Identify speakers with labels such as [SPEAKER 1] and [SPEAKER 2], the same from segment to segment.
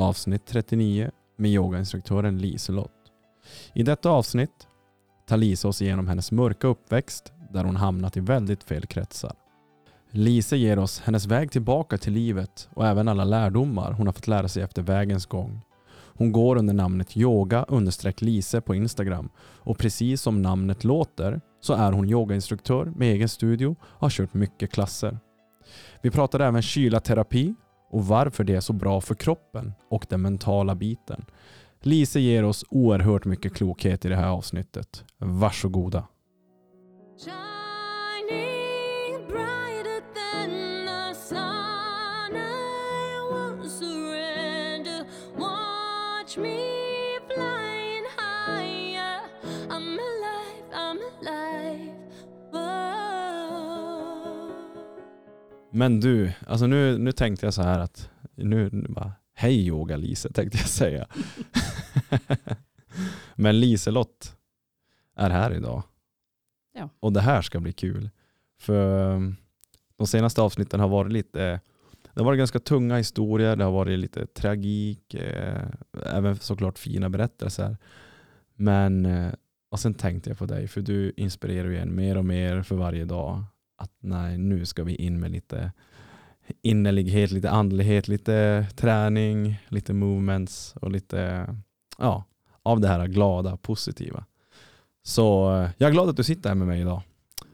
[SPEAKER 1] avsnitt 39 med yogainstruktören Liselott. I detta avsnitt tar Lise oss igenom hennes mörka uppväxt där hon hamnat i väldigt fel kretsar. Lise ger oss hennes väg tillbaka till livet och även alla lärdomar hon har fått lära sig efter vägens gång. Hon går under namnet yoga Lise på Instagram och precis som namnet låter så är hon yogainstruktör med egen studio och har kört mycket klasser. Vi pratar även kylaterapi och varför det är så bra för kroppen och den mentala biten. Lise ger oss oerhört mycket klokhet i det här avsnittet. Varsågoda. Men du, alltså nu, nu tänkte jag så här att nu, nu bara, hej yoga Lise tänkte jag säga. Men Liselott är här idag.
[SPEAKER 2] Ja.
[SPEAKER 1] Och det här ska bli kul. För um, de senaste avsnitten har varit lite, det har varit ganska tunga historier, det har varit lite tragik, eh, även såklart fina berättelser. Men, eh, och sen tänkte jag på dig, för du inspirerar ju en mer och mer för varje dag. Att nej, nu ska vi in med lite innerlighet, lite andlighet, lite träning, lite movements och lite ja, av det här glada, positiva. Så jag är glad att du sitter här med mig idag.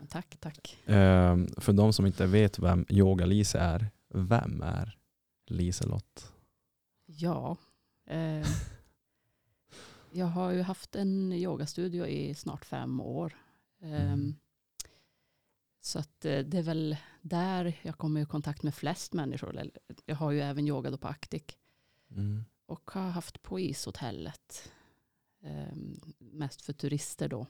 [SPEAKER 2] Tack, tack.
[SPEAKER 1] Eh, för de som inte vet vem Yoga-Lise är, vem är Liselott?
[SPEAKER 2] Ja, eh, jag har ju haft en yogastudio i snart fem år. Eh,
[SPEAKER 1] Mm.
[SPEAKER 2] Så att eh, det är väl där jag kommer i kontakt med flest människor. Jag har ju även yogat på Actic
[SPEAKER 1] Mm.
[SPEAKER 2] och har haft på ishotellet. Eh, mest för turister då.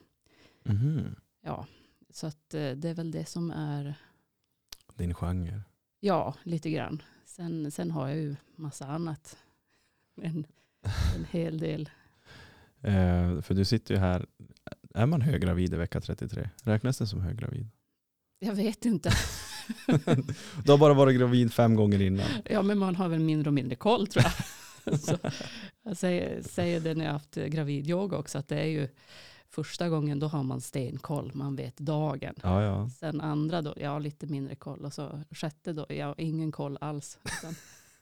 [SPEAKER 1] Mhm.
[SPEAKER 2] Ja, så att eh, det är väl det som är,
[SPEAKER 1] Din genre.
[SPEAKER 2] ja, lite grann. Sen, sen har jag ju massa annat. En, en hel del.
[SPEAKER 1] Eh, för du sitter ju här, är man höggravid i vecka 33? Räknas det som höggravid?
[SPEAKER 2] Jag vet inte.
[SPEAKER 1] Du har bara varit gravid fem gånger innan.
[SPEAKER 2] Ja, men man har väl mindre och mindre koll tror jag. Så jag säger, säger det när jag har haft gravidyoga också, att det är ju första gången då har man stenkoll, man vet dagen.
[SPEAKER 1] Ja, ja.
[SPEAKER 2] Sen andra då, ja lite mindre koll. Och så sjätte då, ja ingen koll alls. Utan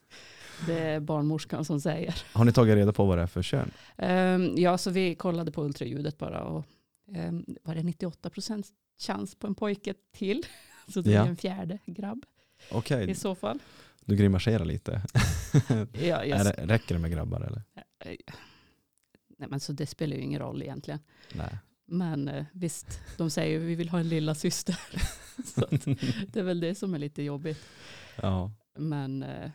[SPEAKER 2] det är barnmorskan som säger.
[SPEAKER 1] Har ni tagit reda på vad det är för kön?
[SPEAKER 2] Ehm, ja, så vi kollade på ultraljudet bara. Och, um, var det 98 procent chans på en pojke till? Så det
[SPEAKER 1] Ja.
[SPEAKER 2] är en fjärde grabb
[SPEAKER 1] Okej,
[SPEAKER 2] i så fall.
[SPEAKER 1] du grimaserar lite.
[SPEAKER 2] Ja, jag,
[SPEAKER 1] är det, räcker det med grabbar eller?
[SPEAKER 2] nej, men så det spelar ju ingen roll egentligen.
[SPEAKER 1] Nej.
[SPEAKER 2] Men eh, visst, de säger vi vill ha en lilla syster. så det är väl det som är lite jobbigt.
[SPEAKER 1] ja.
[SPEAKER 2] Men eh,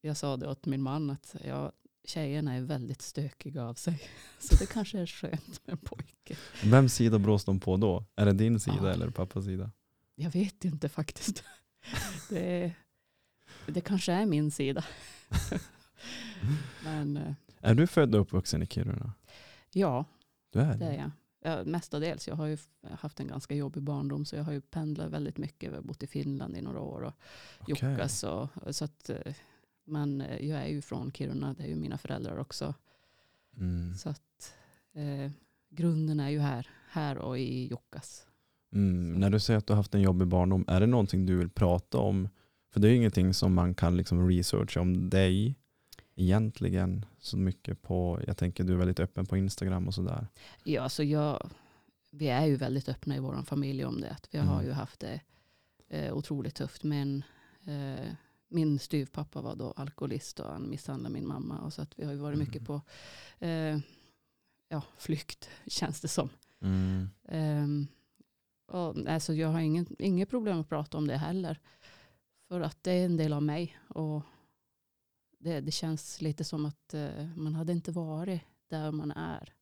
[SPEAKER 2] jag sa det åt min man att ja, tjejerna är väldigt stökiga av sig. Så det kanske är skönt med en pojke.
[SPEAKER 1] Vems sida brås de på då? Är det din sida
[SPEAKER 2] Ja.
[SPEAKER 1] eller pappas sida?
[SPEAKER 2] Jag vet inte faktiskt. Det, det kanske är min sida. Men eh,
[SPEAKER 1] Är du född och uppvuxen i Kiruna?
[SPEAKER 2] ja,
[SPEAKER 1] Du är
[SPEAKER 2] det är jag. Ja, mestadels. Jag har ju haft en ganska jobbig barndom så jag har ju pendlat väldigt mycket. Jag har bott i Finland i några år och
[SPEAKER 1] Okej.
[SPEAKER 2] Jukkas. Och, så att, eh, men eh, jag är ju från Kiruna, det är ju mina föräldrar också.
[SPEAKER 1] Mm.
[SPEAKER 2] Så att eh, grunden är ju här, här och i Jukkas.
[SPEAKER 1] Mm. När du säger att du har haft en jobbig barndom, är det någonting du vill prata om? För det är ju ingenting som man kan liksom researcha om dig egentligen så mycket på, jag tänker du är väldigt öppen på Instagram och sådär.
[SPEAKER 2] Ja, så jag, vi är ju väldigt öppna i vår familj om det. Att vi har
[SPEAKER 1] Mm.
[SPEAKER 2] ju haft det eh, otroligt tufft. Men eh, min styvpappa var då alkoholist och han misshandlade min mamma. Och så att vi har ju varit
[SPEAKER 1] Mm.
[SPEAKER 2] mycket på eh, ja, flykt, känns det som.
[SPEAKER 1] Mm.
[SPEAKER 2] Um, och, alltså, jag har ingen, inget problem att prata om det heller. För att det är en del av mig. Och det, det känns lite som att eh, man hade inte varit där man är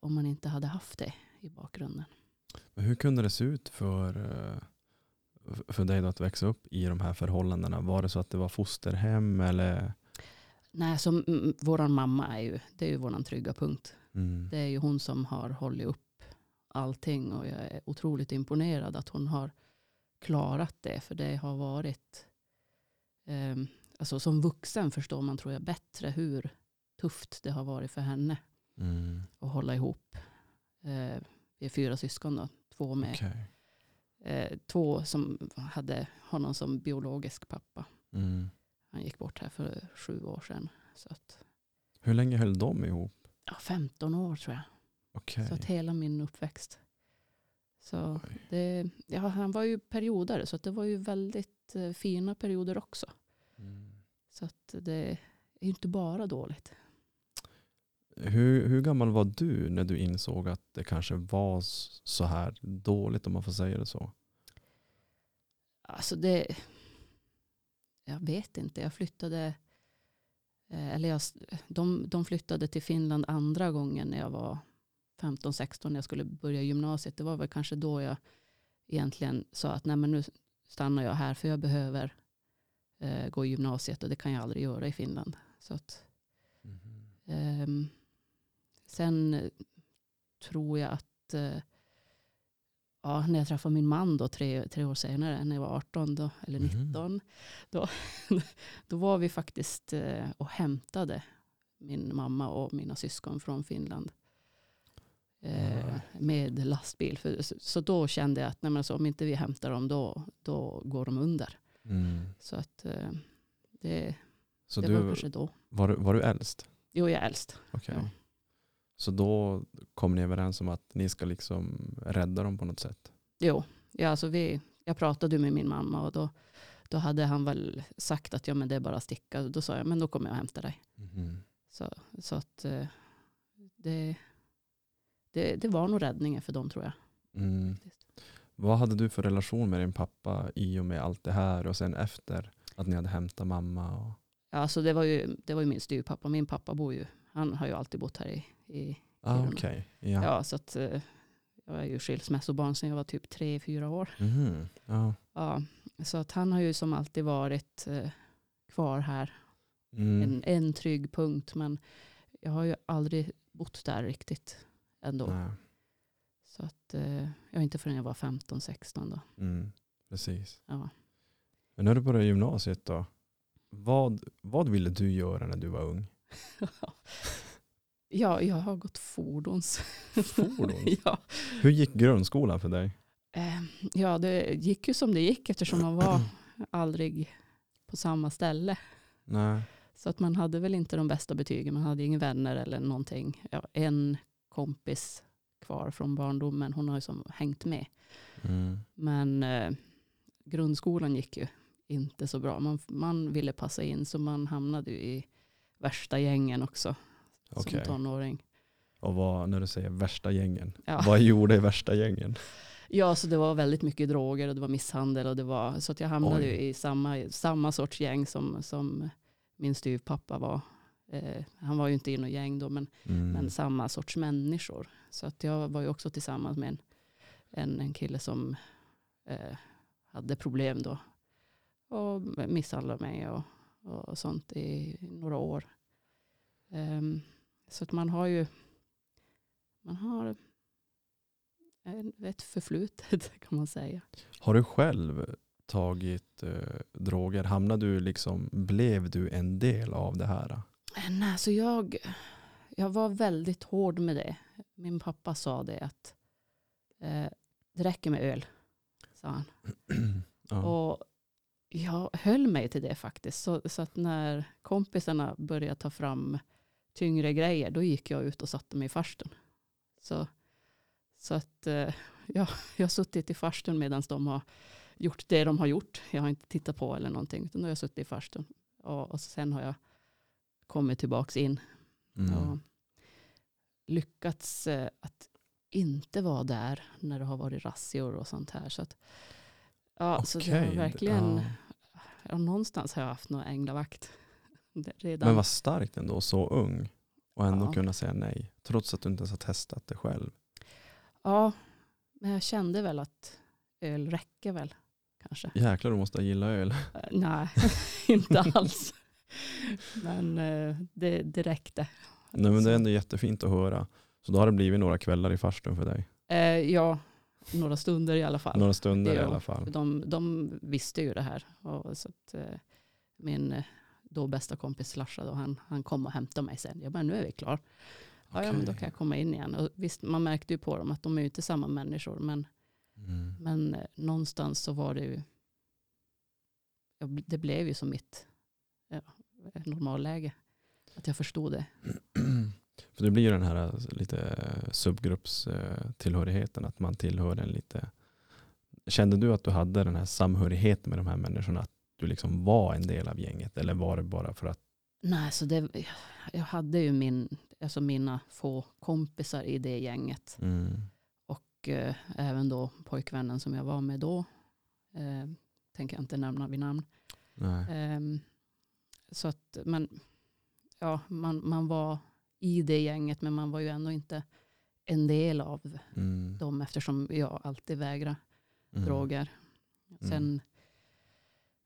[SPEAKER 2] om man inte hade haft det i bakgrunden.
[SPEAKER 1] Men hur kunde det se ut för, eh, för dig då att växa upp i de här förhållandena? Var det så att det var fosterhem eller?
[SPEAKER 2] Nej, så våran mamma är ju, det är ju våran trygga punkt.
[SPEAKER 1] Mm.
[SPEAKER 2] Det är ju hon som har hållit upp allting och jag är otroligt imponerad att hon har klarat det. För det har varit, eh, alltså som vuxen förstår man tror jag bättre hur tufft det har varit för henne
[SPEAKER 1] Mm.
[SPEAKER 2] att hålla ihop. Eh, vi är fyra syskon då, två med
[SPEAKER 1] Okej.
[SPEAKER 2] Eh, två som hade honom som biologisk pappa.
[SPEAKER 1] Mm.
[SPEAKER 2] Han gick bort här för sju år sedan. Så att,
[SPEAKER 1] Hur länge höll de ihop?
[SPEAKER 2] ja, 15 år tror jag.
[SPEAKER 1] Okej.
[SPEAKER 2] Så att hela min uppväxt. Så det, ja, han var ju periodare så att det var ju väldigt eh, fina perioder också.
[SPEAKER 1] Mm.
[SPEAKER 2] Så att det är ju inte bara dåligt.
[SPEAKER 1] Hur, hur gammal var du när du insåg att det kanske var så här dåligt om man får säga det så?
[SPEAKER 2] Alltså det, jag vet inte. Jag flyttade, eh, eller jag, de, de flyttade till Finland andra gången när jag var 15-16 när jag skulle börja gymnasiet. Det var väl kanske då jag egentligen sa att nej men nu stannar jag här för jag behöver eh, gå gymnasiet och det kan jag aldrig göra i Finland. Så att, Ehm, sen eh, tror jag att eh, ja, när jag träffade min man då, tre, tre år senare, när jag var 18 då, eller
[SPEAKER 1] Mhm.
[SPEAKER 2] 19, då, då var vi faktiskt eh, och hämtade min mamma och mina syskon från Finland.
[SPEAKER 1] Alright.
[SPEAKER 2] med lastbil. För, så, så då kände jag att nej, men alltså, om inte vi hämtar dem då, då går de under.
[SPEAKER 1] Mm.
[SPEAKER 2] Så att det,
[SPEAKER 1] Så
[SPEAKER 2] det
[SPEAKER 1] du,
[SPEAKER 2] var kanske då.
[SPEAKER 1] var, du, var du äldst?
[SPEAKER 2] Jo, jag är äldst.
[SPEAKER 1] Okej.
[SPEAKER 2] Ja.
[SPEAKER 1] Så då kom ni överens om att ni ska liksom rädda dem på något sätt?
[SPEAKER 2] Jo, ja, alltså vi, jag pratade med min mamma och då, då hade han väl sagt att ja, men det är bara att sticka. Då sa jag, men då kommer jag och hämtar dig.
[SPEAKER 1] Mhm.
[SPEAKER 2] Så, så att eh, det, det, det var nog räddningen för dem tror jag.
[SPEAKER 1] Mm. Vad hade du för relation med din pappa i och med allt det här och sen efter att ni hade hämtat mamma? Och...
[SPEAKER 2] Ja, alltså det, var ju, det var ju min styvpappa. Min pappa bor ju, han har ju alltid bott här i, i
[SPEAKER 1] Ah. Okej,
[SPEAKER 2] ja.
[SPEAKER 1] ja.
[SPEAKER 2] så att eh, jag är ju skilsmässobarn sedan jag var typ tre, fyra år.
[SPEAKER 1] Mhm. ja.
[SPEAKER 2] Ja, så att han har ju som alltid varit eh, kvar här
[SPEAKER 1] Mm.
[SPEAKER 2] en, en trygg punkt. Men jag har ju aldrig bott där riktigt ändå.
[SPEAKER 1] Nej.
[SPEAKER 2] Så att eh, jag inte förrän jag var 15-16 då.
[SPEAKER 1] Mm. Precis.
[SPEAKER 2] Ja.
[SPEAKER 1] Men när du började gymnasiet då? Vad, vad ville du göra när du var ung?
[SPEAKER 2] ja, jag har gått fordons.
[SPEAKER 1] Fordons?
[SPEAKER 2] ja.
[SPEAKER 1] Hur gick grundskolan för dig?
[SPEAKER 2] Eh, ja, det gick ju som det gick eftersom man var aldrig på samma ställe.
[SPEAKER 1] Nej.
[SPEAKER 2] Så att man hade väl inte de bästa betygen. Man hade inga vänner eller någonting. Ja, en kompis kvar från barndomen. Hon har ju som hängt med.
[SPEAKER 1] Mm.
[SPEAKER 2] Men eh, grundskolan gick ju inte så bra. Man, man ville passa in så man hamnade ju i värsta gängen också
[SPEAKER 1] Okej.
[SPEAKER 2] som tonåring.
[SPEAKER 1] Och vad, när du säger värsta gängen,
[SPEAKER 2] Ja.
[SPEAKER 1] vad gjorde i värsta gängen?
[SPEAKER 2] ja, så det var väldigt mycket droger och det var misshandel och det var så att jag hamnade
[SPEAKER 1] Oj.
[SPEAKER 2] i samma, samma sorts gäng som, som min styvpappa var. Eh, han var ju inte i något gäng då men,
[SPEAKER 1] Mm.
[SPEAKER 2] men samma sorts människor. Så att jag var ju också tillsammans med en, en, en kille som eh, hade problem då. Och misshandlade mig och, och sånt i några år. Ehm, så att man har ju man har ett förflutet kan man säga.
[SPEAKER 1] Har du själv tagit eh, droger? Hamnade du liksom, blev du en del av det här?
[SPEAKER 2] Eh, Nej, så jag, jag var väldigt hård med det. Min pappa sa det att eh, det räcker med öl, sa han.
[SPEAKER 1] ja.
[SPEAKER 2] Och jag höll mig till det faktiskt. Så, så att när kompisarna började ta fram tyngre grejer, då gick jag ut och satte mig i farstun. Så, så att eh, ja, jag har suttit i farstun medan de har gjort det de har gjort. Jag har inte tittat på eller någonting, utan då har jag suttit i farstun. Och, och sen har jag kommit tillbaka in
[SPEAKER 1] mm.
[SPEAKER 2] och lyckats eh, att inte vara där när det har varit razzior och sånt här. Så att, ja, så det har verkligen,
[SPEAKER 1] ja.
[SPEAKER 2] ja, någonstans har jag haft någon änglavakt. Redan.
[SPEAKER 1] Men vad starkt ändå, så ung. Och ändå
[SPEAKER 2] Ja.
[SPEAKER 1] kunna säga nej. Trots att du inte ens har testat det själv.
[SPEAKER 2] Ja, men jag kände väl att öl räcker väl kanske.
[SPEAKER 1] Jäklar du måste gilla öl.
[SPEAKER 2] Eh, Nej, inte alls. Men eh, det, det räckte.
[SPEAKER 1] Nej, men det är ändå jättefint att höra. Så då har det blivit några kvällar i farstun för dig.
[SPEAKER 2] eh, ja, några stunder i alla fall.
[SPEAKER 1] Några stunder
[SPEAKER 2] det
[SPEAKER 1] i alla fall.
[SPEAKER 2] De, de visste ju det här. Och så att, eh, min eh, då bästa kompis slashade och han, han kom och hämtade mig sen. Jag bara, nu är vi klar. Ja, ja, men då kan jag komma in igen. Och visst, man märkte ju på dem att de är ju inte samma människor. Men,
[SPEAKER 1] Mm.
[SPEAKER 2] men eh, någonstans så var det ju, ja, det blev ju som mitt ja, normalläge. Att jag förstod det.
[SPEAKER 1] För det blir ju den här alltså, lite subgruppstillhörigheten, att man tillhör en lite... Kände du att du hade den här samhörigheten med de här människorna? Du liksom var en del av gänget? Eller var det bara för att...
[SPEAKER 2] Nej, så det, jag hade ju min, alltså mina få kompisar i det gänget.
[SPEAKER 1] Mm.
[SPEAKER 2] Och eh, även då pojkvännen som jag var med då. Eh, tänker jag inte nämna vid namn. Ehm, så att man, ja, man, man var i det gänget men man var ju ändå inte en del av
[SPEAKER 1] Mm.
[SPEAKER 2] dem eftersom jag alltid vägrade
[SPEAKER 1] Mm.
[SPEAKER 2] droger.
[SPEAKER 1] Mm.
[SPEAKER 2] Sen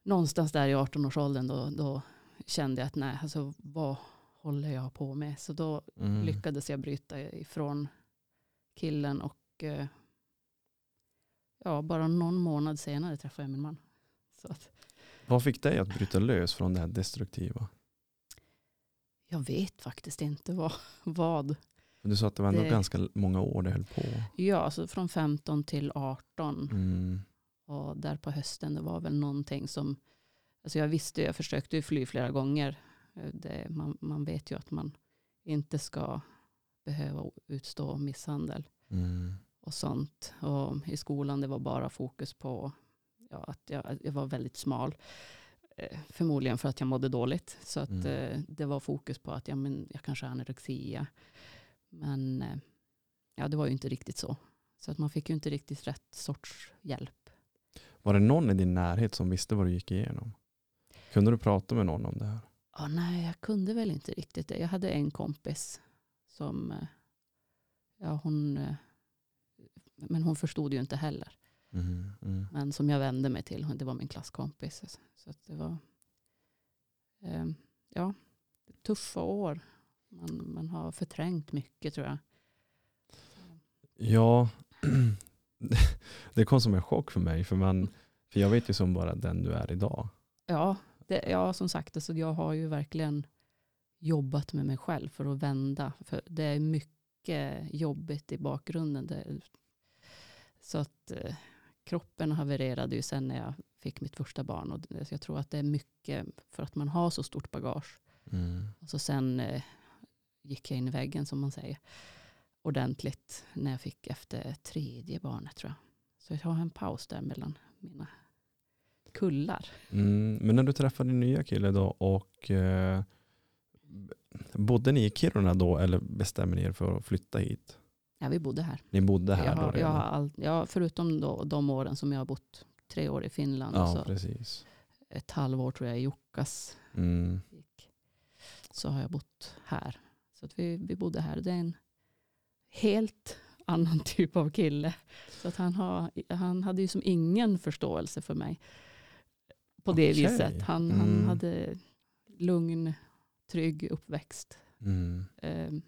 [SPEAKER 2] någonstans där i 18-årsåldern då, då kände jag att nej, alltså vad håller jag på med? Så då
[SPEAKER 1] Mm.
[SPEAKER 2] lyckades jag bryta ifrån killen och eh, ja, bara någon månad senare träffade jag min man. Så att,
[SPEAKER 1] Vad fick dig att bryta lös från det här destruktiva?
[SPEAKER 2] jag vet faktiskt inte vad. vad.
[SPEAKER 1] Du sa att det var ändå
[SPEAKER 2] Det-
[SPEAKER 1] ganska många år det höll på.
[SPEAKER 2] Ja, alltså från 15 till 18
[SPEAKER 1] Mm.
[SPEAKER 2] Och där på hösten det var väl någonting som, alltså jag visste, jag försökte ju fly flera gånger. Eh, Det, man, man vet ju att man inte ska behöva utstå misshandel.
[SPEAKER 1] Mm.
[SPEAKER 2] och sånt. Och I skolan det var bara fokus på ja, att jag, jag var väldigt smal. Eh, Förmodligen för att jag mådde dåligt. Så att,
[SPEAKER 1] Mm.
[SPEAKER 2] eh, det var fokus på att ja, men jag kanske har anorexia. Men eh, ja, det var ju inte riktigt så. Så att man fick ju inte riktigt rätt sorts hjälp.
[SPEAKER 1] Var det någon i din närhet som visste vad du gick igenom? Kunde du prata med någon om det här?
[SPEAKER 2] Ja, nej, jag kunde väl inte riktigt det. Jag hade en kompis som, eh, ja hon, eh, men hon förstod ju inte heller.
[SPEAKER 1] Mm. Mm.
[SPEAKER 2] Men som jag vände mig till, det var min klasskompis. Så det var eh, ja, tuffa år. Man, man har förträngt mycket tror jag.
[SPEAKER 1] Ja, det kom som en chock för mig. För, man, för jag vet ju som bara den du är idag.
[SPEAKER 2] Ja, det, ja som sagt, alltså jag har ju verkligen jobbat med mig själv för att vända. För det är mycket jobbigt i bakgrunden. Det, så att eh, kroppen havererade ju sen när jag fick mitt första barn. Och det, så jag tror att det är mycket för att man har så stort bagage.
[SPEAKER 1] Mm.
[SPEAKER 2] Och så sen eh, gick jag in i väggen som man säger. Ordentligt när jag fick efter tredje barnet tror jag. Så jag har en paus där mellan mina kullar.
[SPEAKER 1] Mm. Men när du träffade din nya kille då och eh, bodde ni i Kiruna då eller bestämde ni er för att flytta hit?
[SPEAKER 2] Ja, vi bodde här.
[SPEAKER 1] Ni bodde här
[SPEAKER 2] jag
[SPEAKER 1] då
[SPEAKER 2] har, jag
[SPEAKER 1] redan?
[SPEAKER 2] har all, ja, förutom då, de åren som jag har bott tre år i Finland.
[SPEAKER 1] Ja,
[SPEAKER 2] så
[SPEAKER 1] precis.
[SPEAKER 2] ett halvår tror jag i Jukkas.
[SPEAKER 1] Mm.
[SPEAKER 2] Så har jag bott här. Så att vi, vi bodde här. Det är en helt annan typ av kille. Så att han, har, han hade ju som ingen förståelse för mig. På det
[SPEAKER 1] Okej.
[SPEAKER 2] viset. Han, han
[SPEAKER 1] Mm.
[SPEAKER 2] hade lugn, trygg uppväxt.
[SPEAKER 1] Mm.
[SPEAKER 2] Ehm,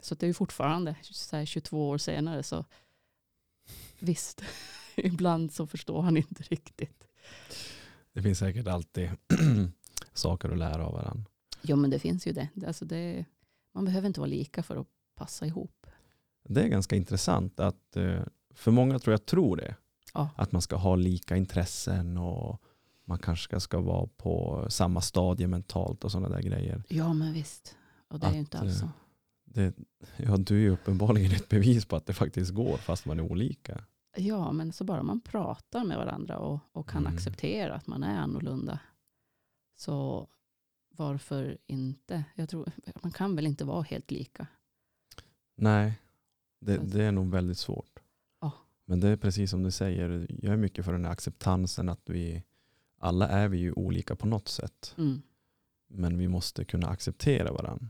[SPEAKER 2] Så det är ju fortfarande, så här 22 år senare, så visst, ibland så förstår han inte riktigt.
[SPEAKER 1] Det finns säkert alltid saker att lära av varandra.
[SPEAKER 2] Jo men det finns ju. Det- Alltså det man behöver inte vara lika för att passa ihop.
[SPEAKER 1] Det är ganska intressant att eh, för många tror jag tror det.
[SPEAKER 2] Ja.
[SPEAKER 1] Att man ska ha lika intressen och man kanske ska vara på samma stadie mentalt och sådana där grejer.
[SPEAKER 2] Ja men visst. Och det är ju
[SPEAKER 1] Att,
[SPEAKER 2] inte alls
[SPEAKER 1] eh,
[SPEAKER 2] så.
[SPEAKER 1] Det, ja, du är ju uppenbarligen ett bevis på att det faktiskt går fast man är olika.
[SPEAKER 2] Ja men så bara man pratar med varandra och, och kan
[SPEAKER 1] Mm.
[SPEAKER 2] acceptera att man är annorlunda. Så varför inte? Jag tror, man kan väl inte vara helt lika.
[SPEAKER 1] Nej, det,
[SPEAKER 2] Alltså.
[SPEAKER 1] det är nog väldigt svårt.
[SPEAKER 2] Ja.
[SPEAKER 1] Men det är precis som du säger, jag är mycket för den här acceptansen att vi alla är vi ju olika på något sätt.
[SPEAKER 2] Mm.
[SPEAKER 1] Men vi måste kunna acceptera varandra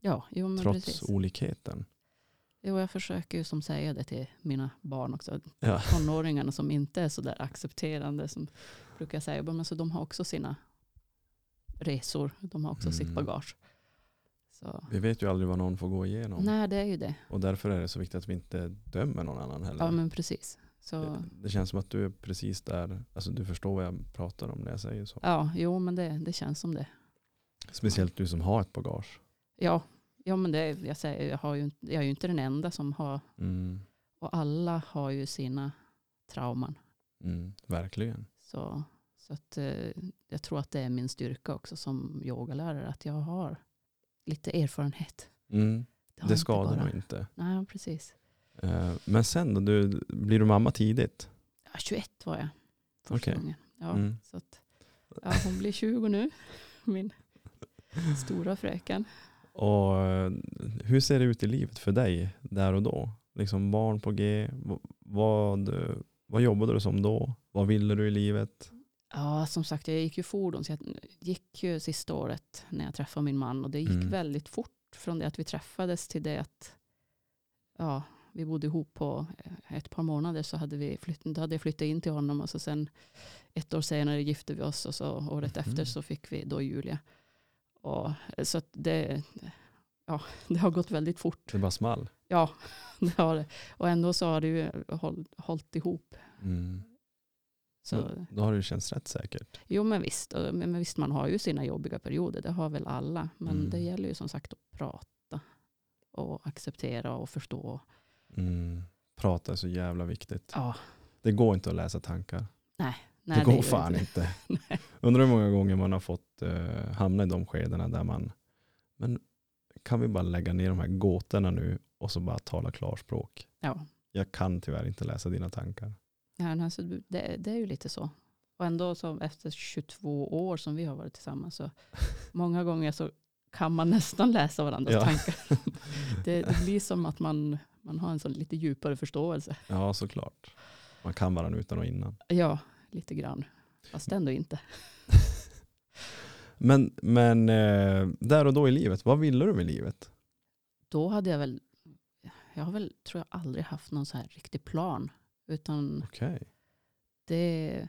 [SPEAKER 2] Ja, jo men
[SPEAKER 1] trots
[SPEAKER 2] precis.
[SPEAKER 1] olikheten.
[SPEAKER 2] Jo, jag försöker ju som säga det till mina barn också.
[SPEAKER 1] Ja.
[SPEAKER 2] Tonåringarna som inte är så där accepterande. Som brukar jag säga, men så de har också sina resor. De har också sitt
[SPEAKER 1] Mm.
[SPEAKER 2] bagage. Så.
[SPEAKER 1] Vi vet ju aldrig vad någon får gå igenom.
[SPEAKER 2] Nej, det är ju det.
[SPEAKER 1] Och därför är det så viktigt att vi inte dömer någon annan heller.
[SPEAKER 2] Ja, men precis.
[SPEAKER 1] Det, det känns som att du är precis där, alltså du förstår vad jag pratar om när jag säger så.
[SPEAKER 2] ja, jo, men det, det känns som det.
[SPEAKER 1] Speciellt du som har ett bagage.
[SPEAKER 2] Ja, ja men det, jag, säger, jag, har ju, jag är ju inte den enda som har,
[SPEAKER 1] Mm.
[SPEAKER 2] och alla har ju sina trauman.
[SPEAKER 1] Mm. Verkligen.
[SPEAKER 2] Så, så att, eh, jag tror att det är min styrka också som yogalärare, att jag har lite erfarenhet.
[SPEAKER 1] Mm. Det
[SPEAKER 2] inte
[SPEAKER 1] skadar nog inte.
[SPEAKER 2] Nej, precis.
[SPEAKER 1] Eh, Men sen då, du, blir du mamma tidigt?
[SPEAKER 2] Ja, 21 var jag första
[SPEAKER 1] Okej.
[SPEAKER 2] gången. Ja,
[SPEAKER 1] Mm.
[SPEAKER 2] så att, ja, hon blir 20 nu, min stora fröken.
[SPEAKER 1] Och eh, hur ser det ut i livet för dig där och då? Liksom barn på G, vad, vad jobbade du som då? Vad ville du i livet?
[SPEAKER 2] Ja, som sagt, jag gick ju fordon, så jag gick ju sista året när jag träffade min man och det gick
[SPEAKER 1] Mm.
[SPEAKER 2] väldigt fort från det att vi träffades till det att ja, vi bodde ihop på eh, ett par månader så hade, vi flytt, då hade jag flyttat in till honom och så sen ett år senare gifte vi oss och så året
[SPEAKER 1] Mhm.
[SPEAKER 2] efter så fick vi då Julia. Och, eh, så det, ja, det har gått väldigt fort.
[SPEAKER 1] Det bara small.
[SPEAKER 2] Ja, det har det. Och ändå så har det ju håll, hållit ihop.
[SPEAKER 1] Mm.
[SPEAKER 2] Så,
[SPEAKER 1] Då, då har det känts rätt säkert.
[SPEAKER 2] Jo men visst, men visst man har ju sina jobbiga perioder, det har väl alla. Men
[SPEAKER 1] Mm.
[SPEAKER 2] det gäller ju som sagt att prata och acceptera och förstå.
[SPEAKER 1] Mm. Prata är så jävla viktigt.
[SPEAKER 2] Ja,
[SPEAKER 1] Det går inte att läsa tankar.
[SPEAKER 2] nej,
[SPEAKER 1] det går
[SPEAKER 2] gör
[SPEAKER 1] fan
[SPEAKER 2] inte.
[SPEAKER 1] inte.
[SPEAKER 2] Nej.
[SPEAKER 1] Undrar hur många gånger man har fått eh, hamna i de skedena där man, men kan vi bara lägga ner de här gåtorna nu och så bara tala klarspråk?
[SPEAKER 2] Ja,
[SPEAKER 1] Jag kan tyvärr inte läsa dina tankar.
[SPEAKER 2] Ja alltså, det, det är ju lite så. Och ändå så efter 22 år som vi har varit tillsammans så många gånger så kan man nästan läsa varandras
[SPEAKER 1] Ja.
[SPEAKER 2] tankar. Det, det blir som att man, man har en sån lite djupare förståelse.
[SPEAKER 1] Ja, såklart. Man kan varandra utan och innan.
[SPEAKER 2] Ja, lite grann. Fast ändå inte.
[SPEAKER 1] Men, men eh, där och då i livet, vad ville du med livet?
[SPEAKER 2] då hade jag väl, jag har väl, tror jag aldrig haft någon så här riktig plan. Utan
[SPEAKER 1] Okej.
[SPEAKER 2] det,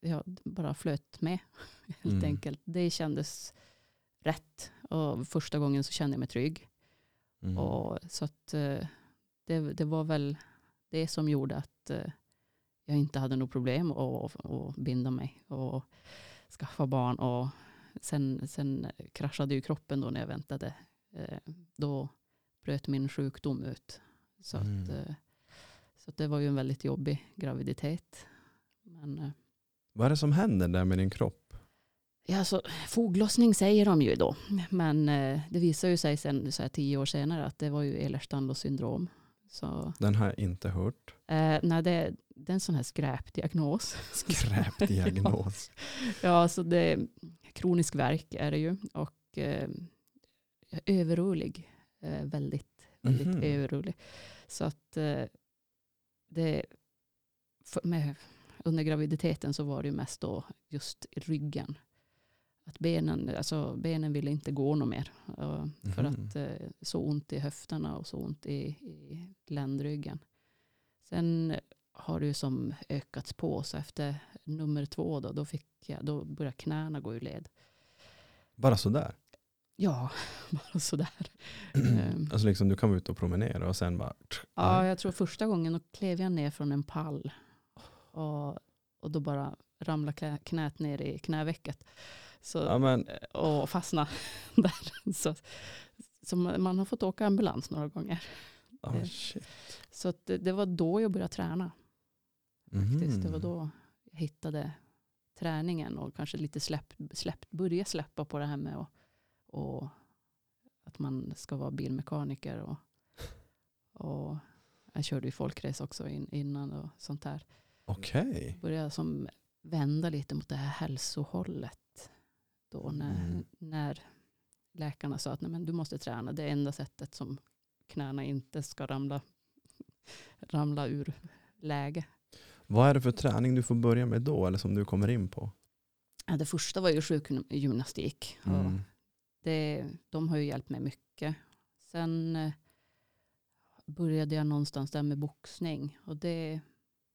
[SPEAKER 2] jag bara flöt med helt
[SPEAKER 1] Mm.
[SPEAKER 2] enkelt. Det kändes rätt. Och första gången så kände jag mig trygg.
[SPEAKER 1] Mm.
[SPEAKER 2] Och, så att eh, det, det var väl det som gjorde att eh, jag inte hade något problem att, att binda mig och skaffa barn. Och sen, sen kraschade ju kroppen då när jag väntade. Eh, Då bröt min sjukdom ut. Så,
[SPEAKER 1] Mm.
[SPEAKER 2] att, så det var ju en väldigt jobbig graviditet. Men eh,
[SPEAKER 1] Vad är det som händer där med din kropp?
[SPEAKER 2] ja, alltså, foglossning säger de ju då. Men eh, det visar ju sig sen så här, tio år senare att det var ju Ehlers-Danlos syndrom. Så
[SPEAKER 1] Den har jag inte hört.
[SPEAKER 2] Eh, nej, det, det är en sån här skräpdiagnos.
[SPEAKER 1] Skräpdiagnos.
[SPEAKER 2] ja, så det kronisk värk är det ju. Och eh, överrörlig. Eh, väldigt, väldigt
[SPEAKER 1] Mhm.
[SPEAKER 2] överrörlig. Så att eh, det, med, under graviditeten så var det ju mest då just ryggen. Att benen, alltså benen ville inte gå något mer. För
[SPEAKER 1] Mhm.
[SPEAKER 2] att eh, så ont i höfterna och så ont i, i ländryggen. Sen har det ju som ökats på. Så efter nummer två då, då, fick jag, då började knäna gå ur led.
[SPEAKER 1] Bara sådär.
[SPEAKER 2] Ja, bara sådär. Ehm.
[SPEAKER 1] Alltså liksom du kan vara ute och promenera och sen bara...
[SPEAKER 2] Ja, jag tror första gången då klev jag ner från en pall. Och, och då bara ramlade knä- knät ner i knävecket. Så,
[SPEAKER 1] Ja, men,
[SPEAKER 2] och fastnade där. Så, så man har fått åka ambulans några gånger.
[SPEAKER 1] shit.
[SPEAKER 2] Så att det, det var då jag började träna. Faktiskt. Det var
[SPEAKER 1] Mhm.
[SPEAKER 2] då jag hittade träningen och kanske lite släpp, släpp, börja släppa på det här med och, och att man ska vara bilmekaniker. Och, och jag körde ju folkrace också in, innan och sånt där.
[SPEAKER 1] Okej.
[SPEAKER 2] Började som vända lite mot det här hälsohållet. Då när,
[SPEAKER 1] Mm.
[SPEAKER 2] när läkarna sa att Nej, men du måste träna. Det är enda sättet som knäna inte ska ramla, ramla ur läge.
[SPEAKER 1] Vad är det för träning du får börja med då eller som du kommer in på?
[SPEAKER 2] Ja, det första var ju sjukgymnastik.
[SPEAKER 1] Mm.
[SPEAKER 2] Det, de har ju hjälpt mig mycket. Sen eh, började jag någonstans där med boxning. Och det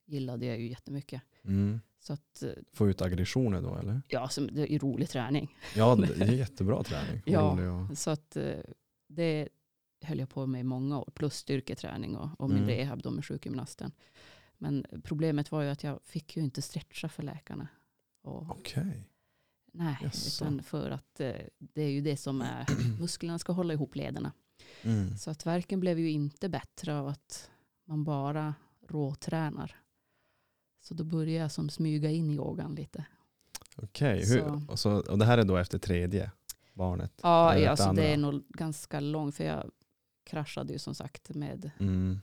[SPEAKER 2] gillade jag ju jättemycket.
[SPEAKER 1] Mm.
[SPEAKER 2] Så att, eh,
[SPEAKER 1] Få ut aggressioner då eller?
[SPEAKER 2] ja, så det är rolig träning.
[SPEAKER 1] Ja, det är jättebra träning.
[SPEAKER 2] Ja.
[SPEAKER 1] Och-
[SPEAKER 2] Så att eh, det höll jag på med i många år. Plus styrketräning och, och min
[SPEAKER 1] Mm.
[SPEAKER 2] rehab då med sjukgymnasten. Men problemet var ju att jag fick ju inte stretcha för läkarna.
[SPEAKER 1] Okej.
[SPEAKER 2] Nej,
[SPEAKER 1] Jaså.
[SPEAKER 2] utan för att eh, det är ju det som är, musklerna ska hålla ihop lederna.
[SPEAKER 1] Mm.
[SPEAKER 2] Så att verken blev ju inte bättre av att man bara råtränar. Så då började jag som smyga in yogan lite.
[SPEAKER 1] Okej, hur- och, så, och det här är då efter tredje barnet?
[SPEAKER 2] Ja, ja alltså det är nog ganska långt för jag kraschade ju som sagt med
[SPEAKER 1] Mm.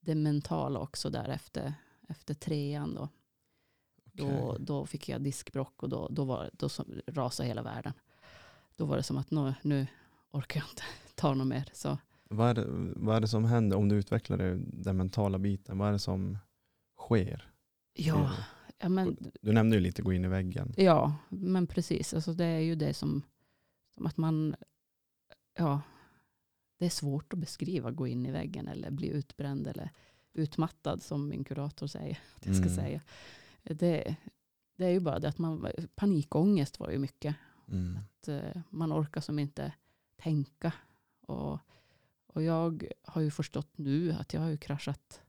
[SPEAKER 2] det mentala också där efter, efter trean. Då. Då, då fick jag diskbrock och då, då, var, då som, rasade hela världen. Då var det som att nu, nu orkar jag inte ta något mer. Så,
[SPEAKER 1] Vad, är det, vad är det som händer om du utvecklar det, den mentala biten? Vad är det som sker?
[SPEAKER 2] ja, ja, men,
[SPEAKER 1] Du nämnde ju lite gå in i väggen.
[SPEAKER 2] ja, men precis. Alltså, det är ju det som, som att man... Ja, det är svårt att beskriva gå in i väggen eller bli utbränd eller utmattad som min kurator säger att jag ska
[SPEAKER 1] Mm.
[SPEAKER 2] säga. Det, det är ju bara det att man, panikångest var ju mycket.
[SPEAKER 1] Mm.
[SPEAKER 2] Att eh, man orkar som inte tänka. Och, och jag har ju förstått nu att jag har ju kraschat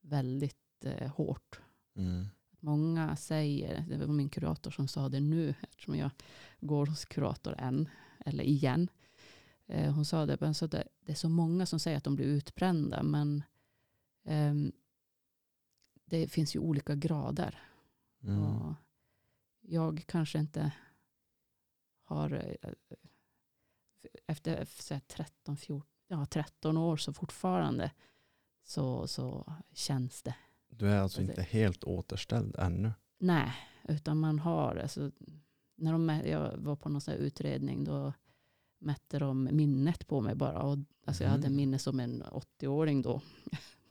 [SPEAKER 2] väldigt eh, hårt.
[SPEAKER 1] Mm.
[SPEAKER 2] Många säger, det var min kurator som sa det nu, eftersom jag går hos kurator än, eller igen. Eh, hon sa det, men så det, det är så många som säger att de blir utbrända, men ehm, det finns ju olika grader.
[SPEAKER 1] Mm.
[SPEAKER 2] Och jag kanske inte har, eh, efter så här 13, 14, ja, 13 år så fortfarande så, så känns det.
[SPEAKER 1] Du är alltså inte helt återställd ännu?
[SPEAKER 2] Nej, utan man har, alltså, när de, jag var på någon sån utredning då mätte de minnet på mig bara. Och, alltså, Jag hade
[SPEAKER 1] Mhm.
[SPEAKER 2] minne som en 80-åring då.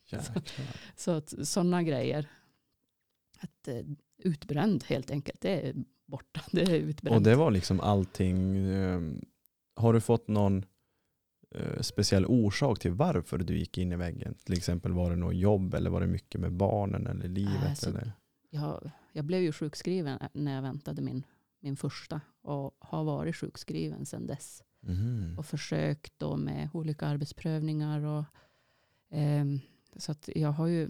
[SPEAKER 2] Så att sådana grejer. Att, eh, utbränd helt enkelt, det är borta. Det är utbränt.
[SPEAKER 1] Och det var liksom allting. eh, Har du fått någon eh, speciell orsak till varför du gick in i väggen? Till exempel var det något jobb eller var det mycket med barnen eller livet?
[SPEAKER 2] Alltså,
[SPEAKER 1] eller?
[SPEAKER 2] jag, jag blev ju sjukskriven när jag väntade min, min första och har varit sjukskriven sedan dess.
[SPEAKER 1] Mhm.
[SPEAKER 2] Och försökt då med olika arbetsprövningar. Och, ehm, så att jag har ju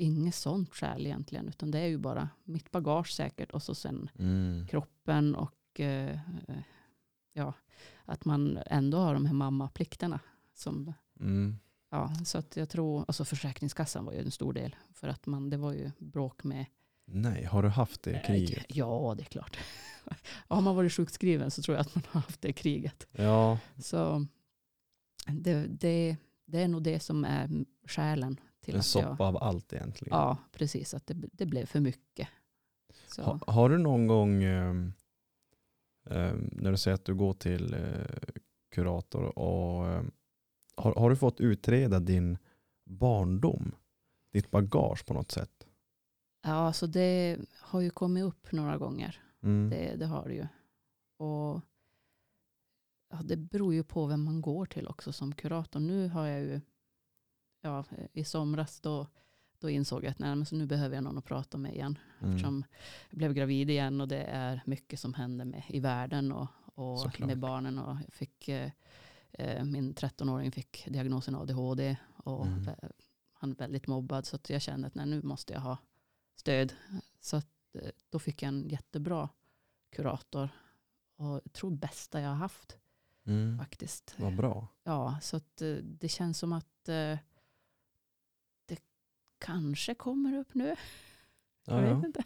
[SPEAKER 2] inget sånt skäl egentligen. Utan det är ju bara mitt bagage säkert. Och så sen
[SPEAKER 1] Mm.
[SPEAKER 2] kroppen och eh, eh, ja, att man ändå har de här mammaplikterna. Som,
[SPEAKER 1] Mm.
[SPEAKER 2] ja, så att jag tror, alltså Försäkringskassan var ju en stor del. För att man, det var ju bråk med
[SPEAKER 1] Nej, har du haft det kriget?
[SPEAKER 2] Ja, det är klart. Har man varit sjukskriven så tror jag att man har haft det kriget.
[SPEAKER 1] Ja,
[SPEAKER 2] Så det, det, det är nog det som är skälen till
[SPEAKER 1] en
[SPEAKER 2] att jag...
[SPEAKER 1] soppa av allt egentligen.
[SPEAKER 2] Ja, precis. Att det, det blev för mycket.
[SPEAKER 1] Ha, har du någon gång, ehm, när du säger att du går till eh, kurator, och, ehm, har, har du fått utreda din barndom? Ditt bagage på något sätt?
[SPEAKER 2] ja, så det har ju kommit upp några gånger.
[SPEAKER 1] Mm.
[SPEAKER 2] Det, det har det ju. Och ja, det beror ju på vem man går till också som kurator. Nu har jag ju, ja, i somras då, då insåg jag att nej, men så nu behöver jag någon att prata med igen.
[SPEAKER 1] Mm.
[SPEAKER 2] Eftersom jag blev gravid igen och det är mycket som händer med, i världen och, och
[SPEAKER 1] Såklart.
[SPEAKER 2] med barnen. Och jag fick, eh, eh, min 13-åring fick diagnosen ADHD och
[SPEAKER 1] Mm.
[SPEAKER 2] han är väldigt mobbad. Så jag kände att nej, nu måste jag ha stöd. Så att, eh, då fick jag en jättebra kurator. Och jag tror bästa jag har haft
[SPEAKER 1] Mm.
[SPEAKER 2] faktiskt.
[SPEAKER 1] Vad bra.
[SPEAKER 2] Ja, så att eh, det känns som att kanske kommer upp nu.
[SPEAKER 1] Ja,
[SPEAKER 2] jag
[SPEAKER 1] ja.
[SPEAKER 2] vet inte.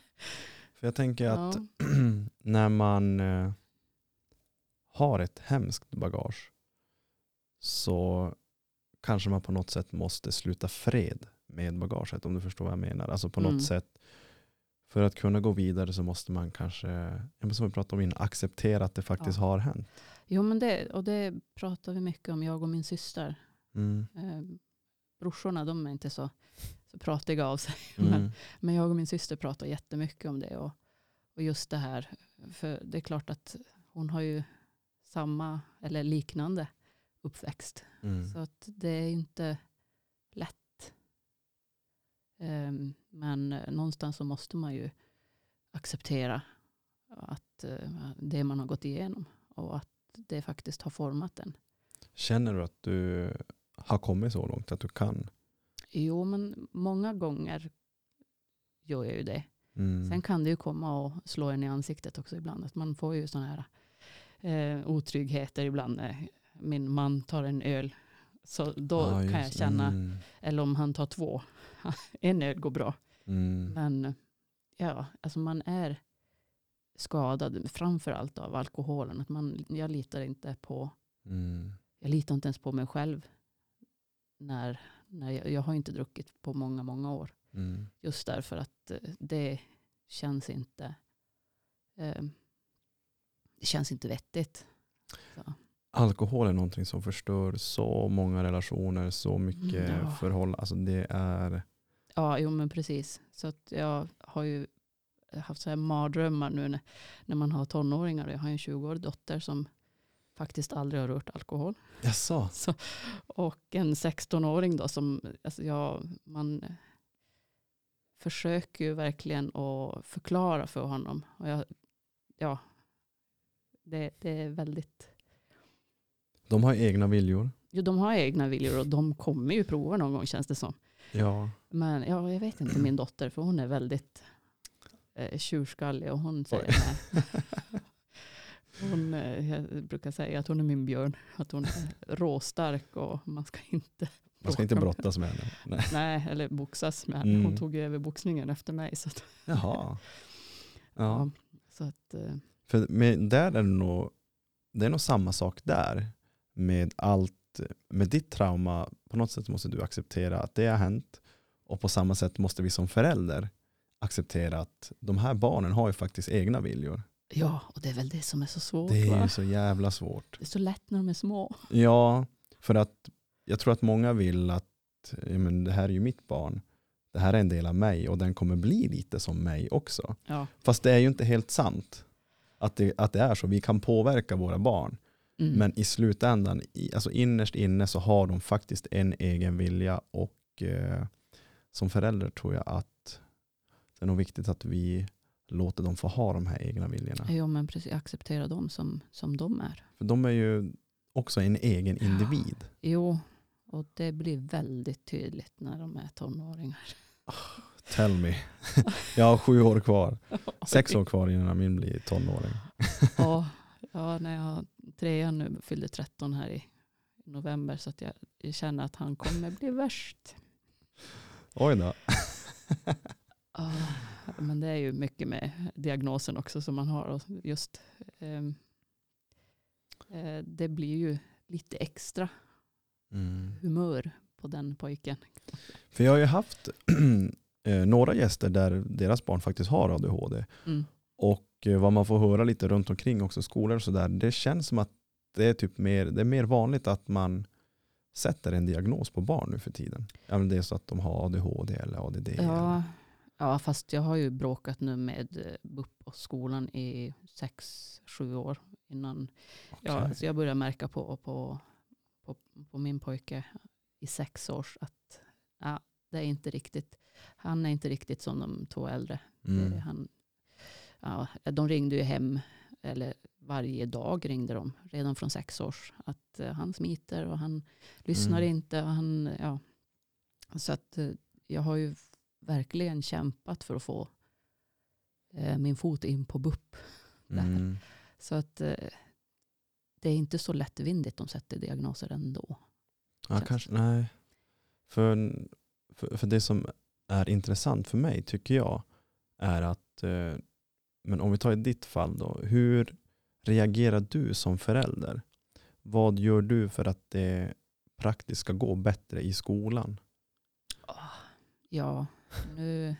[SPEAKER 1] För jag tänker att när man eh, har ett hemskt bagage så kanske man på något sätt måste sluta fred med bagaget om du förstår vad jag menar. Alltså på
[SPEAKER 2] Mm.
[SPEAKER 1] något sätt för att kunna gå vidare så måste man kanske, som vi pratade om innan, acceptera att det faktiskt
[SPEAKER 2] Ja.
[SPEAKER 1] har hänt.
[SPEAKER 2] Jo, men det, och det pratar vi mycket om, jag och min syster.
[SPEAKER 1] Mm.
[SPEAKER 2] Eh, brorsorna, de är inte så, så pratiga av sig.
[SPEAKER 1] Mm.
[SPEAKER 2] Men, men jag och min syster pratar jättemycket om det. Och, och just det här, för det är klart att hon har ju samma eller liknande uppväxt.
[SPEAKER 1] Mm.
[SPEAKER 2] Så att det är inte lätt. Ehm, Men eh, någonstans så måste man ju acceptera att eh, det man har gått igenom och att det faktiskt har format en.
[SPEAKER 1] Känner du att du har kommit så långt att du kan?
[SPEAKER 2] Jo, men många gånger gör jag ju det.
[SPEAKER 1] Mm.
[SPEAKER 2] Sen kan det ju komma och slå en i ansiktet också ibland. Att man får ju sådana här eh, otryggheter ibland. Min man tar en öl. Så då
[SPEAKER 1] Ja,
[SPEAKER 2] kan jag känna,
[SPEAKER 1] Mm.
[SPEAKER 2] eller om han tar två. en öl går bra.
[SPEAKER 1] Mm.
[SPEAKER 2] Men ja, alltså man är skadad framför allt av alkoholen. Att man, jag litar inte på,
[SPEAKER 1] Mm.
[SPEAKER 2] jag litar inte ens på mig själv. När, när jag, jag har inte druckit på många, många år.
[SPEAKER 1] Mm.
[SPEAKER 2] Just därför att eh, det känns inte eh, det känns inte vettigt. Så.
[SPEAKER 1] Alkohol är någonting som förstör så många relationer, så mycket
[SPEAKER 2] Mm, ja.
[SPEAKER 1] förhållanden. Alltså det är...
[SPEAKER 2] Ja, jo men precis. Så att jag har ju haft så här mardrömmar nu när, när man har tonåringar. Jag har en 20-årig dotter som faktiskt aldrig har rört alkohol.
[SPEAKER 1] Jaså?
[SPEAKER 2] Så, och en 16-åring då som, alltså ja, man försöker ju verkligen att förklara för honom. Och jag, ja, det, det är väldigt,
[SPEAKER 1] De har egna viljor.
[SPEAKER 2] jo, de har egna viljor och de kommer ju prova någon gång känns det som.
[SPEAKER 1] Ja.
[SPEAKER 2] Men ja, jag vet inte min dotter för hon är väldigt eh, tjurskallig och hon säger nej. Hon, eh, jag brukar säga att hon är min björn. Att hon är råstark och man ska inte
[SPEAKER 1] Man ska inte brottas med henne. Nej.
[SPEAKER 2] Nej, eller boxas med henne.
[SPEAKER 1] Mm.
[SPEAKER 2] Hon tog ju över boxningen efter mig. Så att,
[SPEAKER 1] Jaha. Ja.
[SPEAKER 2] ja. så att, eh,
[SPEAKER 1] För med, där är det nog, det är nog samma sak där. Med allt, med ditt trauma, på något sätt måste du acceptera att det har hänt. Och på samma sätt måste vi som förälder acceptera att de här barnen har ju faktiskt egna viljor.
[SPEAKER 2] Ja, och det är väl det som är så svårt.
[SPEAKER 1] Det är
[SPEAKER 2] va?
[SPEAKER 1] ju så jävla svårt.
[SPEAKER 2] det är så lätt när de är små.
[SPEAKER 1] Ja, för att jag tror att många vill att ja, men det här är ju mitt barn. Det här är en del av mig och den kommer bli lite som mig också.
[SPEAKER 2] Ja.
[SPEAKER 1] Fast det är ju inte helt sant att det, att det är så. Vi kan påverka våra barn.
[SPEAKER 2] Mm.
[SPEAKER 1] Men i slutändan, alltså innerst inne så har de faktiskt en egen vilja och eh, som förälder tror jag att det är nog viktigt att vi låter dem få ha de här egna viljorna.
[SPEAKER 2] Ja, men precis. Acceptera dem som, som de är.
[SPEAKER 1] För de är ju också en egen
[SPEAKER 2] Ja.
[SPEAKER 1] individ.
[SPEAKER 2] Jo, och det blir väldigt tydligt när de är tonåringar.
[SPEAKER 1] Tell me. jag har sju år kvar. Sex år kvar innan min blir tonåring.
[SPEAKER 2] Ja, ja, när jag trean nu fyllde 13 här i november så att jag, jag känner att han kommer bli värst.
[SPEAKER 1] Oj då.
[SPEAKER 2] Ja, men det är ju mycket med diagnosen också som man har. Och just, ehm, eh, det blir ju lite extra
[SPEAKER 1] Mm.
[SPEAKER 2] humör på den pojken.
[SPEAKER 1] För jag har ju haft eh, några gäster där deras barn faktiskt har ADHD.
[SPEAKER 2] Mm.
[SPEAKER 1] Och eh, vad man får höra lite runt omkring också, skolor och sådär, det känns som att det är, typ mer, det är mer vanligt att man sätter en diagnos på barn nu för tiden. Ja, men det är så att de har ADHD eller ADD. eller-
[SPEAKER 2] Ja, fast jag har ju bråkat nu med eh, BUP och skolan i sex, sju år innan. Ja,
[SPEAKER 1] Okej.
[SPEAKER 2] alltså jag började märka på, på, på, på min pojke i sex års att ja, det är inte riktigt, han är inte riktigt som de två äldre. Det,
[SPEAKER 1] Mm.
[SPEAKER 2] han, ja, de ringde ju hem, eller varje dag ringde de, redan från sex års. Att eh, han smiter och han lyssnar
[SPEAKER 1] Mm.
[SPEAKER 2] inte. Och han, ja. Så att eh, jag har ju verkligen kämpat för att få eh, min fot in på BUP.
[SPEAKER 1] Mm.
[SPEAKER 2] Så att eh, det är inte så lättvindigt de sätter diagnoser ändå.
[SPEAKER 1] Ja, kanske,
[SPEAKER 2] det.
[SPEAKER 1] nej. För, för, för det som är intressant för mig tycker jag är att, eh, men om vi tar i ditt fall då, hur reagerar du som förälder? Vad gör du för att det praktiskt ska gå bättre i skolan?
[SPEAKER 2] Ja, nu...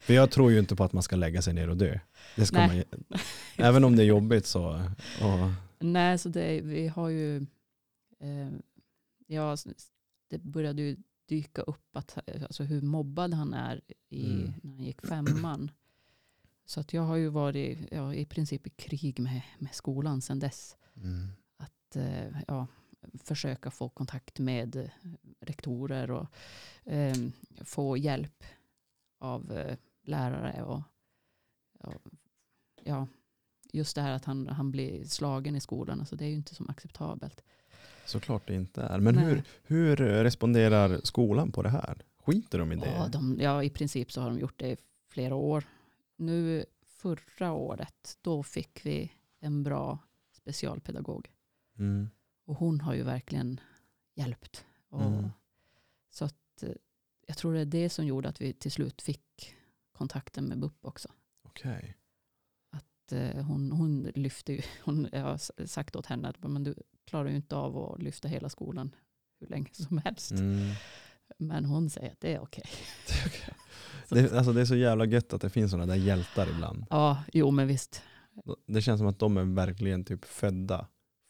[SPEAKER 1] För jag tror ju inte på att man ska lägga sig ner och dö. Det ska
[SPEAKER 2] Nej.
[SPEAKER 1] man, även om det är jobbigt så. Och,
[SPEAKER 2] Nej, så det, vi har ju... Eh, ja, det började ju dyka upp att, alltså hur mobbad han är i,
[SPEAKER 1] Mm.
[SPEAKER 2] när han gick femman. Så att jag har ju varit ja, i princip i krig med, med skolan sedan dess.
[SPEAKER 1] mm.
[SPEAKER 2] Att eh, ja, försöka få kontakt med rektorer och eh, få hjälp av eh, lärare. Och, och, ja, just det här att han, han blir slagen i skolan, alltså det är ju inte som acceptabelt.
[SPEAKER 1] Såklart det inte är. Men
[SPEAKER 2] Nej.
[SPEAKER 1] hur, hur responderar skolan på det här? Skiter de i det?
[SPEAKER 2] Ja, de, ja, i princip så har de gjort det i flera år. nu förra året, då fick vi en bra specialpedagog.
[SPEAKER 1] Mm.
[SPEAKER 2] Och hon har ju verkligen hjälpt. Och
[SPEAKER 1] Mm.
[SPEAKER 2] Så att eh, jag tror det är det som gjorde att vi till slut fick kontakten med BUP också.
[SPEAKER 1] Okej.
[SPEAKER 2] Att, eh, hon, hon lyfte ju, hon, jag har sagt åt henne att men du klarar ju inte av att lyfta hela skolan hur länge som helst.
[SPEAKER 1] Mm.
[SPEAKER 2] Men hon säger att det är okej.
[SPEAKER 1] Det, alltså det är så jävla gött att det finns sådana där hjältar ibland.
[SPEAKER 2] Ja, jo men visst.
[SPEAKER 1] Det känns som att de är verkligen typ födda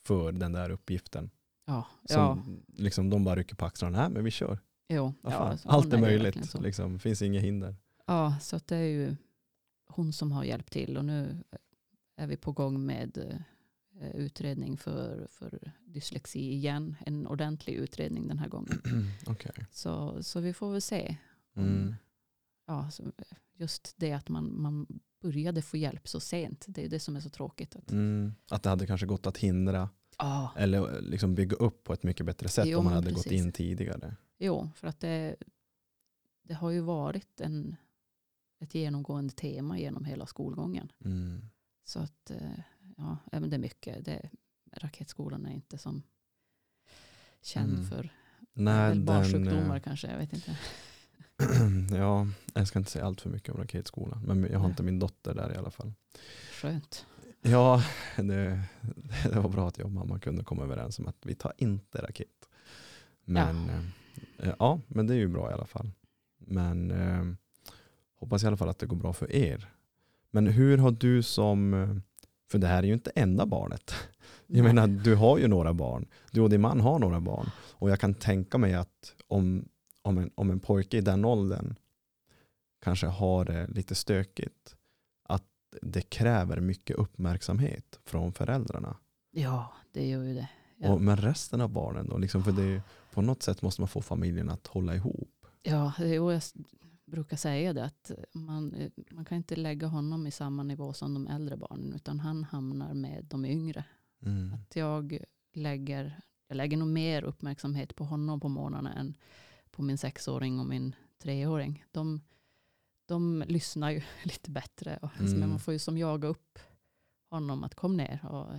[SPEAKER 1] för den där uppgiften.
[SPEAKER 2] Ja,
[SPEAKER 1] Som
[SPEAKER 2] ja
[SPEAKER 1] liksom de bara rycker på axlarna. Nej men vi kör.
[SPEAKER 2] Jo. Ja,
[SPEAKER 1] fan.
[SPEAKER 2] så
[SPEAKER 1] Allt är
[SPEAKER 2] ju
[SPEAKER 1] möjligt.
[SPEAKER 2] så.
[SPEAKER 1] Liksom. finns inga hinder.
[SPEAKER 2] Ja, så det är ju hon som har hjälpt till och nu är vi på gång med eh, utredning för, för dyslexi igen. En ordentlig utredning den här gången.
[SPEAKER 1] Okej.
[SPEAKER 2] Så, så vi får väl se.
[SPEAKER 1] Mm.
[SPEAKER 2] Ja, så just det att man, man började få hjälp så sent. Det är det som är så tråkigt. Att,
[SPEAKER 1] Mm. Att det hade kanske gått att hindra
[SPEAKER 2] ja,
[SPEAKER 1] eller liksom bygga upp på ett mycket bättre sätt
[SPEAKER 2] Jo,
[SPEAKER 1] om man hade gått
[SPEAKER 2] precis.
[SPEAKER 1] in tidigare.
[SPEAKER 2] Jo, för att det, det har ju varit en, ett genomgående tema genom hela skolgången.
[SPEAKER 1] Mm.
[SPEAKER 2] Så att, eh, ja, även det är mycket. Det, raketskolan är inte som känd
[SPEAKER 1] Mm.
[SPEAKER 2] för
[SPEAKER 1] Nej,
[SPEAKER 2] barnsjukdomar
[SPEAKER 1] den,
[SPEAKER 2] kanske. Jag vet inte.
[SPEAKER 1] eh, ja, jag ska inte säga allt för mycket om raketskolan. Men jag har
[SPEAKER 2] Nej.
[SPEAKER 1] inte min dotter där i alla fall.
[SPEAKER 2] Skönt.
[SPEAKER 1] Ja, det, det var bra att jag och mamma kunde komma överens om att vi tar inte raket. Men ja, ja men det är ju bra i alla fall. Men eh, hoppas i alla fall att det går bra för er. Men hur har du som, eh, för det här är ju inte enda barnet. Jag menar, du har ju några barn. Du och din man har några barn. Och jag kan tänka mig att om, om, en, om en pojke i den åldern kanske har det lite stökigt, att det kräver mycket uppmärksamhet från föräldrarna.
[SPEAKER 2] Ja, det gör ju det. Ja.
[SPEAKER 1] Och, men resten av barnen då? Liksom för det, är- på något sätt måste man få familjen att hålla ihop.
[SPEAKER 2] Ja, jo, jag brukar säga det att man, eh, man kan inte lägga honom i samma nivå som de äldre barnen utan han hamnar med de yngre.
[SPEAKER 1] Mm.
[SPEAKER 2] Att jag lägger, jag lägger nog mer uppmärksamhet på honom på morgnarna än på min sexåring och min treåring. De, de lyssnar ju lite bättre. Och,
[SPEAKER 1] Mm.
[SPEAKER 2] Men man får ju som jaga upp honom att kom ner och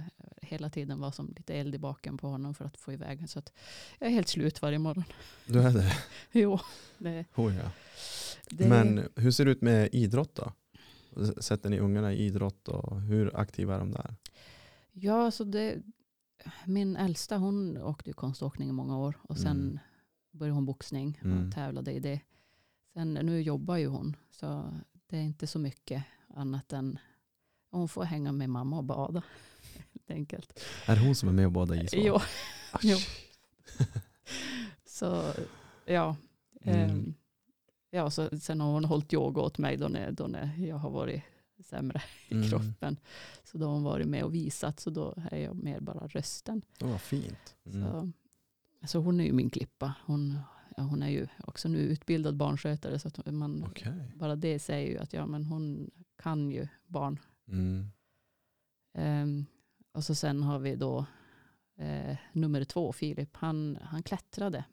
[SPEAKER 2] hela tiden vara som lite eld i baken på honom för att få iväg. Så att jag är helt slut varje morgon.
[SPEAKER 1] Du är det?
[SPEAKER 2] Jo, det,
[SPEAKER 1] Oh, ja.
[SPEAKER 2] det,
[SPEAKER 1] Men hur ser det ut med idrott då? Sätter ni ungarna i idrott och hur aktiva är de där?
[SPEAKER 2] Ja, så det, min äldsta hon åkte ju konståkning i många år och sen
[SPEAKER 1] Mm.
[SPEAKER 2] började hon boxning
[SPEAKER 1] Mm.
[SPEAKER 2] och tävlade i det. Sen nu jobbar ju hon så det är inte så mycket annat än hon får hänga med mamma och bada. Helt enkelt.
[SPEAKER 1] Är det hon som är med och badar isbad?
[SPEAKER 2] Jo,
[SPEAKER 1] Ah,
[SPEAKER 2] jo. så ja.
[SPEAKER 1] Mm.
[SPEAKER 2] ehm, ja så, sen har hon hållit yoga åt mig då när, då när jag har varit sämre i
[SPEAKER 1] Mm.
[SPEAKER 2] kroppen. Så då har hon varit med och visat så då är jag mer bara rösten.
[SPEAKER 1] Åh, vad fint. Mm.
[SPEAKER 2] Så, så hon är ju min klippa. Hon, ja, hon är ju också nu utbildad barnskötare. Så att man,
[SPEAKER 1] Okej.
[SPEAKER 2] bara det säger ju att ja, men hon kan ju barn.
[SPEAKER 1] Mm.
[SPEAKER 2] Ehm, och så sen har vi då eh, nummer två, Filip. Han, han klättrade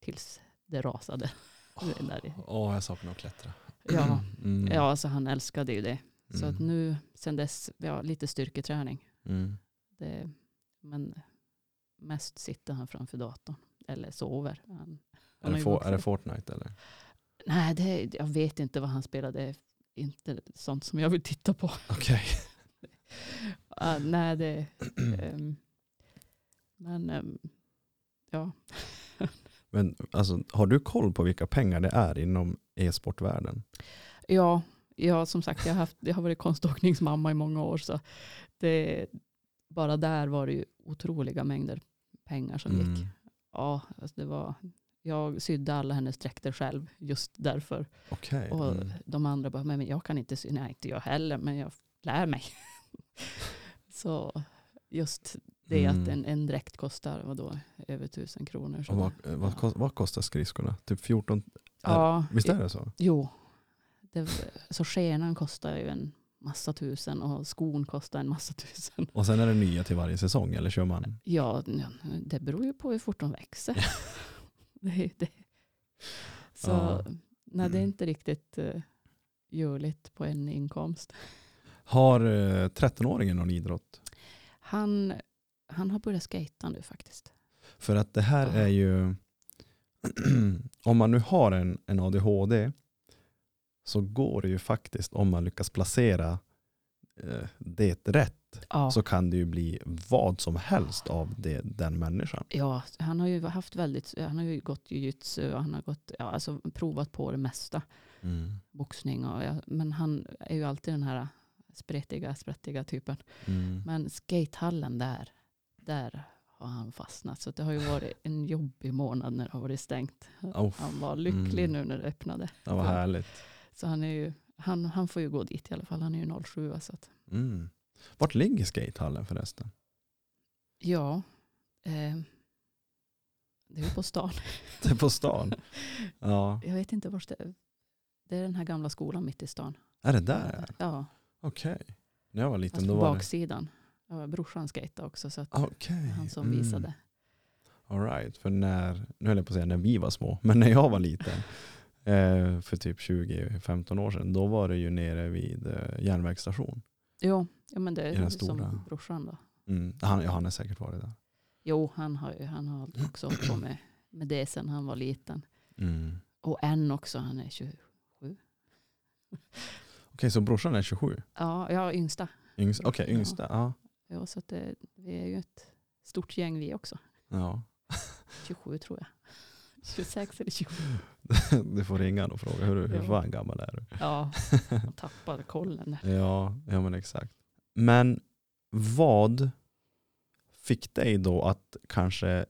[SPEAKER 2] tills det rasade. Det där i-
[SPEAKER 1] Åh, jag saknar att klättra.
[SPEAKER 2] Ja,
[SPEAKER 1] Mm.
[SPEAKER 2] ja alltså han älskade ju det. Så att
[SPEAKER 1] Mm.
[SPEAKER 2] nu, sen dess, ja, lite styrketräning.
[SPEAKER 1] Mm.
[SPEAKER 2] Det, men mest sitter han framför datorn. Eller sover. Han,
[SPEAKER 1] Är,
[SPEAKER 2] han
[SPEAKER 1] det for, är det Fortnite eller?
[SPEAKER 2] Nej, det, jag vet inte vad han spelar. Det är inte sånt som jag vill titta på.
[SPEAKER 1] Okej.
[SPEAKER 2] Ah, nej, det... ehm, men ehm, ja.
[SPEAKER 1] Men alltså, har du koll på vilka pengar det är inom e-sportvärlden?
[SPEAKER 2] ja, ja, som sagt, jag har, haft, jag har varit konståkningsmamma i många år. Så det, bara där var det ju otroliga mängder pengar som gick.
[SPEAKER 1] Mm.
[SPEAKER 2] Ja, alltså det var, jag sydde alla hennes dräkter själv just därför.
[SPEAKER 1] Okej.
[SPEAKER 2] Och
[SPEAKER 1] Mm.
[SPEAKER 2] de andra bara, men jag kan inte sy. Nej, inte jag heller, men jag lär mig. så just det
[SPEAKER 1] Mm.
[SPEAKER 2] att en, en dräkt kostar vadå, över tusen kronor. Så
[SPEAKER 1] vad, vad, kost, vad kostar skridskorna? Typ 14?
[SPEAKER 2] ja,
[SPEAKER 1] Visst är det så?
[SPEAKER 2] Jo. Det, så skenan kostar ju en massa tusen och skon kostar en massa tusen.
[SPEAKER 1] Och sen är det nya till varje säsong eller kör man?
[SPEAKER 2] Ja, det beror ju på hur fort de växer. det, är det. Så
[SPEAKER 1] Ja.
[SPEAKER 2] nej, det är inte riktigt. eh, görligt på en inkomst.
[SPEAKER 1] Har eh, 13-åringen någon idrott?
[SPEAKER 2] Han, han har börjat skata nu faktiskt.
[SPEAKER 1] För att det här
[SPEAKER 2] Ja.
[SPEAKER 1] är ju, om man nu har en, en ADHD så går det ju faktiskt, om man lyckas placera eh, det rätt,
[SPEAKER 2] Ja,
[SPEAKER 1] så kan det ju bli vad som helst av det, den människan.
[SPEAKER 2] ja, han har ju haft väldigt, han har ju gått jujutsu och han har gått, ja, alltså provat på det mesta. Boxning och, ja, men han är ju alltid den här spretiga, sprättiga typen.
[SPEAKER 1] Mm.
[SPEAKER 2] Men skatehallen där, där har han fastnat. Så det har ju varit en jobbig månad när det har varit stängt.
[SPEAKER 1] Oh,
[SPEAKER 2] Han var lycklig
[SPEAKER 1] Mm.
[SPEAKER 2] nu när det öppnade.
[SPEAKER 1] det var härligt.
[SPEAKER 2] Så han, är ju, han, han får ju gå dit i alla fall. Han är ju 07. Så att,
[SPEAKER 1] Mm. Vart ligger skatehallen förresten?
[SPEAKER 2] ja, eh, det är på stan.
[SPEAKER 1] Det är på stan. Ja.
[SPEAKER 2] Jag vet inte var det är. Det är den här gamla skolan mitt i stan.
[SPEAKER 1] Är det där?
[SPEAKER 2] Ja,
[SPEAKER 1] Okej. När jag var liten
[SPEAKER 2] fast
[SPEAKER 1] då var det...
[SPEAKER 2] baksidan. Ja, brorsan skejtade också så att det var han som
[SPEAKER 1] Mm.
[SPEAKER 2] visade.
[SPEAKER 1] All right. För när, nu höll jag på att säga när vi var små, men när jag var liten, eh, för typ 20-15 år sedan, då var det ju nere vid eh, järnvägsstation.
[SPEAKER 2] Jo, ja, men det är som brorsan då.
[SPEAKER 1] Mm. Han, ja, han har säkert varit där.
[SPEAKER 2] Jo, han har, han har också hållit på med, med det sen han var liten.
[SPEAKER 1] Mm.
[SPEAKER 2] Och en också, han är 20.
[SPEAKER 1] Okej, så brorsan är 27?
[SPEAKER 2] Ja, jag är yngsta.
[SPEAKER 1] Yngst, Okej,
[SPEAKER 2] Ja.
[SPEAKER 1] yngsta. Ja.
[SPEAKER 2] Ja, så det, vi är ju ett stort gäng vi också.
[SPEAKER 1] ja.
[SPEAKER 2] 27 tror jag. 26 eller 27.
[SPEAKER 1] Du får ringa och fråga hur, hur fan gammal är du?
[SPEAKER 2] Ja, man tappar kollen.
[SPEAKER 1] Ja, ja men exakt. Men vad fick dig då att kanske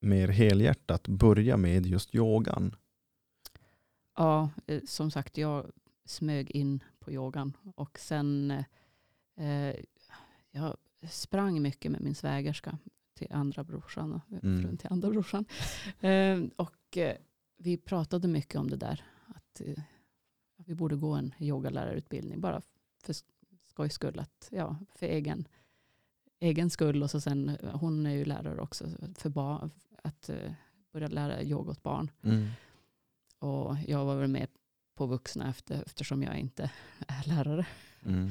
[SPEAKER 1] mer helhjärtat börja med just yogan?
[SPEAKER 2] Ja, eh, som sagt, jag smög in på yogan. Och sen, eh, jag sprang mycket med min svägerska till andra brorsan. och
[SPEAKER 1] Mm.
[SPEAKER 2] Frun till andra brorsan. Eh, och eh, vi pratade mycket om det där. Att eh, vi borde gå en yogalärarutbildning. Bara för skojs skull. Att, ja, för egen, egen skull. Och så sen, eh, hon är ju lärare också. För barn, att eh, börja lära yoga åt barn. Och jag var väl med på vuxna efter, eftersom jag inte är lärare.
[SPEAKER 1] Mm.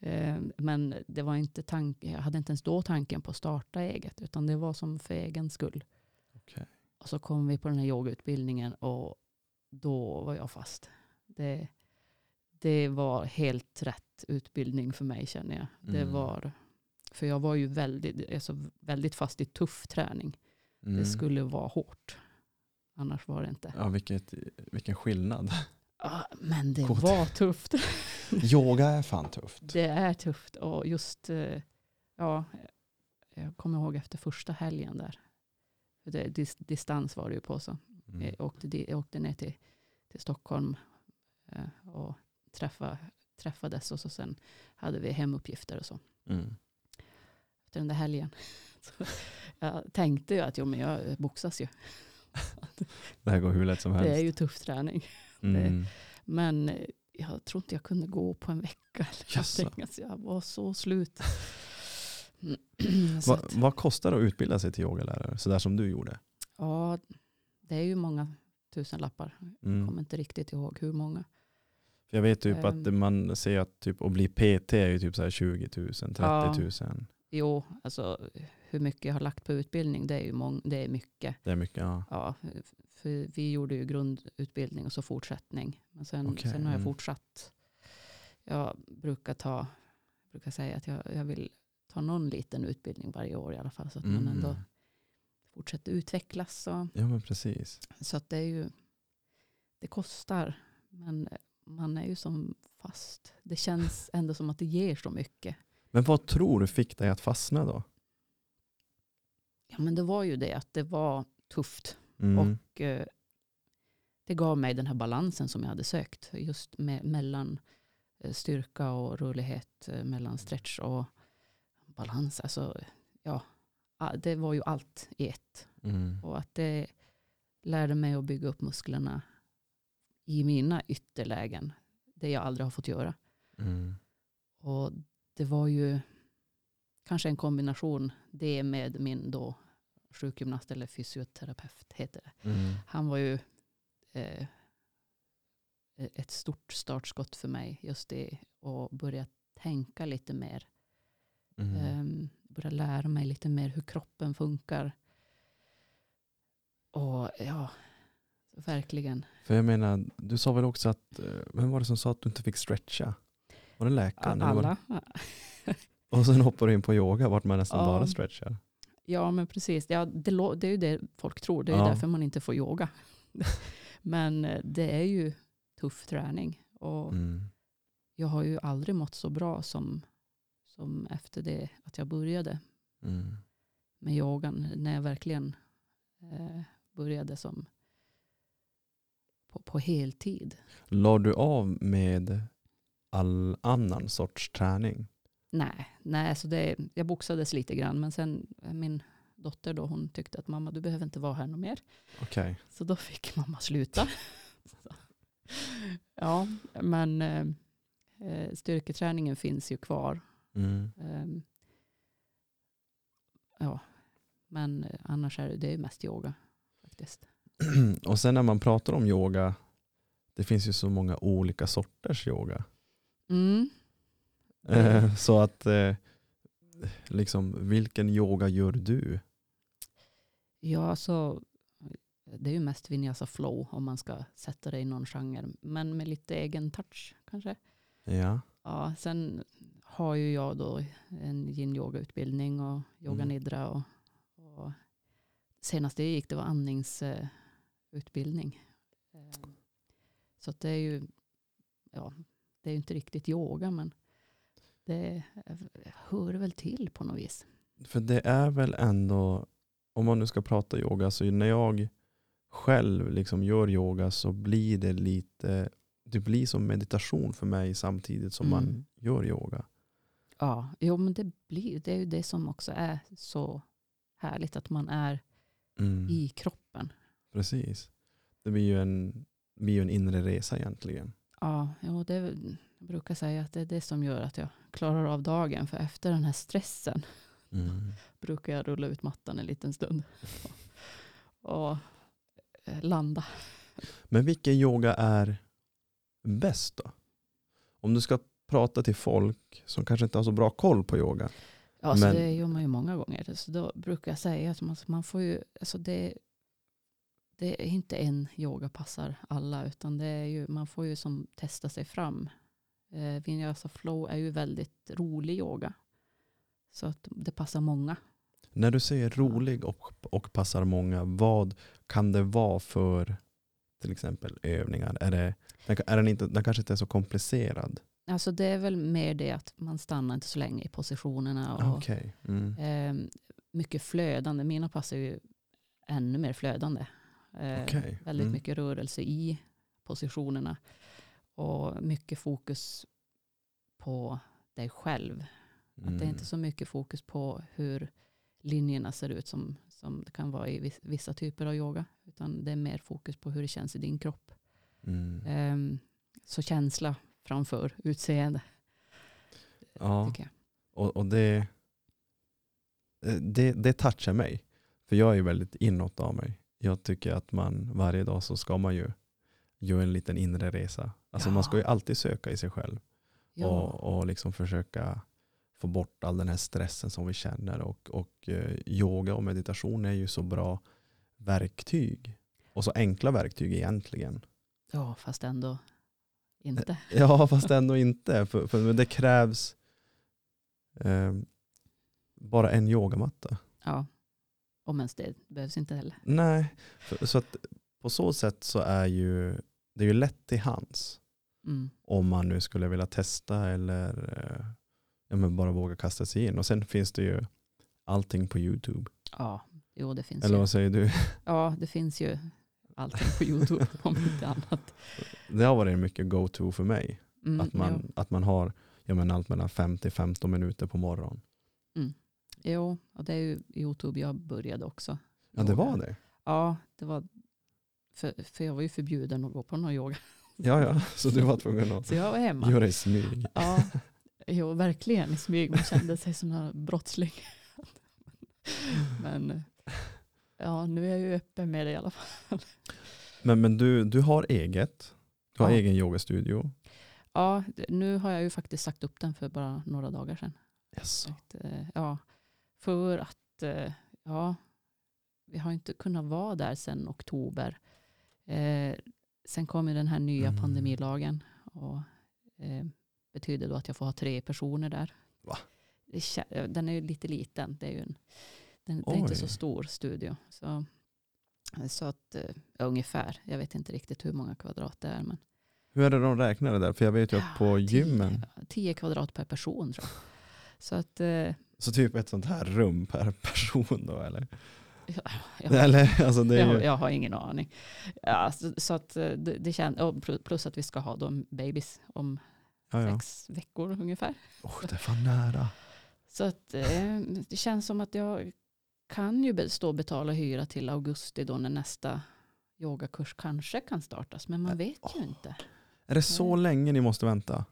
[SPEAKER 2] Eh, Men det var inte tank, jag hade inte ens då tanken på att starta eget. Utan det var som för egen skull.
[SPEAKER 1] Okej.
[SPEAKER 2] Och så kom vi på den här yogautbildningen och då var jag fast. Det, det var helt rätt utbildning för mig känner jag. Det
[SPEAKER 1] Mm.
[SPEAKER 2] var, för jag var ju väldigt, alltså väldigt fast i tuff träning.
[SPEAKER 1] Mm.
[SPEAKER 2] Det skulle vara hårt. Annars var det inte.
[SPEAKER 1] Ja, vilket, vilken skillnad.
[SPEAKER 2] Ah, Men det
[SPEAKER 1] Coolt.
[SPEAKER 2] var tufft.
[SPEAKER 1] Yoga är fan tufft.
[SPEAKER 2] Det är tufft. Och just, eh, ja, jag kommer ihåg efter första helgen där. Det, dis, distans var det ju på så.
[SPEAKER 1] Mm.
[SPEAKER 2] Jag, åkte, di- jag åkte ner till, till Stockholm eh, och träffa, träffades och så sen hade vi hemuppgifter och så.
[SPEAKER 1] Mm.
[SPEAKER 2] Efter den där helgen. Så jag tänkte ju att jo, men jag boxas ju.
[SPEAKER 1] Det här går hur lätt som helst.
[SPEAKER 2] Det är ju tuff träning.
[SPEAKER 1] Mm.
[SPEAKER 2] Men jag tror inte jag kunde gå på en vecka. Eller alltså, jag var så slut. så att,
[SPEAKER 1] vad kostar det att utbilda sig till yogalärare? Sådär som du gjorde?
[SPEAKER 2] ja, det är ju många tusen lappar. Jag
[SPEAKER 1] Mm.
[SPEAKER 2] kommer inte riktigt ihåg hur många.
[SPEAKER 1] Jag vet typ att
[SPEAKER 2] Ehm.
[SPEAKER 1] man ser att typ att bli PT är ju typ så här 20 000, 30
[SPEAKER 2] Ja.
[SPEAKER 1] 000.
[SPEAKER 2] Jo, alltså hur mycket jag har lagt på utbildning, det är ju mång- det är mycket.
[SPEAKER 1] Det är mycket. Ja.
[SPEAKER 2] Ja, för vi gjorde ju grundutbildning och så fortsättning. Men sen,
[SPEAKER 1] Okej,
[SPEAKER 2] sen har jag
[SPEAKER 1] mm.
[SPEAKER 2] fortsatt. Jag brukar ta, jag brukar säga att jag, jag vill ta någon liten utbildning varje år i alla fall. Så att man
[SPEAKER 1] Mm.
[SPEAKER 2] ändå fortsätter utvecklas. Och,
[SPEAKER 1] ja men precis.
[SPEAKER 2] så att det är ju, det kostar. Men man är ju som fast. Det känns ändå som att det ger så mycket.
[SPEAKER 1] Men vad tror du fick dig att fastna då?
[SPEAKER 2] Ja men det var ju det att det var tufft.
[SPEAKER 1] Mm.
[SPEAKER 2] Och eh, det gav mig den här balansen som jag hade sökt. Just med, mellan eh, styrka och rörlighet, eh, mellan stretch och balans. Alltså, ja, det var ju allt i ett.
[SPEAKER 1] Mm.
[SPEAKER 2] Och att det lärde mig att bygga upp musklerna i mina ytterlägen. Det jag aldrig har fått göra.
[SPEAKER 1] Mm.
[SPEAKER 2] Och det var ju kanske en kombination det med min då sjukgymnast eller fysioterapeut heter det.
[SPEAKER 1] Mm.
[SPEAKER 2] Han var ju eh, ett stort startskott för mig. Just det att börja tänka lite mer.
[SPEAKER 1] Mm.
[SPEAKER 2] Ehm, börja lära mig lite mer hur kroppen funkar. Och ja, verkligen.
[SPEAKER 1] För jag menar, du sa väl också att, eh, vem var det som sa att du inte fick stretcha? Var det läkaren? var det-
[SPEAKER 2] Alla.
[SPEAKER 1] Och sen hoppar du in på yoga vart man nästan
[SPEAKER 2] Ja.
[SPEAKER 1] bara stretchar.
[SPEAKER 2] Ja, men precis. Ja, det, det är ju det folk tror. Det är
[SPEAKER 1] Ja.
[SPEAKER 2] därför man inte får yoga. men eh, det är ju tuff träning. Och
[SPEAKER 1] Mm.
[SPEAKER 2] jag har ju aldrig mått så bra som, som efter det att jag började
[SPEAKER 1] Mm.
[SPEAKER 2] med yogan. När jag verkligen eh, började som på, på heltid.
[SPEAKER 1] La du av med all annan sorts träning?
[SPEAKER 2] Nej, nej så det, jag boxades lite grann. Men sen eh, min dotter då, hon tyckte att mamma du behöver inte vara här något mer.
[SPEAKER 1] Okej.
[SPEAKER 2] Så då fick mamma sluta. Ja, men eh, eh, styrketräningen finns ju kvar.
[SPEAKER 1] Mm.
[SPEAKER 2] Ehm, ja, men eh, annars är det, det är mest yoga faktiskt.
[SPEAKER 1] Och sen när man pratar om yoga, det finns ju så många olika sorters yoga.
[SPEAKER 2] Mm.
[SPEAKER 1] Eh, Så att, eh, liksom, vilken yoga gör du?
[SPEAKER 2] Ja, så det är ju mest vinyasa flow om man ska sätta det i någon genre. Men med lite egen touch kanske.
[SPEAKER 1] Ja.
[SPEAKER 2] Ja, sen har ju jag då en yin yoga utbildning och yoga
[SPEAKER 1] Mm.
[SPEAKER 2] nidra. Och, och senast jag gick det var andningsutbildning. Eh, Så det är ju, ja, det är inte riktigt yoga men det hör väl till på något vis.
[SPEAKER 1] För det är väl ändå, om man nu ska prata yoga, så när jag själv liksom gör yoga så blir det lite, det blir som meditation för mig samtidigt som man
[SPEAKER 2] Mm.
[SPEAKER 1] gör yoga.
[SPEAKER 2] Ja, jo men det, blir, det är ju det som också är så härligt att man är
[SPEAKER 1] Mm.
[SPEAKER 2] i kroppen.
[SPEAKER 1] Precis. Det blir ju en, blir ju en inre resa egentligen.
[SPEAKER 2] Ja, jo, det jag brukar säga att det är det som gör att jag klarar av dagen. För efter den här stressen
[SPEAKER 1] Mm.
[SPEAKER 2] brukar jag rulla ut mattan en liten stund. Och eh, landa.
[SPEAKER 1] Men vilken yoga är bäst då? Om du ska prata till folk som kanske inte har så bra koll på yoga.
[SPEAKER 2] Ja, så
[SPEAKER 1] Men-
[SPEAKER 2] det gör man ju många gånger. Så då brukar jag säga att man, man får ju, alltså det, det är inte en yoga passar alla, utan det är ju, man får ju som testa sig fram. Eh, Vinyasa flow är ju väldigt rolig yoga. Så att det passar många.
[SPEAKER 1] När du säger rolig och, och passar många, vad kan det vara för till exempel övningar? Är, det, är den, inte, den kanske inte är så komplicerad?
[SPEAKER 2] Alltså det är väl mer det att man stannar inte så länge i positionerna. Och,
[SPEAKER 1] Ah, Okej. Mm.
[SPEAKER 2] eh, mycket flödande. Mina passar ju ännu mer flödande. Eh,
[SPEAKER 1] Okej.
[SPEAKER 2] Väldigt
[SPEAKER 1] Mm.
[SPEAKER 2] mycket rörelse i positionerna. Och mycket fokus på dig själv. Att det är
[SPEAKER 1] Mm.
[SPEAKER 2] inte så mycket fokus på hur linjerna ser ut som, som det kan vara i vis- vissa typer av yoga. Utan det är mer fokus på hur det känns i din kropp.
[SPEAKER 1] Mm.
[SPEAKER 2] Ehm, så känsla framför utseende.
[SPEAKER 1] Ja. Och, och det, eh, det, det touchar mig. För jag är ju väldigt inåt av mig. Jag tycker att man varje dag så ska man ju göra en liten inre resa. Alltså
[SPEAKER 2] Ja.
[SPEAKER 1] man ska ju alltid söka i sig själv.
[SPEAKER 2] Ja,
[SPEAKER 1] och, och liksom försöka få bort all den här stressen som vi känner. Och, och eh, yoga och meditation är ju så bra verktyg. Och så enkla verktyg egentligen.
[SPEAKER 2] ja, fast ändå inte.
[SPEAKER 1] Ja, fast ändå inte. För, för men det krävs eh, bara en yogamatta.
[SPEAKER 2] Ja. Om ens det behövs inte heller.
[SPEAKER 1] Nej, för, så att på så sätt så är ju det är ju lätt till hands.
[SPEAKER 2] Mm.
[SPEAKER 1] Om man nu skulle vilja testa eller eh, ja, men bara våga kasta sig in. Och sen finns det ju allting på YouTube.
[SPEAKER 2] Ja, jo det finns
[SPEAKER 1] Eller
[SPEAKER 2] ju.
[SPEAKER 1] vad säger du?
[SPEAKER 2] Ja, det finns ju allting på YouTube om inte annat.
[SPEAKER 1] Det har varit mycket go-to för mig.
[SPEAKER 2] Mm,
[SPEAKER 1] att, man, att man har ja, men allt mellan 50-15 minuter på morgonen.
[SPEAKER 2] Jo. jo, och det är ju YouTube jag började också.
[SPEAKER 1] Ja, det var det.
[SPEAKER 2] Ja, det var för, för jag var ju förbjuden att gå på någon yoga.
[SPEAKER 1] Ja, ja. Så du var tvungen att
[SPEAKER 2] Så jag var hemma.
[SPEAKER 1] göra i smyg.
[SPEAKER 2] Ja, jo, verkligen i smyg. Man kände sig som en brottsling. Men ja, nu är jag ju öppen med det i alla fall.
[SPEAKER 1] Men, men du, du har eget. Du har
[SPEAKER 2] Ja.
[SPEAKER 1] egen yogastudio.
[SPEAKER 2] Ja, nu har jag ju faktiskt sagt upp den för bara några dagar sedan.
[SPEAKER 1] Yes.
[SPEAKER 2] Eh, Ja, för att eh, ja, vi har inte kunnat vara där sedan oktober. Eh, sen kom ju den här nya
[SPEAKER 1] Mm.
[SPEAKER 2] pandemilagen och eh, betyder då att jag får ha tre personer där.
[SPEAKER 1] Va?
[SPEAKER 2] Eh, Den är ju lite liten. Det är ju en, den, är inte så stor studio. Så, så att eh, ja, ungefär, jag vet inte riktigt hur många kvadrat det är. Men
[SPEAKER 1] Hur är det de räknar det där? För jag vet ju att på gymmen,
[SPEAKER 2] 10, 10 kvadrat per person tror jag. Så att eh,
[SPEAKER 1] så typ ett sånt här rum per person då eller?
[SPEAKER 2] Jag,
[SPEAKER 1] Eller alltså det är
[SPEAKER 2] jag,
[SPEAKER 1] ju,
[SPEAKER 2] jag har ingen aning. Ja, så, så att eh, det, det känns, plus att vi ska ha de babys om
[SPEAKER 1] ja, ja.
[SPEAKER 2] sex veckor ungefär.
[SPEAKER 1] Oh, det är fan nära.
[SPEAKER 2] Så att eh, det känns som att jag kan ju stå och betala hyra till augusti då när nästa yogakurs kanske kan startas. Men man vet ju inte.
[SPEAKER 1] Är det så länge ni måste vänta?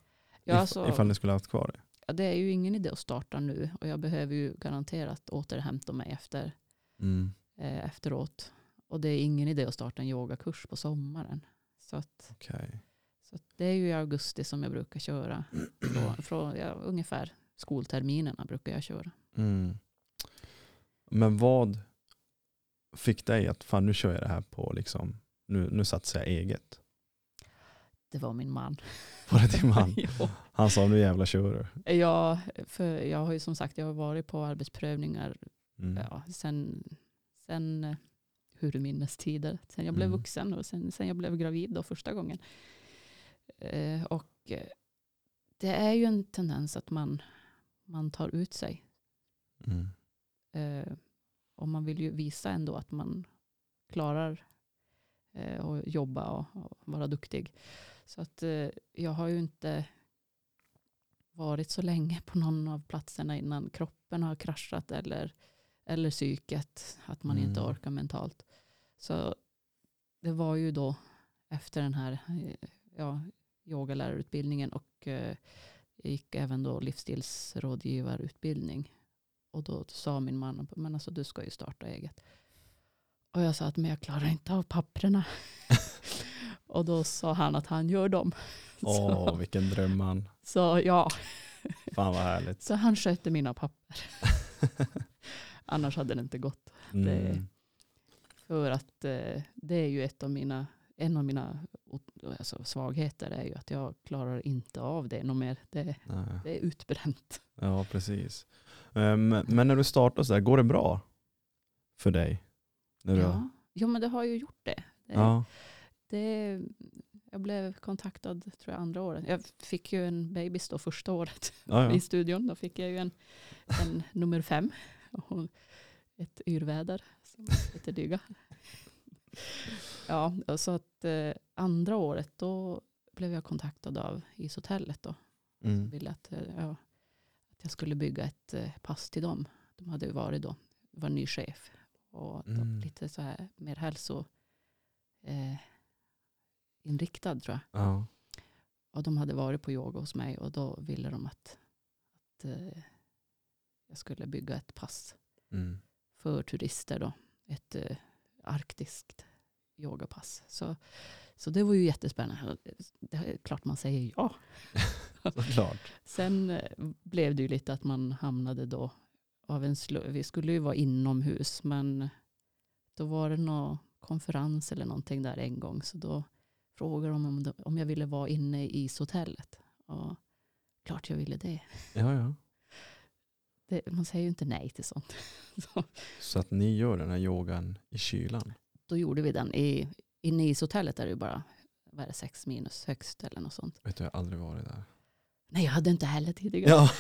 [SPEAKER 2] Ja, alltså,
[SPEAKER 1] Ifall ni skulle ha haft kvar det?
[SPEAKER 2] ja, det är ju ingen idé att starta nu och jag behöver ju garanterat återhämta mig efter,
[SPEAKER 1] Mm.
[SPEAKER 2] eh, efteråt. Och det är ingen idé att starta en yogakurs på sommaren. Så, att,
[SPEAKER 1] Okej.
[SPEAKER 2] så det är ju i augusti som jag brukar köra. Från, från ja, ungefär skolterminerna brukar jag köra.
[SPEAKER 1] Mm. Men vad fick dig att fan nu kör jag det här på liksom, nu, nu satsar jag eget?
[SPEAKER 2] Det var min man.
[SPEAKER 1] Var det din man? Han sa nu jävla kör du.
[SPEAKER 2] Ja, för jag har ju som sagt jag har varit på arbetsprövningar
[SPEAKER 1] Mm.
[SPEAKER 2] ja, sen, sen eh, urminnes tider. Sen jag blev
[SPEAKER 1] Mm.
[SPEAKER 2] vuxen och sen, sen jag blev gravid då första gången. Eh, och eh, det är ju en tendens att man, man tar ut sig.
[SPEAKER 1] Mm.
[SPEAKER 2] Eh, och man vill ju visa ändå att man klarar eh, att jobba och, och vara duktig. Så att eh, jag har ju inte varit så länge på någon av platserna innan kroppen har kraschat eller, eller psyket, att man inte
[SPEAKER 1] Mm.
[SPEAKER 2] orkar mentalt. Så det var ju då efter den här eh, ja, yogalärarutbildningen och eh, jag gick även då livsstilsrådgivarutbildning. Och då sa min man, men alltså du ska ju starta eget. Och jag sa att men jag klarar inte av papperna. och då sa han att han gör dem.
[SPEAKER 1] Åh,
[SPEAKER 2] Så,
[SPEAKER 1] vilken drömman.
[SPEAKER 2] så ja,
[SPEAKER 1] Fan vad härligt.
[SPEAKER 2] så han skötte mina papper. Annars hade det inte gått.
[SPEAKER 1] Mm.
[SPEAKER 2] För att eh, det är ju ett av mina, en av mina alltså, svagheter är ju att jag klarar inte av det något mer. Det, det är utbränt.
[SPEAKER 1] Ja, precis. Ehm, Men när du startar så här, går det bra för dig? När du,
[SPEAKER 2] Ja. jo men det har ju gjort det. det,
[SPEAKER 1] ja.
[SPEAKER 2] det jag blev kontaktad tror jag andra året. Jag fick ju en bebis då första året
[SPEAKER 1] Ja,
[SPEAKER 2] i
[SPEAKER 1] ja.
[SPEAKER 2] studion. Då fick jag ju en, en nummer fem. Och ett yrväder som heter dyga. Ja, så att eh, andra året då blev jag kontaktad av ishotellet då.
[SPEAKER 1] Mm.
[SPEAKER 2] Ville att, eh, ja, att jag skulle bygga ett eh, pass till dem. De hade ju varit då, var ny chef. Och
[SPEAKER 1] Mm.
[SPEAKER 2] lite så här mer hälso eh, tror jag.
[SPEAKER 1] Ja.
[SPEAKER 2] Och de hade varit på yoga hos mig och då ville de att, att eh, jag skulle bygga ett pass
[SPEAKER 1] Mm.
[SPEAKER 2] för turister då. Ett eh, arktiskt yogapass. Så, så det var ju jättespännande. Det är klart man säger ja.
[SPEAKER 1] Såklart.
[SPEAKER 2] Sen eh, blev det ju lite att man hamnade då av en slu- Vi skulle ju vara inomhus men då var det någon konferens eller någonting där en gång. Så då frågade de om, om jag ville vara inne i ishotellet. Och klart jag ville det.
[SPEAKER 1] Ja, ja.
[SPEAKER 2] Det. Man säger ju inte nej till sånt. Så
[SPEAKER 1] Så att ni gör den här yogan i kylan?
[SPEAKER 2] då gjorde vi den. I, i ishotellet är det ju bara vad är det, sex minus högst eller något sånt.
[SPEAKER 1] Vet du, jag har aldrig varit där.
[SPEAKER 2] Nej, jag hade inte heller tidigare.
[SPEAKER 1] Ja.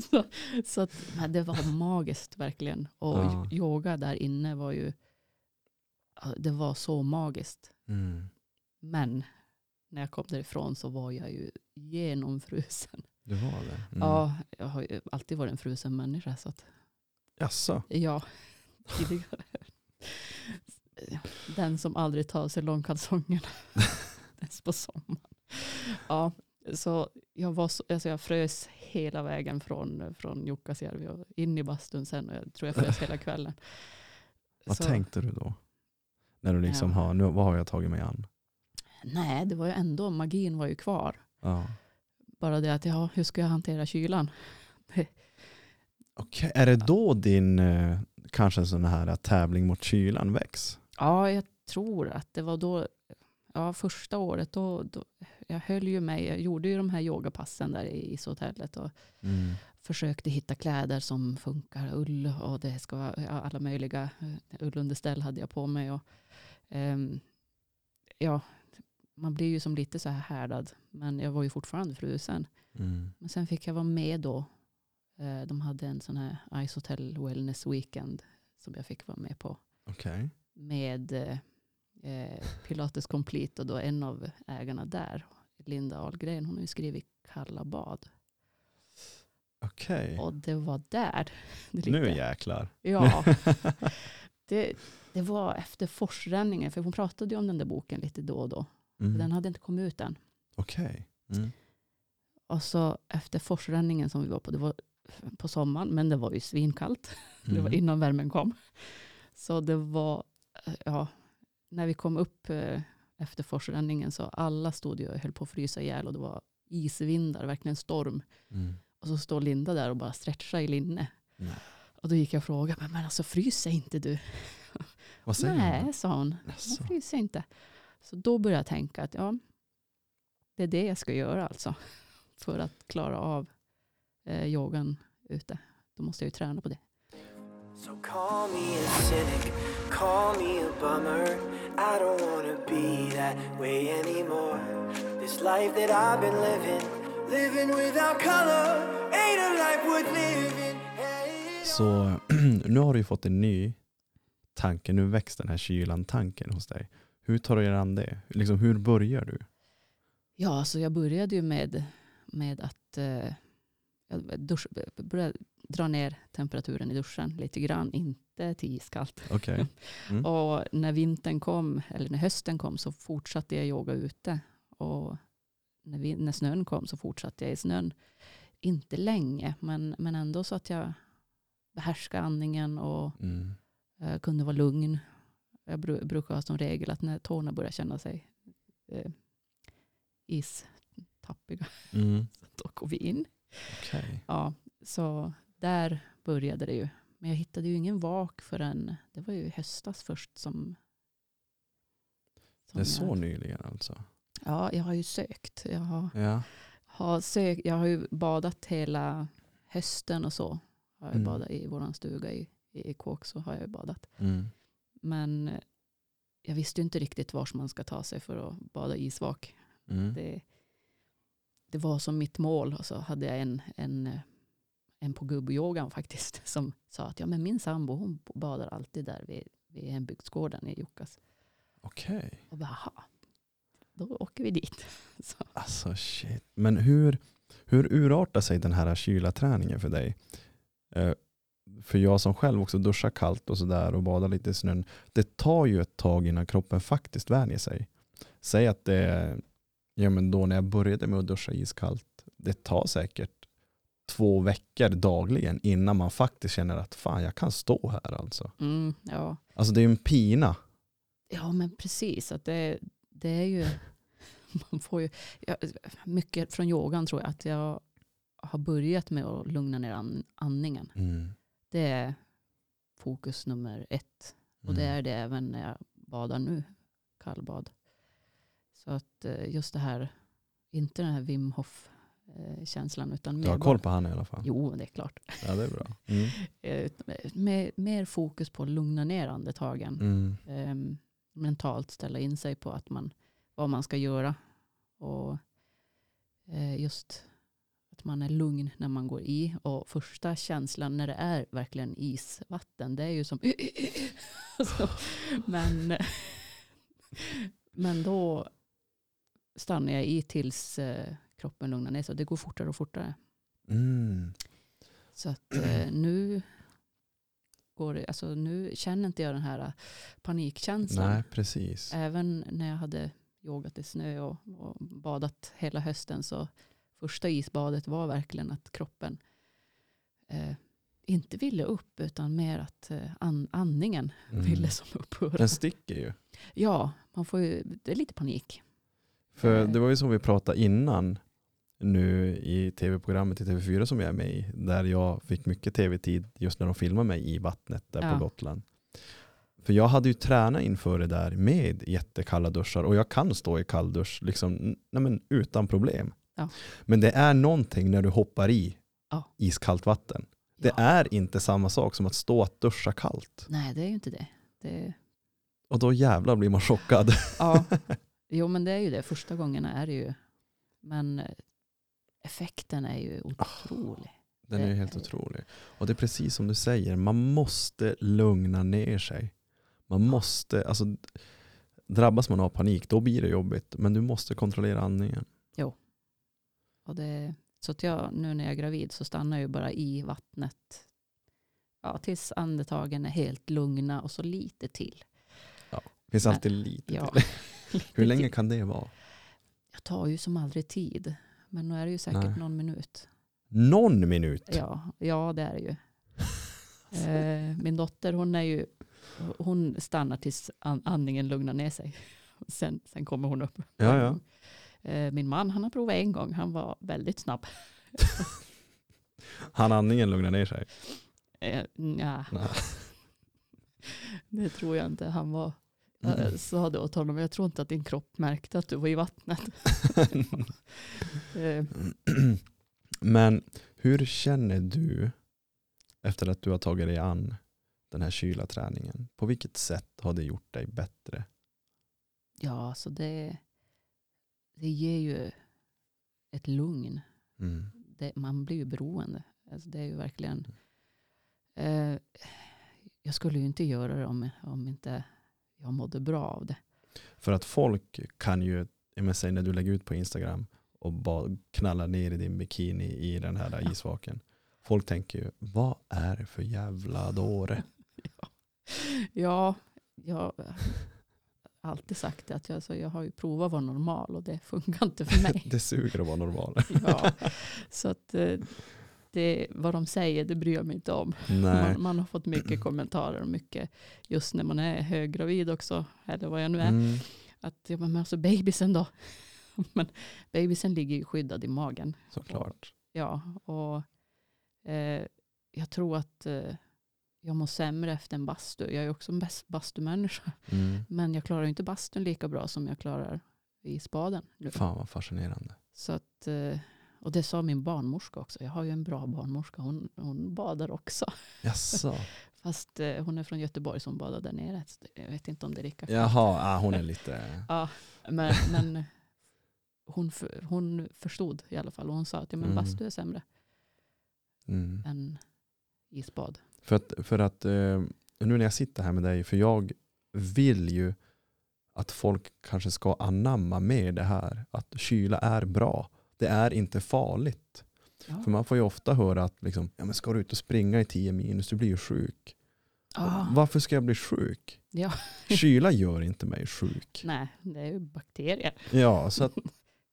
[SPEAKER 2] så så att, nej, det var magiskt verkligen. Och
[SPEAKER 1] Ja.
[SPEAKER 2] yoga där inne var ju, det var så magiskt.
[SPEAKER 1] Mm.
[SPEAKER 2] Men när jag kom därifrån så var jag ju genomfrusen.
[SPEAKER 1] Du var det? Mm.
[SPEAKER 2] Ja, jag har ju alltid varit en frusen människa. Så att,
[SPEAKER 1] Jaså?
[SPEAKER 2] ja, tidigare. Den som aldrig tar sig långkalsongerna ens på sommaren. Ja, så jag, var så, alltså jag frös hela vägen från, från Jukkasjärvi och in i bastun sen. Jag tror jag frös hela kvällen.
[SPEAKER 1] Vad
[SPEAKER 2] Så,
[SPEAKER 1] tänkte du då? När du liksom
[SPEAKER 2] Ja.
[SPEAKER 1] har, nu, vad har jag tagit mig an?
[SPEAKER 2] Nej, det var ju ändå, magin var ju kvar.
[SPEAKER 1] Ja.
[SPEAKER 2] Bara det att, ja, hur ska jag hantera kylan?
[SPEAKER 1] Okej, Är det då din eh, kanske en sån här tävling mot kylan väcks?
[SPEAKER 2] Ja, jag tror att det var då, ja första året, då, då, jag höll ju mig, jag gjorde ju de här yogapassen där i ishotellet och
[SPEAKER 1] Mm.
[SPEAKER 2] försökte hitta kläder som funkar, ull och det ska vara ja, alla möjliga eh, ullunderställ hade jag på mig. Och, ehm, ja, man blir ju som lite så här härdad, men jag var ju fortfarande frusen.
[SPEAKER 1] Mm.
[SPEAKER 2] Men sen fick jag vara med då. Eh, De hade en sån här Ice Hotel Wellness Weekend som jag fick vara med på.
[SPEAKER 1] Okej.
[SPEAKER 2] Med eh, eh, Pilates Complete och då en av ägarna där, Linda Ahlgren, hon har ju skrivit Kalla bad.
[SPEAKER 1] Okej.
[SPEAKER 2] Och det var där. Det
[SPEAKER 1] Nu jäklar.
[SPEAKER 2] Ja, det, det var efter forsränningen, för hon pratade ju om den där boken lite då och då.
[SPEAKER 1] Mm.
[SPEAKER 2] Den hade inte kommit ut än.
[SPEAKER 1] Okej. Mm.
[SPEAKER 2] Och så efter forsränningen som vi var på, det var på sommaren, men det var ju svinkallt. Det var
[SPEAKER 1] Mm.
[SPEAKER 2] innan värmen kom. Så det var, eh, ja, när vi kom upp eh, efter forsränningen så alla stod ju och höll på att frysa ihjäl och det var isvindar, verkligen storm.
[SPEAKER 1] Mm.
[SPEAKER 2] Och så står Linda där och bara stretchar i linne.
[SPEAKER 1] Nej.
[SPEAKER 2] Och då gick jag och frågade, men, men alltså fryser inte du?
[SPEAKER 1] Vad säger
[SPEAKER 2] Nej,
[SPEAKER 1] hon?
[SPEAKER 2] sa hon.
[SPEAKER 1] Jaså.
[SPEAKER 2] Jag fryser inte. Så då började jag tänka att ja, det är det jag ska göra alltså. För att klara av eh, yogan ute. Då måste jag ju träna på det.
[SPEAKER 3] So call me a cynic, call me a bummer. I don't wanna be that way anymore. This life that I've been living, living without color, ain't a life worth living. Hey.
[SPEAKER 1] Så nu har du ju fått en ny tanke. Nu väcks den här kylan-tanken hos dig. Hur tar du dig an det? Liksom, hur börjar du?
[SPEAKER 2] Ja, så jag började ju med, med att eh, dusch, började dra ner temperaturen i duschen lite grann. Inte till iskallt.
[SPEAKER 1] Okej. Mm.
[SPEAKER 2] Och när vintern kom, eller när hösten kom, så fortsatte jag yoga ute. Och när, vi, när snön kom så fortsatte jag i snön. Inte länge, men, men ändå så att jag behärskade andningen och
[SPEAKER 1] Mm.
[SPEAKER 2] eh, kunde vara lugn. Jag bru, brukar ha som regel att när tårna börjar känna sig eh, istappiga,
[SPEAKER 1] Mm.
[SPEAKER 2] då går vi in.
[SPEAKER 1] Okej.
[SPEAKER 2] Ja, så där började det ju. Men jag hittade ju ingen vak förrän, det var ju höstas först som... som
[SPEAKER 1] Det är så
[SPEAKER 2] jag,
[SPEAKER 1] nyligen alltså?
[SPEAKER 2] Ja, jag har ju sökt. Jag har,
[SPEAKER 1] Ja.
[SPEAKER 2] har sökt. Jag har ju badat hela hösten och så. Har jag
[SPEAKER 1] Mm.
[SPEAKER 2] badat i våran stuga i, i kåk så har jag ju badat.
[SPEAKER 1] Mm.
[SPEAKER 2] Men eh, jag visste ju inte riktigt vars man ska ta sig för att bada isvak.
[SPEAKER 1] Mm.
[SPEAKER 2] Det, det var som mitt mål och så hade jag en, en, eh, en på gubbyogan faktiskt som sa att ja, men min sambo hon badar alltid där vid, vid hembygdsgården i Jukkas.
[SPEAKER 1] Okej.
[SPEAKER 2] Och bara, "Aha, då åker vi dit. Så,
[SPEAKER 1] Alltså shit. Men hur, hur urartar sig den här kylaträningen för dig? För jag som själv också duschar kallt och sådär och badar lite i snön. Det tar ju ett tag innan kroppen faktiskt vänjer sig. Säg att det ja men då när jag började med att duscha iskallt. Det tar säkert två veckor dagligen innan man faktiskt känner att fan jag kan stå här alltså.
[SPEAKER 2] mm, ja.
[SPEAKER 1] Alltså det är ju en pina.
[SPEAKER 2] ja, men precis. Att det, det är ju, man får ju, ja, mycket från yogan tror jag att jag har börjat med att lugna ner an, andningen.
[SPEAKER 1] Mm.
[SPEAKER 2] Det är fokus nummer ett. Och det är det även när jag badar nu, kallbad. Så att eh, just det här, inte den här Wim Hof eh, känslan utan
[SPEAKER 1] Du har koll på han i alla fall.
[SPEAKER 2] Jo, det är klart.
[SPEAKER 1] Ja det är bra. Mm.
[SPEAKER 2] Eh, Mer, mer fokus på att lugna ner andetagen.
[SPEAKER 1] Mm.
[SPEAKER 2] Ehm, mentalt ställa in sig på att man, vad man ska göra. Och eh, just att man är lugn när man går i. Och första känslan när det är verkligen isvatten, det är ju som Så, men, men då stannar jag i tills eh, kroppen lugnar ner sig. Det går fortare och fortare.
[SPEAKER 1] Mm.
[SPEAKER 2] Så att eh, nu, går det, alltså, nu känner inte jag den här panikkänslan.
[SPEAKER 1] Nej precis.
[SPEAKER 2] Även när jag hade yogat i snö och, och badat hela hösten så första isbadet var verkligen att kroppen eh, inte ville upp utan mer att eh, an, andningen
[SPEAKER 1] Mm.
[SPEAKER 2] ville som upphöra.
[SPEAKER 1] Den sticker ju.
[SPEAKER 2] Ja, man får ju, det är lite panik.
[SPEAKER 1] För
[SPEAKER 2] Eh.
[SPEAKER 1] det var ju som vi pratade innan nu i tv-programmet i TV4 som jag är med i. Där jag fick mycket tv-tid just när de filmade mig i vattnet där
[SPEAKER 2] Ja.
[SPEAKER 1] på Gotland. För jag hade ju tränat inför det där med jättekalla duschar och jag kan stå i kalldusch liksom, n- nej men, utan problem.
[SPEAKER 2] Ja.
[SPEAKER 1] Men det är någonting när du hoppar i
[SPEAKER 2] Ja.
[SPEAKER 1] iskallt vatten. Det
[SPEAKER 2] Ja.
[SPEAKER 1] är inte samma sak som att stå och duscha kallt.
[SPEAKER 2] Nej, det är ju inte det. det
[SPEAKER 1] Och då jävlar blir man chockad.
[SPEAKER 2] ja. Jo, men det är ju det. Första gångerna är det ju. Men eh, effekten är ju otrolig.
[SPEAKER 1] Den är ju helt otrolig. Och det är precis som du säger, man måste lugna ner sig. Man måste, alltså drabbas man av panik då blir det jobbigt. Men du måste kontrollera andningen.
[SPEAKER 2] Och det, så att jag, nu när jag är gravid så stannar jag ju bara i vattnet. Ja, tills andetagen är helt lugna och så lite till.
[SPEAKER 1] Det finns
[SPEAKER 2] Men-
[SPEAKER 1] alltid lite
[SPEAKER 2] Ja,
[SPEAKER 1] till.
[SPEAKER 2] lite
[SPEAKER 1] Hur länge
[SPEAKER 2] till.
[SPEAKER 1] kan det vara?
[SPEAKER 2] Jag tar ju som aldrig tid. Men nu är det ju säkert
[SPEAKER 1] Nej.
[SPEAKER 2] någon minut.
[SPEAKER 1] Någon minut?
[SPEAKER 2] Ja, ja det är det ju. Eh, min dotter hon är ju, hon stannar tills an- andningen lugnar ner sig. Sen, sen kommer hon upp.
[SPEAKER 1] Ja, ja.
[SPEAKER 2] Eh, min man han har provat en gång, han var väldigt snabb.
[SPEAKER 1] Han andningen lugnar ner sig?
[SPEAKER 2] Eh, nja,
[SPEAKER 1] Nej.
[SPEAKER 2] det tror jag inte han var.
[SPEAKER 1] Mm.
[SPEAKER 2] Jag sa det åt honom, jag tror inte att din kropp märkte att du var i vattnet. Eh,
[SPEAKER 1] Men hur känner du efter att du har tagit dig an den här kylaträningen? På vilket sätt har det gjort dig bättre?
[SPEAKER 2] ja, så det, det ger ju ett lugn.
[SPEAKER 1] Mm.
[SPEAKER 2] det, man blir ju beroende. Alltså det är ju verkligen. Eh, jag skulle ju inte göra det om, om inte jag mådde bra av det.
[SPEAKER 1] För att folk kan ju, säg när du lägger ut på Instagram och bara knallar ner i din bikini i den här
[SPEAKER 2] Ja.
[SPEAKER 1] isvaken. Folk tänker ju, vad är det för jävla dåre?
[SPEAKER 2] Ja, jag har alltid sagt det att jag, så jag har ju provat att vara normal och det funkar inte för mig.
[SPEAKER 1] det suger att vara normal.
[SPEAKER 2] ja, så att eh, det, vad de säger det bryr jag mig inte om.
[SPEAKER 1] Nej.
[SPEAKER 2] Man, man har fått mycket kommentarer och mycket just när man är höggravid också, eller vad jag nu är.
[SPEAKER 1] Mm.
[SPEAKER 2] Att ja, men alltså babysen då? men babysen ligger ju skyddad i magen.
[SPEAKER 1] Såklart.
[SPEAKER 2] Ja, och eh, jag tror att eh, jag mår sämre efter en bastu. Jag är också en bas- bastumänniska.
[SPEAKER 1] Mm.
[SPEAKER 2] Men jag klarar inte bastun lika bra som jag klarar i spaden. Nu.
[SPEAKER 1] Fan vad fascinerande.
[SPEAKER 2] Så att, eh, och det sa min barnmorska också. Jag har ju en bra barnmorska. Hon, hon badar också.
[SPEAKER 1] Jaså?
[SPEAKER 2] Fast eh, hon är från Göteborg som badar där nere. Så Jag vet inte om det är lika
[SPEAKER 1] Jaha, ah, hon är lite...
[SPEAKER 2] Ja, men, men hon, för, hon förstod i alla fall. Och hon sa att ja, men
[SPEAKER 1] Mm.
[SPEAKER 2] bastu är sämre
[SPEAKER 1] Mm.
[SPEAKER 2] än isbad.
[SPEAKER 1] För att, för att eh, nu när jag sitter här med dig, för jag vill ju att folk kanske ska anamma med det här. Att kyla är bra. Det är inte farligt.
[SPEAKER 2] Ja.
[SPEAKER 1] För man får ju ofta höra att liksom, ja, men ska du ut och springa i 10 minus, du blir ju sjuk.
[SPEAKER 2] Ah,
[SPEAKER 1] Varför ska jag bli sjuk?
[SPEAKER 2] Ja.
[SPEAKER 1] Kyla gör inte mig sjuk.
[SPEAKER 2] nej, det är ju bakterier.
[SPEAKER 1] Ja, så att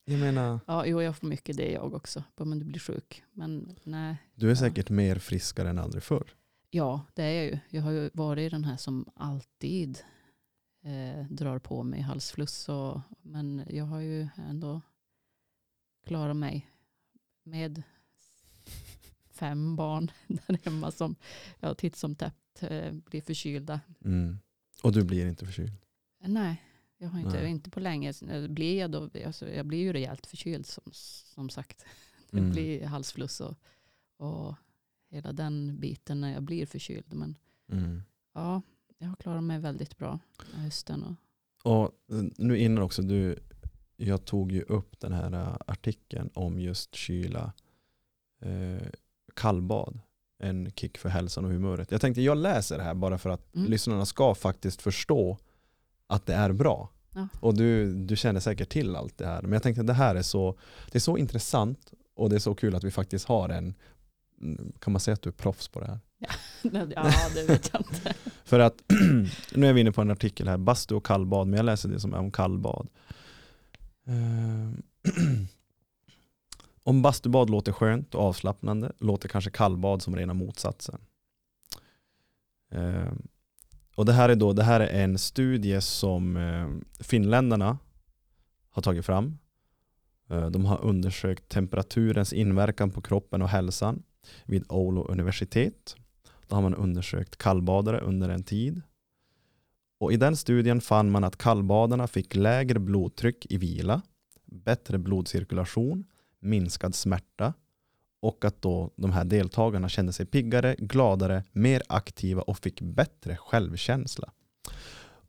[SPEAKER 1] jag menar,
[SPEAKER 2] Ja, jo, jag får mycket det jag också. Men du blir sjuk. Men nej,
[SPEAKER 1] du är
[SPEAKER 2] Ja.
[SPEAKER 1] säkert mer friskare än aldrig förr.
[SPEAKER 2] Ja, det är jag ju. Jag har ju varit den här som alltid eh, drar på mig halsfluss. Och, men jag har ju ändå klarat mig med fem barn där hemma som jag titt som tätt eh, blir förkylda.
[SPEAKER 1] Mm. Och du blir inte förkyld.
[SPEAKER 2] Nej, jag har inte,
[SPEAKER 1] Nej.
[SPEAKER 2] inte på länge. Eh, Blir jag, då, alltså, jag blir ju rejält förkyld som, som sagt. Det
[SPEAKER 1] Mm.
[SPEAKER 2] blir halsfluss och, och hela den biten när jag blir förkyld. Men
[SPEAKER 1] Mm.
[SPEAKER 2] ja, jag har klarat mig väldigt bra hösten. Och,
[SPEAKER 1] Och eh, nu innan också, du, jag tog ju upp den här eh, artikeln om just kyla, eh, kallbad, en kick för hälsan och humöret. Jag tänkte jag läser det här bara för att
[SPEAKER 2] Mm.
[SPEAKER 1] lyssnarna ska faktiskt förstå att det är bra.
[SPEAKER 2] Ja.
[SPEAKER 1] Och du, du känner säkert till allt det här. Men jag tänkte att det här är så, det är så intressant och det är så kul att vi faktiskt har en, kan man säga att du är proffs på det här?
[SPEAKER 2] ja, det vet jag inte.
[SPEAKER 1] För att nu är vi inne på en artikel här, bastu och kallbad, men jag läser det som är om kallbad. Eh, om bastubad låter skönt och avslappnande, låter kanske kallbad som rena motsatsen. Eh, och det här är då det här är en studie som eh, finländarna har tagit fram. De har undersökt temperaturens inverkan på kroppen och hälsan vid Oulu universitet. Då har man undersökt kallbadare under en tid. Och I den studien fann man att kallbadarna fick lägre blodtryck i vila, bättre blodcirkulation, minskad smärta och att då de här deltagarna kände sig piggare, gladare, mer aktiva och fick bättre självkänsla.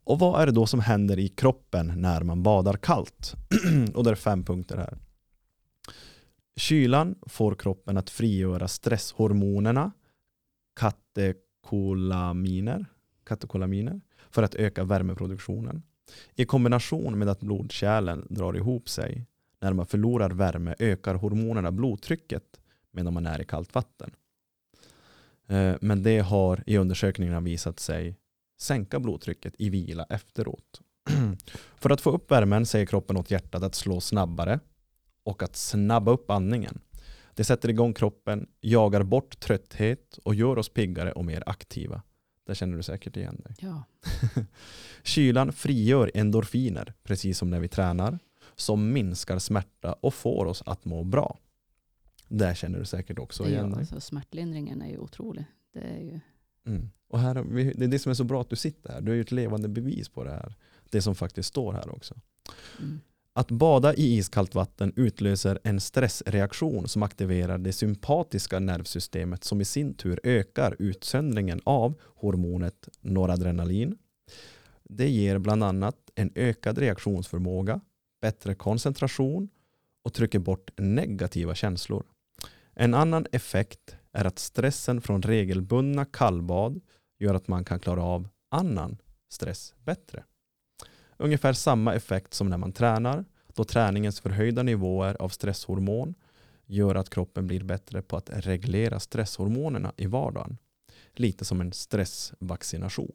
[SPEAKER 1] Och vad är det då som händer i kroppen när man badar kallt? och det är fem punkter här. Kylan får kroppen att frigöra stresshormonerna katekolaminer, katekolaminer för att öka värmeproduktionen. I kombination med att blodkärlen drar ihop sig när man förlorar värme ökar hormonerna blodtrycket medan man är i kallt vatten. Eh, men det har i undersökningarna visat sig sänka blodtrycket i vila efteråt. För att få upp värmen säger kroppen åt hjärtat att slå snabbare och att snabba upp andningen. Det sätter igång kroppen, jagar bort trötthet och gör oss piggare och mer aktiva. Där känner du säkert igen dig.
[SPEAKER 2] Ja,
[SPEAKER 1] Kylan frigör endorfiner, precis som när vi tränar, som minskar smärta och får oss att må bra. Där känner du säkert också igen dig.
[SPEAKER 2] alltså, smärtlindringen är ju otrolig. Det är ju,
[SPEAKER 1] Mm. Och här, det är det som är så bra att du sitter här. Du är ju ett levande bevis på det här. Det som faktiskt står här också.
[SPEAKER 2] mm,
[SPEAKER 1] att bada i iskallt vatten utlöser en stressreaktion som aktiverar det sympatiska nervsystemet som i sin tur ökar utsöndringen av hormonet noradrenalin. Det ger bland annat en ökad reaktionsförmåga, bättre koncentration och trycker bort negativa känslor. En annan effekt är att stressen från regelbundna kallbad gör att man kan klara av annan stress bättre. Ungefär samma effekt som när man tränar då träningens förhöjda nivåer av stresshormon gör att kroppen blir bättre på att reglera stresshormonerna i vardagen. Lite som en stressvaccination.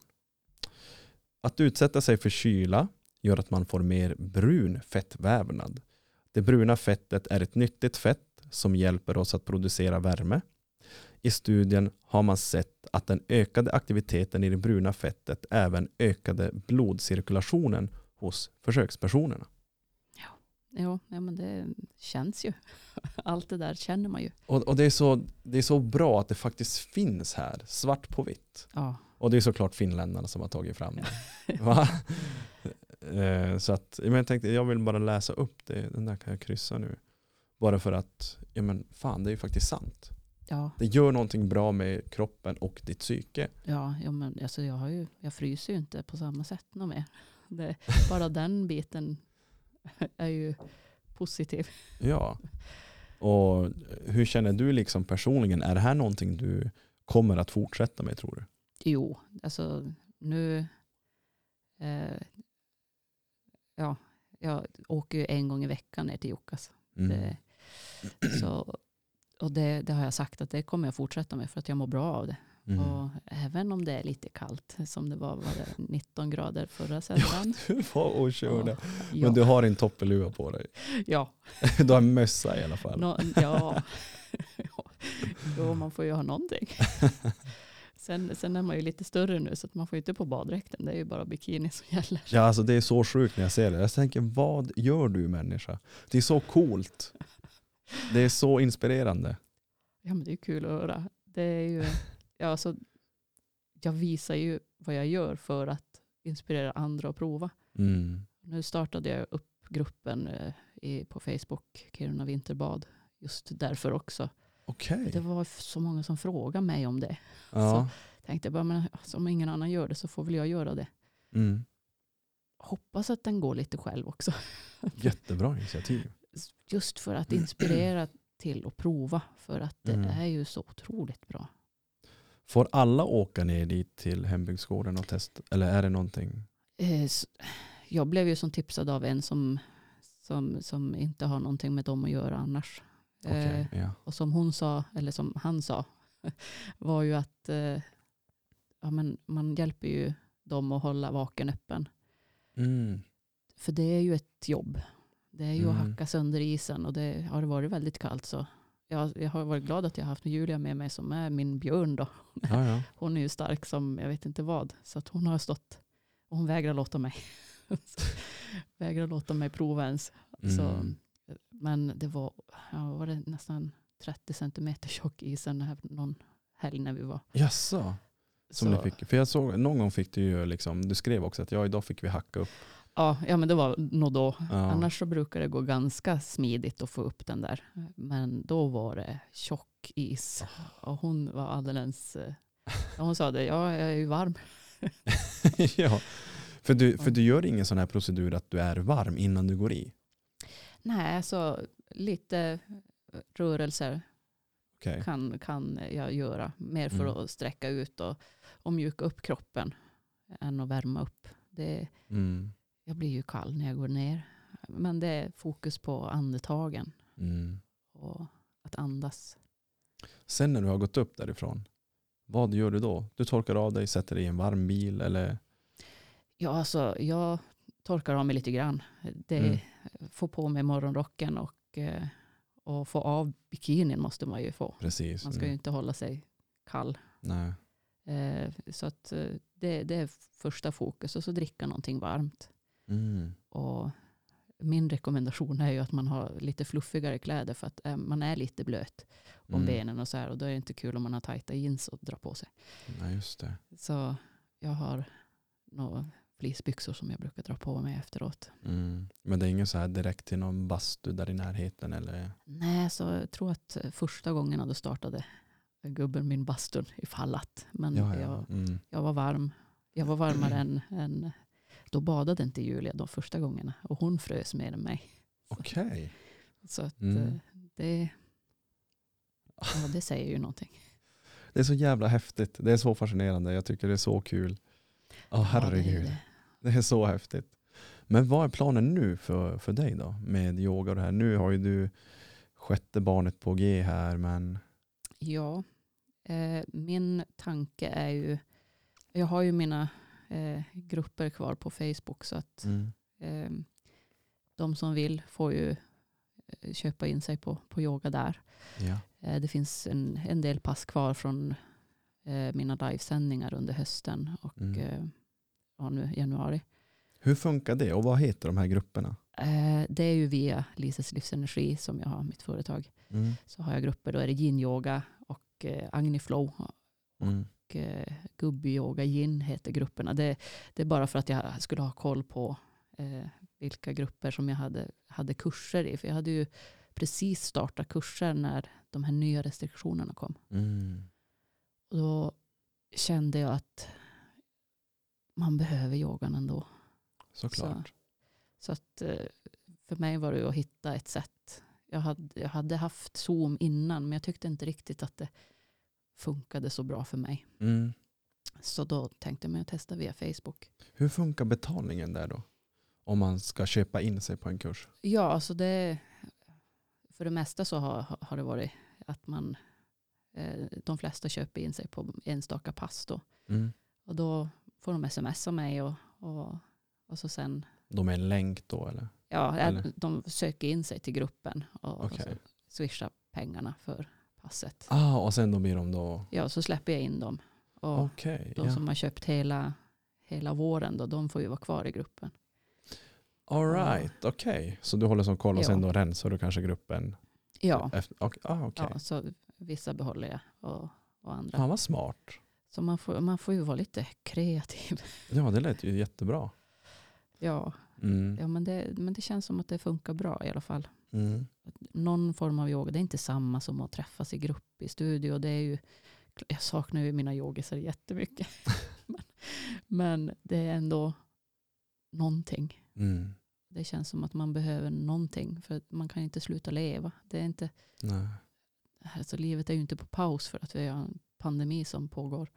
[SPEAKER 1] Att utsätta sig för kyla gör att man får mer brun fettvävnad. Det bruna fettet är ett nyttigt fett som hjälper oss att producera värme. I studien har man sett att den ökade aktiviteten i det bruna fettet även ökade blodcirkulationen hos försökspersonerna.
[SPEAKER 2] ja, ja, men det känns ju. Allt det där känner man ju.
[SPEAKER 1] Och, och det, är så, det är så bra att det faktiskt finns här, svart på vitt.
[SPEAKER 2] Ja,
[SPEAKER 1] Och det är såklart finländarna som har tagit fram det. Eh, så att, men jag tänkte, jag vill bara läsa upp det, den där kan jag kryssa nu. Bara för att, ja men fan det är ju faktiskt sant.
[SPEAKER 2] Ja,
[SPEAKER 1] Det gör någonting bra med kroppen och ditt psyke.
[SPEAKER 2] ja, ja men alltså jag, har ju, jag fryser ju inte på samma sätt något mer. Det, bara den biten är ju positiv.
[SPEAKER 1] Ja. Och hur känner du liksom personligen? Är det här någonting du kommer att fortsätta med tror du?
[SPEAKER 2] Jo, alltså nu... Eh, ja, jag åker ju en gång i veckan ner till Jukkas.
[SPEAKER 1] Mm.
[SPEAKER 2] Så, och det, det har jag sagt att det kommer jag fortsätta med för att jag mår bra av det.
[SPEAKER 1] Mm.
[SPEAKER 2] Och även om det är lite kallt, som det var, var det 19 grader förra söndagen.
[SPEAKER 1] Du var och körde.
[SPEAKER 2] Ja,
[SPEAKER 1] Men du har din toppeluva på dig.
[SPEAKER 2] ja,
[SPEAKER 1] Du har en mössa i alla fall.
[SPEAKER 2] nå, ja. jo, man får ju ha någonting. Sen, sen är man ju lite större nu så man får ju inte på baddräkten. Det är ju bara bikini som gäller.
[SPEAKER 1] Ja, alltså det är så sjukt när jag ser det. Jag tänker, vad gör du människa? Det är så coolt. Det är så inspirerande.
[SPEAKER 2] Ja men det är kul att höra. Det är ju, ja, alltså, jag visar ju vad jag gör för att inspirera andra att prova.
[SPEAKER 1] Mm.
[SPEAKER 2] Nu startade jag upp gruppen eh, i, på Facebook, Kiruna Vinterbad, just därför också.
[SPEAKER 1] Okej.
[SPEAKER 2] Det var så många som frågade mig om det.
[SPEAKER 1] Ja.
[SPEAKER 2] Tänkte jag bara, men alltså, om ingen annan gör det så får väl jag göra det.
[SPEAKER 1] Mm.
[SPEAKER 2] Hoppas att den går lite själv också.
[SPEAKER 1] Jättebra initiativ.
[SPEAKER 2] Just för att inspirera till att prova. För att det
[SPEAKER 1] Mm.
[SPEAKER 2] är ju så otroligt bra.
[SPEAKER 1] Får alla åka ner dit till hembygdsgården och testa? Eller är det någonting?
[SPEAKER 2] Eh, Jag blev ju som tipsad av en som, som, som inte har någonting med dem att göra annars. Eh,
[SPEAKER 1] ja.
[SPEAKER 2] och som hon sa, eller som han sa, var ju att eh, ja, men man hjälper ju dem att hålla vaken öppen.
[SPEAKER 1] Mm.
[SPEAKER 2] För det är ju ett jobb. Det är ju att
[SPEAKER 1] Mm.
[SPEAKER 2] hacka sönder isen och det har varit väldigt kallt så. Jag, jag har varit glad att jag har haft Julia med mig som är min björn då.
[SPEAKER 1] Ja, ja.
[SPEAKER 2] Hon är ju stark som jag vet inte vad. Så att hon har stått och hon vägrar låta mig. Så vägrade låta mig prova ens. Så,
[SPEAKER 1] Mm.
[SPEAKER 2] men det var, ja, var det nästan 30 centimeter tjock is den här, någon helg när vi var.
[SPEAKER 1] Jaså? Som
[SPEAKER 2] Så,
[SPEAKER 1] ni fick, för jag såg, någon gång fick du ju liksom, du skrev också att ja, idag fick vi hacka upp.
[SPEAKER 2] Ja, ja, men det var nog då.
[SPEAKER 1] Ja.
[SPEAKER 2] Annars så brukar det gå ganska smidigt att få upp den där. Men då var det tjock is. Och hon var alldeles... eh, Hon sa det, ja jag är ju varm.
[SPEAKER 1] ja. För du, för du gör ingen sån här procedur att du är varm innan du går i?
[SPEAKER 2] Nej, så lite rörelser
[SPEAKER 1] Okej.
[SPEAKER 2] kan, kan jag göra. Mer för
[SPEAKER 1] Mm.
[SPEAKER 2] att sträcka ut och, och mjuka upp kroppen än att värma upp. Det,
[SPEAKER 1] Mm.
[SPEAKER 2] Jag blir ju kall när jag går ner. Men det är fokus på andetagen
[SPEAKER 1] Mm.
[SPEAKER 2] och att andas.
[SPEAKER 1] Sen när du har gått upp därifrån, vad gör du då? Du torkar av dig, sätter dig i en varm bil eller?
[SPEAKER 2] Ja, alltså jag torkar av mig lite grann. Det
[SPEAKER 1] Mm.
[SPEAKER 2] Få på mig morgonrocken och, eh, och få av bikinin måste man ju få.
[SPEAKER 1] Precis.
[SPEAKER 2] Man ska ju
[SPEAKER 1] Mm.
[SPEAKER 2] inte hålla sig kall.
[SPEAKER 1] Nej.
[SPEAKER 2] Eh, Så att eh, det, det är första fokus och så dricka någonting varmt.
[SPEAKER 1] Mm.
[SPEAKER 2] Och min rekommendation är ju att man har lite fluffigare kläder för att eh, man är lite blöt om
[SPEAKER 1] Mm.
[SPEAKER 2] benen och så här och då är det inte kul om man har tajta jeans och drar på sig.
[SPEAKER 1] Nej, just det.
[SPEAKER 2] Så jag har några fleecebyxor som jag brukar dra på mig efteråt.
[SPEAKER 1] Mm. Men det är ingen så här direkt till någon bastu där i närheten eller?
[SPEAKER 2] Nej, så jag tror att eh, första gången då startade gubben min bastun ifall att. Men
[SPEAKER 1] Ja, ja.
[SPEAKER 2] Jag,
[SPEAKER 1] Mm.
[SPEAKER 2] jag var varm. Jag var varmare än, än... Då badade inte Julia de första gångerna och hon frös mer än mig.
[SPEAKER 1] Okej.
[SPEAKER 2] Så att
[SPEAKER 1] Mm.
[SPEAKER 2] eh, det, ja, det säger ju någonting.
[SPEAKER 1] Det är så jävla häftigt. Det är så fascinerande. Jag tycker det är så kul. Ja, herregud.
[SPEAKER 2] Ja, det är det.
[SPEAKER 1] Det är så häftigt. Men vad är planen nu för, för dig då med yoga och det här? Nu har ju du sjätte barnet på G här men
[SPEAKER 2] Ja, eh, min tanke är ju... Jag har ju mina eh, grupper kvar på Facebook så att
[SPEAKER 1] mm.
[SPEAKER 2] eh, de som vill får ju eh, köpa in sig på, på yoga där.
[SPEAKER 1] ja.
[SPEAKER 2] Eh, det finns en, en del pass kvar från eh, mina livesändningar under hösten och
[SPEAKER 1] Mm.
[SPEAKER 2] eh, ja, nu januari.
[SPEAKER 1] Hur funkar det och vad heter de här grupperna?
[SPEAKER 2] Det är ju via Lises livsenergi som jag har mitt företag.
[SPEAKER 1] Mm.
[SPEAKER 2] Så har jag grupper, då är det yin-yoga och eh, agniflow
[SPEAKER 1] Mm.
[SPEAKER 2] Och eh, gubbi-yoga, yin heter grupperna. Det, det är bara för att jag skulle ha koll på eh, vilka grupper som jag hade, hade kurser i. För jag hade ju precis startat kurser när de här nya restriktionerna kom.
[SPEAKER 1] Mm.
[SPEAKER 2] Och då kände jag att man behöver yogan ändå.
[SPEAKER 1] Såklart.
[SPEAKER 2] Så att eh, för mig var det att hitta ett sätt. Jag hade, jag hade haft Zoom innan men jag tyckte inte riktigt att det funkade så bra för mig.
[SPEAKER 1] Mm.
[SPEAKER 2] Så då tänkte jag att testa via Facebook.
[SPEAKER 1] Hur funkar betalningen där då? Om man ska köpa in sig på en kurs?
[SPEAKER 2] Ja, alltså det, för det mesta så har, har det varit att man, eh, de flesta köper in sig på enstaka pass då.
[SPEAKER 1] Mm.
[SPEAKER 2] Och då får de smsa mig och, och, och så sen,
[SPEAKER 1] De är en länk då eller?
[SPEAKER 2] ja,
[SPEAKER 1] Eller?
[SPEAKER 2] de söker in sig till gruppen och, och
[SPEAKER 1] Okej.
[SPEAKER 2] så swishar pengarna för passet.
[SPEAKER 1] Ah, och sen då blir de då...
[SPEAKER 2] Ja, så släpper jag in dem. Och
[SPEAKER 1] Okej.
[SPEAKER 2] de
[SPEAKER 1] ja.
[SPEAKER 2] som har köpt hela, hela våren då, de får ju vara kvar i gruppen.
[SPEAKER 1] All right, okej. Så du håller som koll och
[SPEAKER 2] Ja.
[SPEAKER 1] sen då rensar du kanske gruppen?
[SPEAKER 2] Ja,
[SPEAKER 1] Efter, ok- ah, okej.
[SPEAKER 2] ja så vissa behåller jag och, och andra.
[SPEAKER 1] Fan vad smart.
[SPEAKER 2] Så man får, man får ju vara lite kreativ.
[SPEAKER 1] Ja, det lät ju jättebra.
[SPEAKER 2] Ja,
[SPEAKER 1] Mm.
[SPEAKER 2] ja men, det, men det känns som att det funkar bra i alla fall.
[SPEAKER 1] Mm.
[SPEAKER 2] Någon form av yoga, det är inte samma som att träffas i grupp i studio. Det är ju, jag saknar ju mina yogisar jättemycket. men, men det är ändå någonting.
[SPEAKER 1] Mm.
[SPEAKER 2] Det känns som att man behöver någonting för man kan inte sluta leva. Det är inte,
[SPEAKER 1] Nej.
[SPEAKER 2] alltså livet är ju inte på paus för att vi har en pandemi som pågår.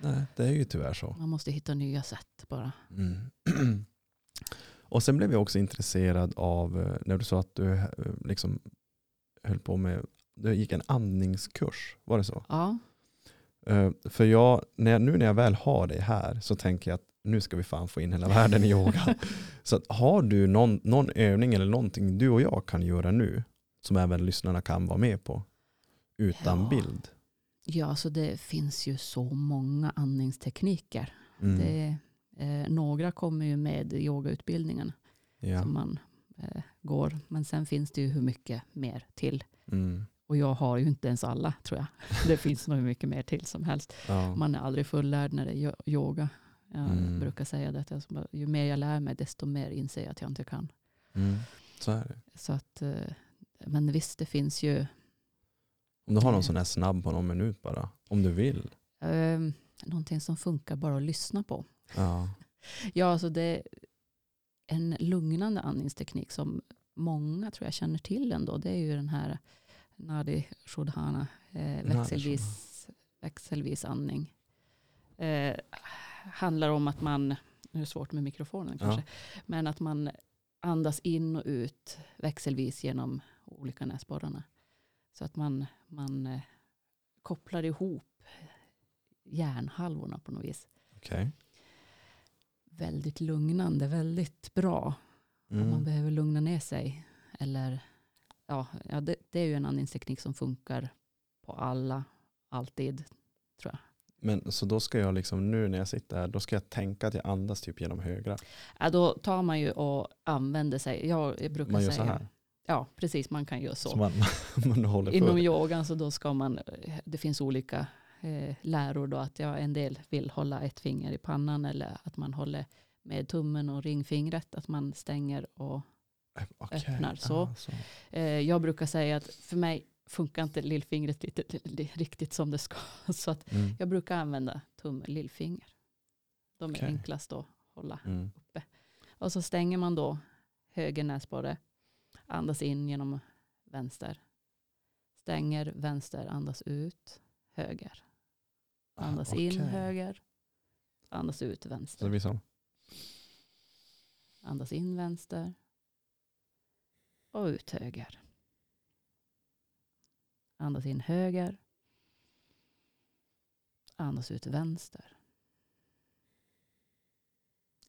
[SPEAKER 1] Nej, det är ju tyvärr så.
[SPEAKER 2] Man måste hitta nya sätt bara.
[SPEAKER 1] Mm. och sen blev jag också intresserad av eh, när du sa att du eh, liksom höll på med, du gick en andningskurs, var det så?
[SPEAKER 2] Ja,
[SPEAKER 1] Eh, För jag, när jag, nu när jag väl har det här så tänker jag att nu ska vi fan få in hela världen i yoga. så har du någon, någon övning eller någonting du och jag kan göra nu som även lyssnarna kan vara med på utan
[SPEAKER 2] Ja.
[SPEAKER 1] bild?
[SPEAKER 2] ja alltså det finns ju så många andningstekniker.
[SPEAKER 1] Mm.
[SPEAKER 2] Det, eh, några kommer ju med yogautbildningarna.
[SPEAKER 1] Ja.
[SPEAKER 2] som man eh, går. Men sen finns det ju hur mycket mer till.
[SPEAKER 1] Mm.
[SPEAKER 2] Och jag har ju inte ens alla tror jag. Det finns nog hur mycket mer till som helst.
[SPEAKER 1] Ja.
[SPEAKER 2] Man är aldrig fullärd när det är yo- yoga. Jag
[SPEAKER 1] Mm.
[SPEAKER 2] brukar säga det. att Ju mer jag lär mig desto mer inser jag att jag inte kan.
[SPEAKER 1] Mm. Så är det.
[SPEAKER 2] Så att, eh, men visst, det finns ju
[SPEAKER 1] Om du har någon sån här snabb på någon minut bara. Om du vill.
[SPEAKER 2] eh, någonting som funkar bara att lyssna på.
[SPEAKER 1] Ja.
[SPEAKER 2] Ja, alltså det är en lugnande andningsteknik som många tror jag känner till ändå. Det är ju den här Nadi Shodhana, eh, växelvis, växelvis andning. Eh, handlar om att man, nu är det svårt med mikrofonen kanske, men att man andas in och ut växelvis genom olika näsborrarna. Så att man, man eh, kopplar ihop hjärnhalvorna på något vis.
[SPEAKER 1] Okej.
[SPEAKER 2] Väldigt lugnande, väldigt bra. Om man
[SPEAKER 1] Mm.
[SPEAKER 2] behöver lugna ner sig. Eller, ja, ja det, det är ju en andningsteknik som funkar på alla, alltid.
[SPEAKER 1] Men så då ska jag liksom nu när jag sitter här, då ska jag tänka att jag andas typ genom högra.
[SPEAKER 2] Ja, då tar man ju och använder sig, jag, jag brukar
[SPEAKER 1] Man gör
[SPEAKER 2] säga.
[SPEAKER 1] så här.
[SPEAKER 2] Ja, precis, man kan göra så.
[SPEAKER 1] Så man, man
[SPEAKER 2] Inom
[SPEAKER 1] för.
[SPEAKER 2] yogan så då ska man, det finns olika eh, läror då att ja, en del vill hålla ett finger i pannan eller att man håller med tummen och ringfingret, att man stänger och
[SPEAKER 1] Okej.
[SPEAKER 2] öppnar så.
[SPEAKER 1] Ah, så.
[SPEAKER 2] Eh, jag brukar säga att för mig funkar inte lillfingret lite, li- riktigt som det ska. Så att
[SPEAKER 1] Mm.
[SPEAKER 2] jag brukar använda tumme och lillfinger. De är
[SPEAKER 1] Okej.
[SPEAKER 2] enklast att hålla
[SPEAKER 1] Mm.
[SPEAKER 2] uppe. Och så stänger man då höger näsborre. Andas in genom vänster. Stänger vänster, andas ut. Höger. Andas
[SPEAKER 1] Ah,
[SPEAKER 2] in
[SPEAKER 1] okej.
[SPEAKER 2] höger. Andas ut
[SPEAKER 1] Så det
[SPEAKER 2] vänster.
[SPEAKER 1] blir så.
[SPEAKER 2] Andas in vänster. Och ut höger. Andas in höger. Andas ut vänster.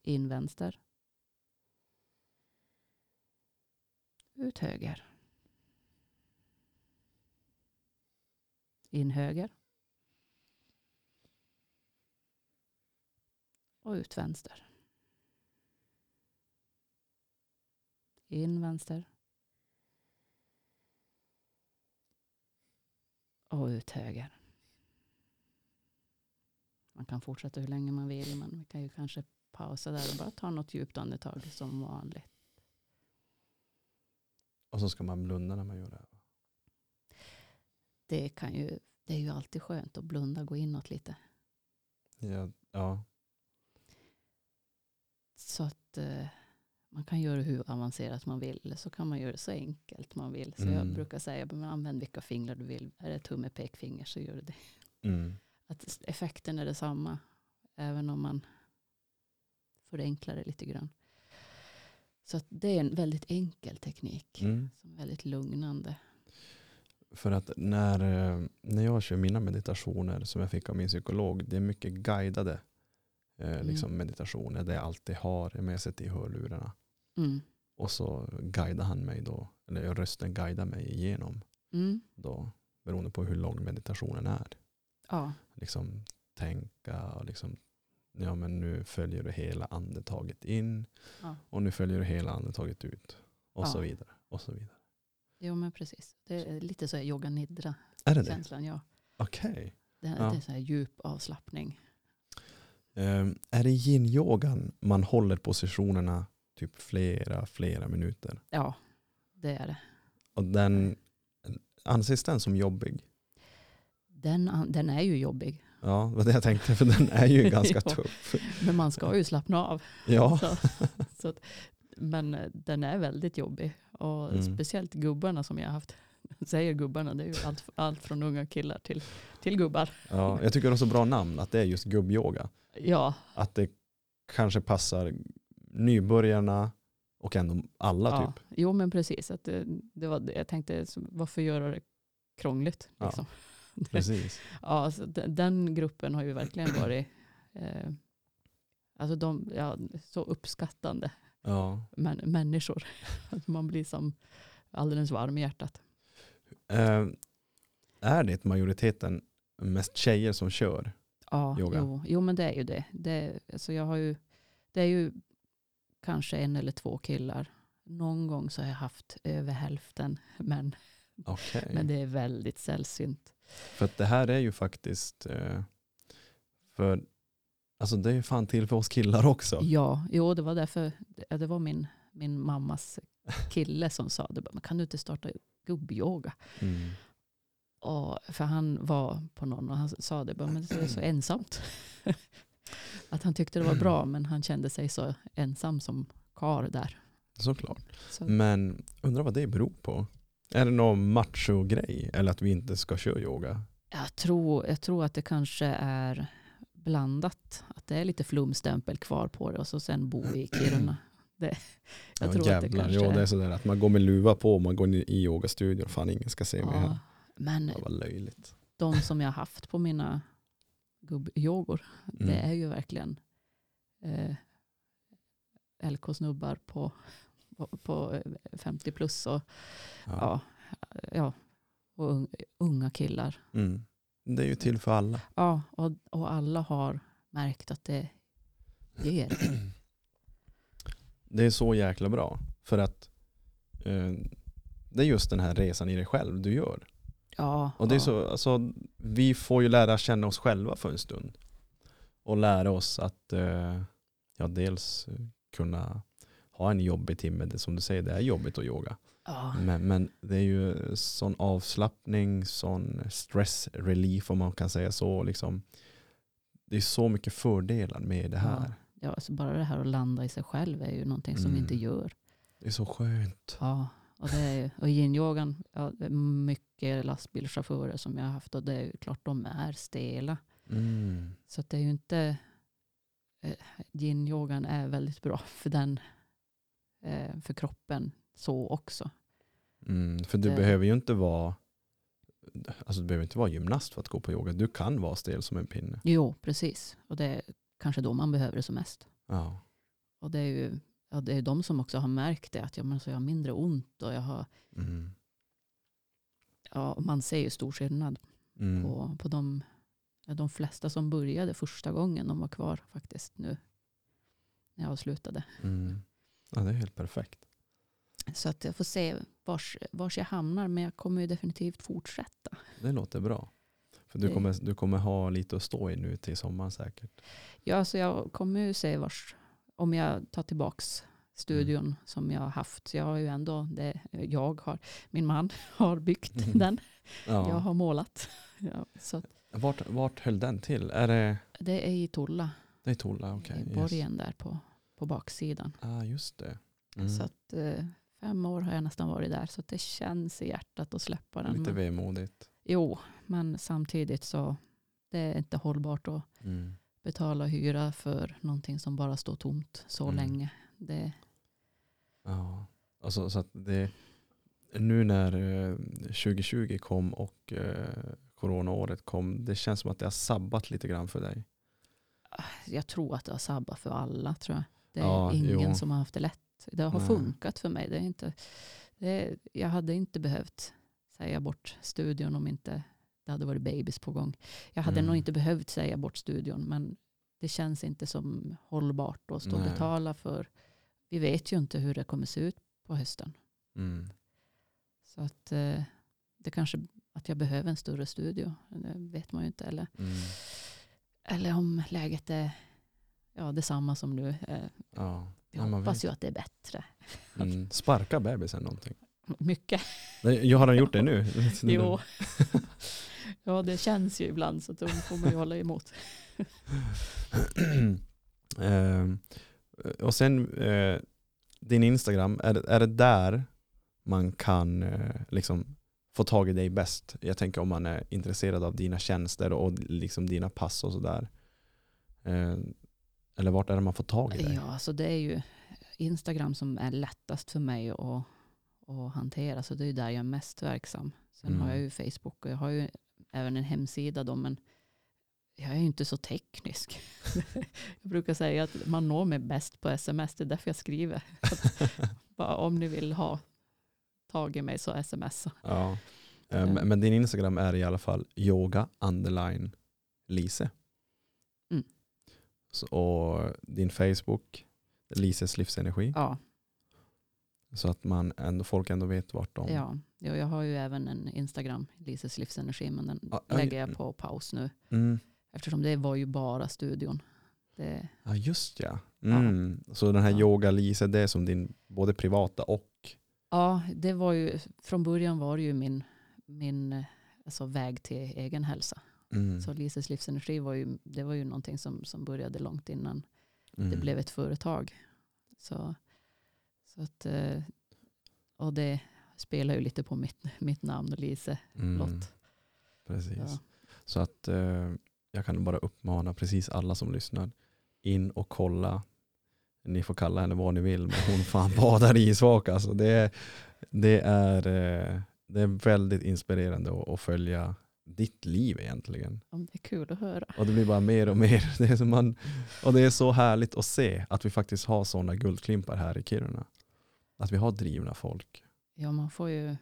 [SPEAKER 2] In vänster. Ut höger. In höger. Och ut vänster. In vänster. Och ut höger. Man kan fortsätta hur länge man vill men vi kan ju kanske pausa där och bara ta något djupt andetag som vanligt.
[SPEAKER 1] Och så ska man blunda när man gör det.
[SPEAKER 2] Det, kan ju, det är ju alltid skönt att blunda gå inåt lite.
[SPEAKER 1] Ja. ja.
[SPEAKER 2] Så att eh, man kan göra hur avancerat man vill. Eller så kan man göra det så enkelt man vill. Så jag
[SPEAKER 1] Mm.
[SPEAKER 2] brukar säga, men använd vilka fingrar du vill. Är det tumme, pekfinger så gör du det.
[SPEAKER 1] Mm.
[SPEAKER 2] Att effekten är detsamma. Även om man förenklar det lite grann. Så att det är en väldigt enkel teknik.
[SPEAKER 1] Mm.
[SPEAKER 2] Som är väldigt lugnande.
[SPEAKER 1] För att när, eh, när jag kör mina meditationer som jag fick av min psykolog, det är mycket guidade eh, liksom meditationer där jag alltid har med sig i hörlurarna.
[SPEAKER 2] Mm.
[SPEAKER 1] Och så guidar han mig då, eller rösten guidar mig igenom
[SPEAKER 2] Mm.
[SPEAKER 1] då, beroende på hur lång meditationen är.
[SPEAKER 2] Ja.
[SPEAKER 1] Liksom tänka och liksom, ja men nu följer du hela andetaget in
[SPEAKER 2] Ja.
[SPEAKER 1] och nu följer du hela andetaget ut. Och
[SPEAKER 2] Ja.
[SPEAKER 1] så vidare. Och så vidare.
[SPEAKER 2] Jo men precis. Det är lite så yoga nidra
[SPEAKER 1] Är det det?
[SPEAKER 2] känslan. Ja.
[SPEAKER 1] Okej.
[SPEAKER 2] Det,
[SPEAKER 1] Ja.
[SPEAKER 2] det är så här djup avslappning.
[SPEAKER 1] Ehm, är det yin-yogan man håller positionerna typ flera, flera minuter?
[SPEAKER 2] Ja, det är det.
[SPEAKER 1] Och den, anses den som jobbig?
[SPEAKER 2] Den, den är ju jobbig.
[SPEAKER 1] Ja, det var det jag tänkte, för den är ju ganska
[SPEAKER 2] Ja.
[SPEAKER 1] tuff.
[SPEAKER 2] Men man ska ju slappna av.
[SPEAKER 1] Ja,
[SPEAKER 2] Så, så att, men eh, den är väldigt jobbig. Och
[SPEAKER 1] Mm.
[SPEAKER 2] speciellt gubbarna som jag har haft. Säger gubbarna, det är ju allt, allt från unga killar till, till gubbar.
[SPEAKER 1] ja, jag tycker det är så bra namn att det är just gubbyoga.
[SPEAKER 2] Ja,
[SPEAKER 1] Att det kanske passar nybörjarna och ändå alla
[SPEAKER 2] ja.
[SPEAKER 1] typ.
[SPEAKER 2] jo men precis. Att det, det var, jag tänkte, varför göra det krångligt?
[SPEAKER 1] Ja.
[SPEAKER 2] Liksom.
[SPEAKER 1] Precis.
[SPEAKER 2] Ja, så de- den gruppen har ju verkligen varit eh, alltså de, ja, så uppskattande
[SPEAKER 1] Ja.
[SPEAKER 2] män, människor. Att man blir som alldeles varm i hjärtat.
[SPEAKER 1] Eh, är det majoriteten mest tjejer som kör?
[SPEAKER 2] Ja,
[SPEAKER 1] Yoga.
[SPEAKER 2] Jo, jo, men det är ju det. det alltså jag har ju, det är ju kanske en eller två killar. Någon gång så har jag haft över hälften. Men,
[SPEAKER 1] Okej.
[SPEAKER 2] men det är väldigt sällsynt.
[SPEAKER 1] För det här är ju faktiskt, eh, för alltså det är fan till för oss killar också.
[SPEAKER 2] Ja, jo, det var därför. Det var min, min mammas kille som sa det. Men kan du inte starta gubbyoga?
[SPEAKER 1] Mm.
[SPEAKER 2] Och, för han var på någon och han sa det. bara, Men det är så ensamt. att han tyckte det var bra men han kände sig så ensam som kar där.
[SPEAKER 1] Såklart.
[SPEAKER 2] Så,
[SPEAKER 1] Men undrar vad det beror på. Är det någon macho-grej eller att vi inte ska köra yoga?
[SPEAKER 2] jag, tror, jag tror att det kanske är blandat. Att det är lite flumstämpel kvar på det och så sen bo i Kiruna. Det, jag
[SPEAKER 1] Ja,
[SPEAKER 2] tror att det
[SPEAKER 1] jävlar.
[SPEAKER 2] kanske
[SPEAKER 1] Jo, det är
[SPEAKER 2] är.
[SPEAKER 1] sådär att man går med luva på och man går in i yogastudion. Fan ingen ska se mig här.
[SPEAKER 2] Ja, men
[SPEAKER 1] Det var löjligt.
[SPEAKER 2] de som jag haft på mina gubbjogor, det
[SPEAKER 1] Mm.
[SPEAKER 2] är ju verkligen eh, LK-snubbar på, på, på eh, 50 plus och,
[SPEAKER 1] Ja.
[SPEAKER 2] ja, ja, och un- unga killar.
[SPEAKER 1] Mm. Det är ju till för alla.
[SPEAKER 2] Ja, och, och alla har märkt att det ger.
[SPEAKER 1] Det är så jäkla bra. För att eh, det är just den här resan i dig själv du gör.
[SPEAKER 2] Ja,
[SPEAKER 1] Och det är
[SPEAKER 2] ja.
[SPEAKER 1] så, alltså, vi får ju lära känna oss själva för en stund. Och lära oss att eh, ja, dels kunna ha en jobbig timme. Det, som du säger, det är jobbigt att yoga.
[SPEAKER 2] ja.
[SPEAKER 1] Men, men det är ju sån avslappning, sån stress relief om man kan säga så. Liksom. Det är så mycket fördelar med det här.
[SPEAKER 2] Ja, alltså bara det här att landa i sig själv är ju någonting som vi inte
[SPEAKER 1] Mm.
[SPEAKER 2] gör.
[SPEAKER 1] Det är så skönt.
[SPEAKER 2] Ja, och, det är, och yin-yogan, ja, det är mycket lastbilschaufförer som jag har haft och det är ju klart de är stela.
[SPEAKER 1] Mm.
[SPEAKER 2] Så det är ju inte, eh, yin-yogan är väldigt bra för den, eh, för kroppen så också.
[SPEAKER 1] Mm, för du
[SPEAKER 2] Det-
[SPEAKER 1] behöver ju inte vara Alltså du behöver inte vara gymnast för att gå på yoga. Du kan vara stel som en pinne.
[SPEAKER 2] Jo, precis. Och det är kanske då man behöver det som mest.
[SPEAKER 1] Ja.
[SPEAKER 2] Och det är ju ja, det är de som också har märkt det, att jag, men så jag har mindre ont och jag har,
[SPEAKER 1] Mm.
[SPEAKER 2] ja, och man ser ju stor skillnad
[SPEAKER 1] Mm.
[SPEAKER 2] på, på de, ja, de flesta som började första gången. De var kvar faktiskt nu när jag avslutade.
[SPEAKER 1] Mm. Ja, det är helt perfekt.
[SPEAKER 2] Så att jag får se vars, vars jag hamnar. Men jag kommer ju definitivt fortsätta.
[SPEAKER 1] Det låter bra. För du kommer, du kommer ha lite att stå i nu till sommaren säkert.
[SPEAKER 2] Ja, så jag kommer ju se vars, om jag tar tillbaks studion
[SPEAKER 1] Mm.
[SPEAKER 2] som jag har haft. Så jag har ju ändå, det, jag har, min man har byggt
[SPEAKER 1] Mm.
[SPEAKER 2] den.
[SPEAKER 1] Ja.
[SPEAKER 2] Jag har målat. Ja, så
[SPEAKER 1] Vart, vart höll den till? Är det,
[SPEAKER 2] det är i Tolla,
[SPEAKER 1] det är Tolla? Okej.
[SPEAKER 2] i
[SPEAKER 1] yes.
[SPEAKER 2] borgen där på, på baksidan.
[SPEAKER 1] ah, just det. Mm.
[SPEAKER 2] Så att eh, fem år har jag nästan varit där. Så att det känns i hjärtat att släppa den.
[SPEAKER 1] Lite
[SPEAKER 2] Men,
[SPEAKER 1] vemodigt.
[SPEAKER 2] jo, men samtidigt så det är inte hållbart att
[SPEAKER 1] Mm.
[SPEAKER 2] Betala hyra för någonting som bara står tomt så
[SPEAKER 1] Mm.
[SPEAKER 2] länge. Det,
[SPEAKER 1] Ja. Alltså, så det, nu när eh, 2020 kom och eh, coronaåret kom, det känns som att det har sabbat lite grann för dig.
[SPEAKER 2] jag tror att det har sabbat för alla. tror jag. Det är
[SPEAKER 1] Ja,
[SPEAKER 2] ingen
[SPEAKER 1] jo.
[SPEAKER 2] som har haft det lätt. Det har
[SPEAKER 1] Nej.
[SPEAKER 2] funkat för mig. Det är inte, det jag hade inte behövt säga bort studion om inte det hade varit babys på gång. Jag hade
[SPEAKER 1] Mm.
[SPEAKER 2] nog inte behövt säga bort studion men det känns inte som hållbart att stå och betala för. Vi vet ju inte hur det kommer se ut på hösten.
[SPEAKER 1] Mm.
[SPEAKER 2] Så att eh, det kanske att jag behöver en större studio. Det vet man ju inte. Eller,
[SPEAKER 1] Mm.
[SPEAKER 2] eller om läget är ja, detsamma som nu. Eh,
[SPEAKER 1] Ja.
[SPEAKER 2] Vi
[SPEAKER 1] Ja, man
[SPEAKER 2] hoppas ju att det är bättre.
[SPEAKER 1] Mm. Sparka bebisen någonting.
[SPEAKER 2] Mycket.
[SPEAKER 1] Nej, Jag har han gjort det nu?
[SPEAKER 2] Jo. ja, det känns ju ibland så att då får man ju hålla emot.
[SPEAKER 1] Ehm, och sen eh, din Instagram, är, är det där man kan eh, liksom få tag i dig bäst? Jag tänker om man är intresserad av dina tjänster och liksom dina pass och sådär. Eh, eller vart är det man får tag i dig?
[SPEAKER 2] Ja, alltså det är ju Instagram som är lättast för mig att, att hantera. Så det är där jag är mest verksam. Sen
[SPEAKER 1] Mm.
[SPEAKER 2] har jag ju Facebook och jag har ju även en hemsida då, men jag är ju inte så teknisk. jag brukar säga att man når mig bäst på sms, det är därför jag skriver. Om ni vill ha tag i mig så smsa.
[SPEAKER 1] Ja. Eh, Men din Instagram är i alla fall yoga underline Lise.
[SPEAKER 2] Mm.
[SPEAKER 1] Så, och din Facebook, Lises livsenergi.
[SPEAKER 2] Ja,
[SPEAKER 1] Så att man ändå, folk ändå vet vart de...
[SPEAKER 2] ja. Jag har ju även en Instagram, Lises livsenergi, men den
[SPEAKER 1] Ja, ja,
[SPEAKER 2] lägger
[SPEAKER 1] mm.
[SPEAKER 2] jag på paus nu.
[SPEAKER 1] Mm.
[SPEAKER 2] Eftersom det var ju bara studion. Det,
[SPEAKER 1] Ja just ja. Mm. Så den här
[SPEAKER 2] Ja.
[SPEAKER 1] yoga Lise, det är som din både privata och...
[SPEAKER 2] ja, det var ju, från början var det ju min, min alltså väg till egen hälsa.
[SPEAKER 1] Mm.
[SPEAKER 2] Så Lises livsenergi var ju, det var ju någonting som, som började långt innan
[SPEAKER 1] Mm.
[SPEAKER 2] det blev ett företag. Så, så att, eh, och det spelar ju lite på mitt, mitt namn, Lise
[SPEAKER 1] Mm.
[SPEAKER 2] Lott.
[SPEAKER 1] Precis.
[SPEAKER 2] Ja.
[SPEAKER 1] Så att eh, jag kan bara uppmana precis alla som lyssnar in och kolla. Ni får kalla henne vad ni vill men hon fan badar i isvak alltså. Det är, det är, eh, det är väldigt inspirerande att, att följa ditt liv egentligen.
[SPEAKER 2] Om det är kul att höra.
[SPEAKER 1] Och det blir bara mer och mer. Det är som man, och det är så härligt att se att vi faktiskt har sådana guldklimpar här i Kiruna. Att vi har drivna folk.
[SPEAKER 2] Ja, man får ju,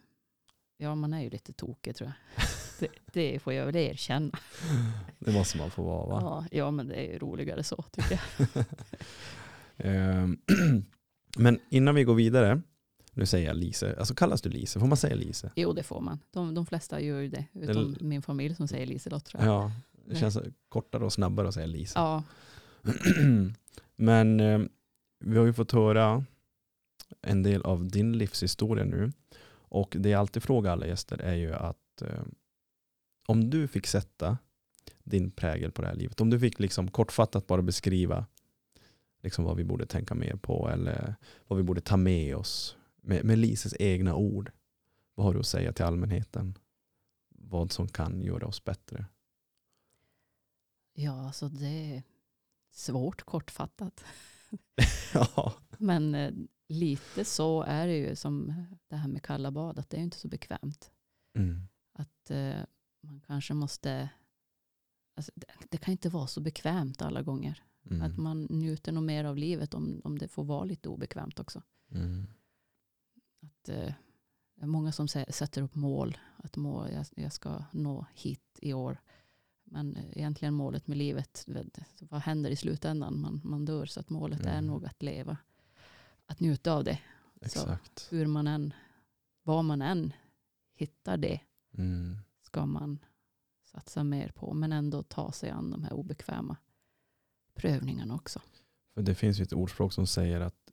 [SPEAKER 2] ja man är ju lite tokig tror jag. Det, det får jag väl erkänna.
[SPEAKER 1] Det måste man få vara va?
[SPEAKER 2] Ja, ja, men det är ju roligare så tycker jag.
[SPEAKER 1] Ehm, Men innan vi går vidare, nu säger jag Lise, alltså kallas du Lise? Får man säga Lise?
[SPEAKER 2] Jo, det får man. De, de flesta gör ju det, utom min familj som säger Liselott tror jag.
[SPEAKER 1] Ja, det
[SPEAKER 2] Nej.
[SPEAKER 1] känns kortare och snabbare att säga Lise.
[SPEAKER 2] Ja,
[SPEAKER 1] Men eh, vi har ju fått höra en del av din livshistoria nu. Och det jag alltid frågar alla gäster är ju att eh, om du fick sätta din prägel på det här livet, om du fick liksom kortfattat bara beskriva liksom vad vi borde tänka mer på eller vad vi borde ta med oss med, med Lises egna ord. Vad har du att säga till allmänheten? Vad som kan göra oss bättre?
[SPEAKER 2] ja alltså det är svårt kortfattat.
[SPEAKER 1] ja.
[SPEAKER 2] Men eh, lite så är det ju som det här med kalla bad, att det är inte så bekvämt.
[SPEAKER 1] Mm.
[SPEAKER 2] Att eh, man kanske måste, alltså, det, det kan inte vara så bekvämt alla gånger.
[SPEAKER 1] Mm.
[SPEAKER 2] Att man njuter nog mer av livet om, om det får vara lite obekvämt också.
[SPEAKER 1] Mm.
[SPEAKER 2] Att, eh, det är många som sä- sätter upp mål, att må, jag, jag ska nå hit i år. Men eh, egentligen målet med livet, vet, vad händer i slutändan? Man, man dör, så att målet är
[SPEAKER 1] Mm.
[SPEAKER 2] nog att leva. Att njuta av det.
[SPEAKER 1] Exakt.
[SPEAKER 2] Hur man än, var man än hittar det,
[SPEAKER 1] Mm.
[SPEAKER 2] ska man satsa mer på. Men ändå ta sig an de här obekväma prövningarna också.
[SPEAKER 1] För det finns ju ett ordspråk som säger att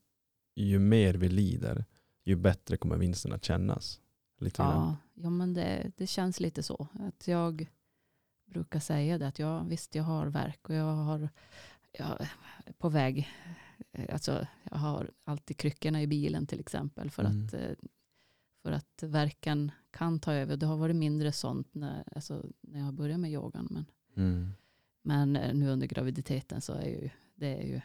[SPEAKER 1] ju mer vi lider, ju bättre kommer vinsten att kännas. Lite grann.
[SPEAKER 2] Ja, ja men det, det känns lite så. Att jag brukar säga det att jag, visst jag har verk och jag har jag är på väg, alltså jag har alltid kryckorna i bilen till exempel för,
[SPEAKER 1] Mm.
[SPEAKER 2] att, eh, för att verken kan ta över. Det har varit mindre sånt när, alltså, när jag började med yogan. Men,
[SPEAKER 1] Mm.
[SPEAKER 2] men eh, nu under graviditeten så är ju, det är ju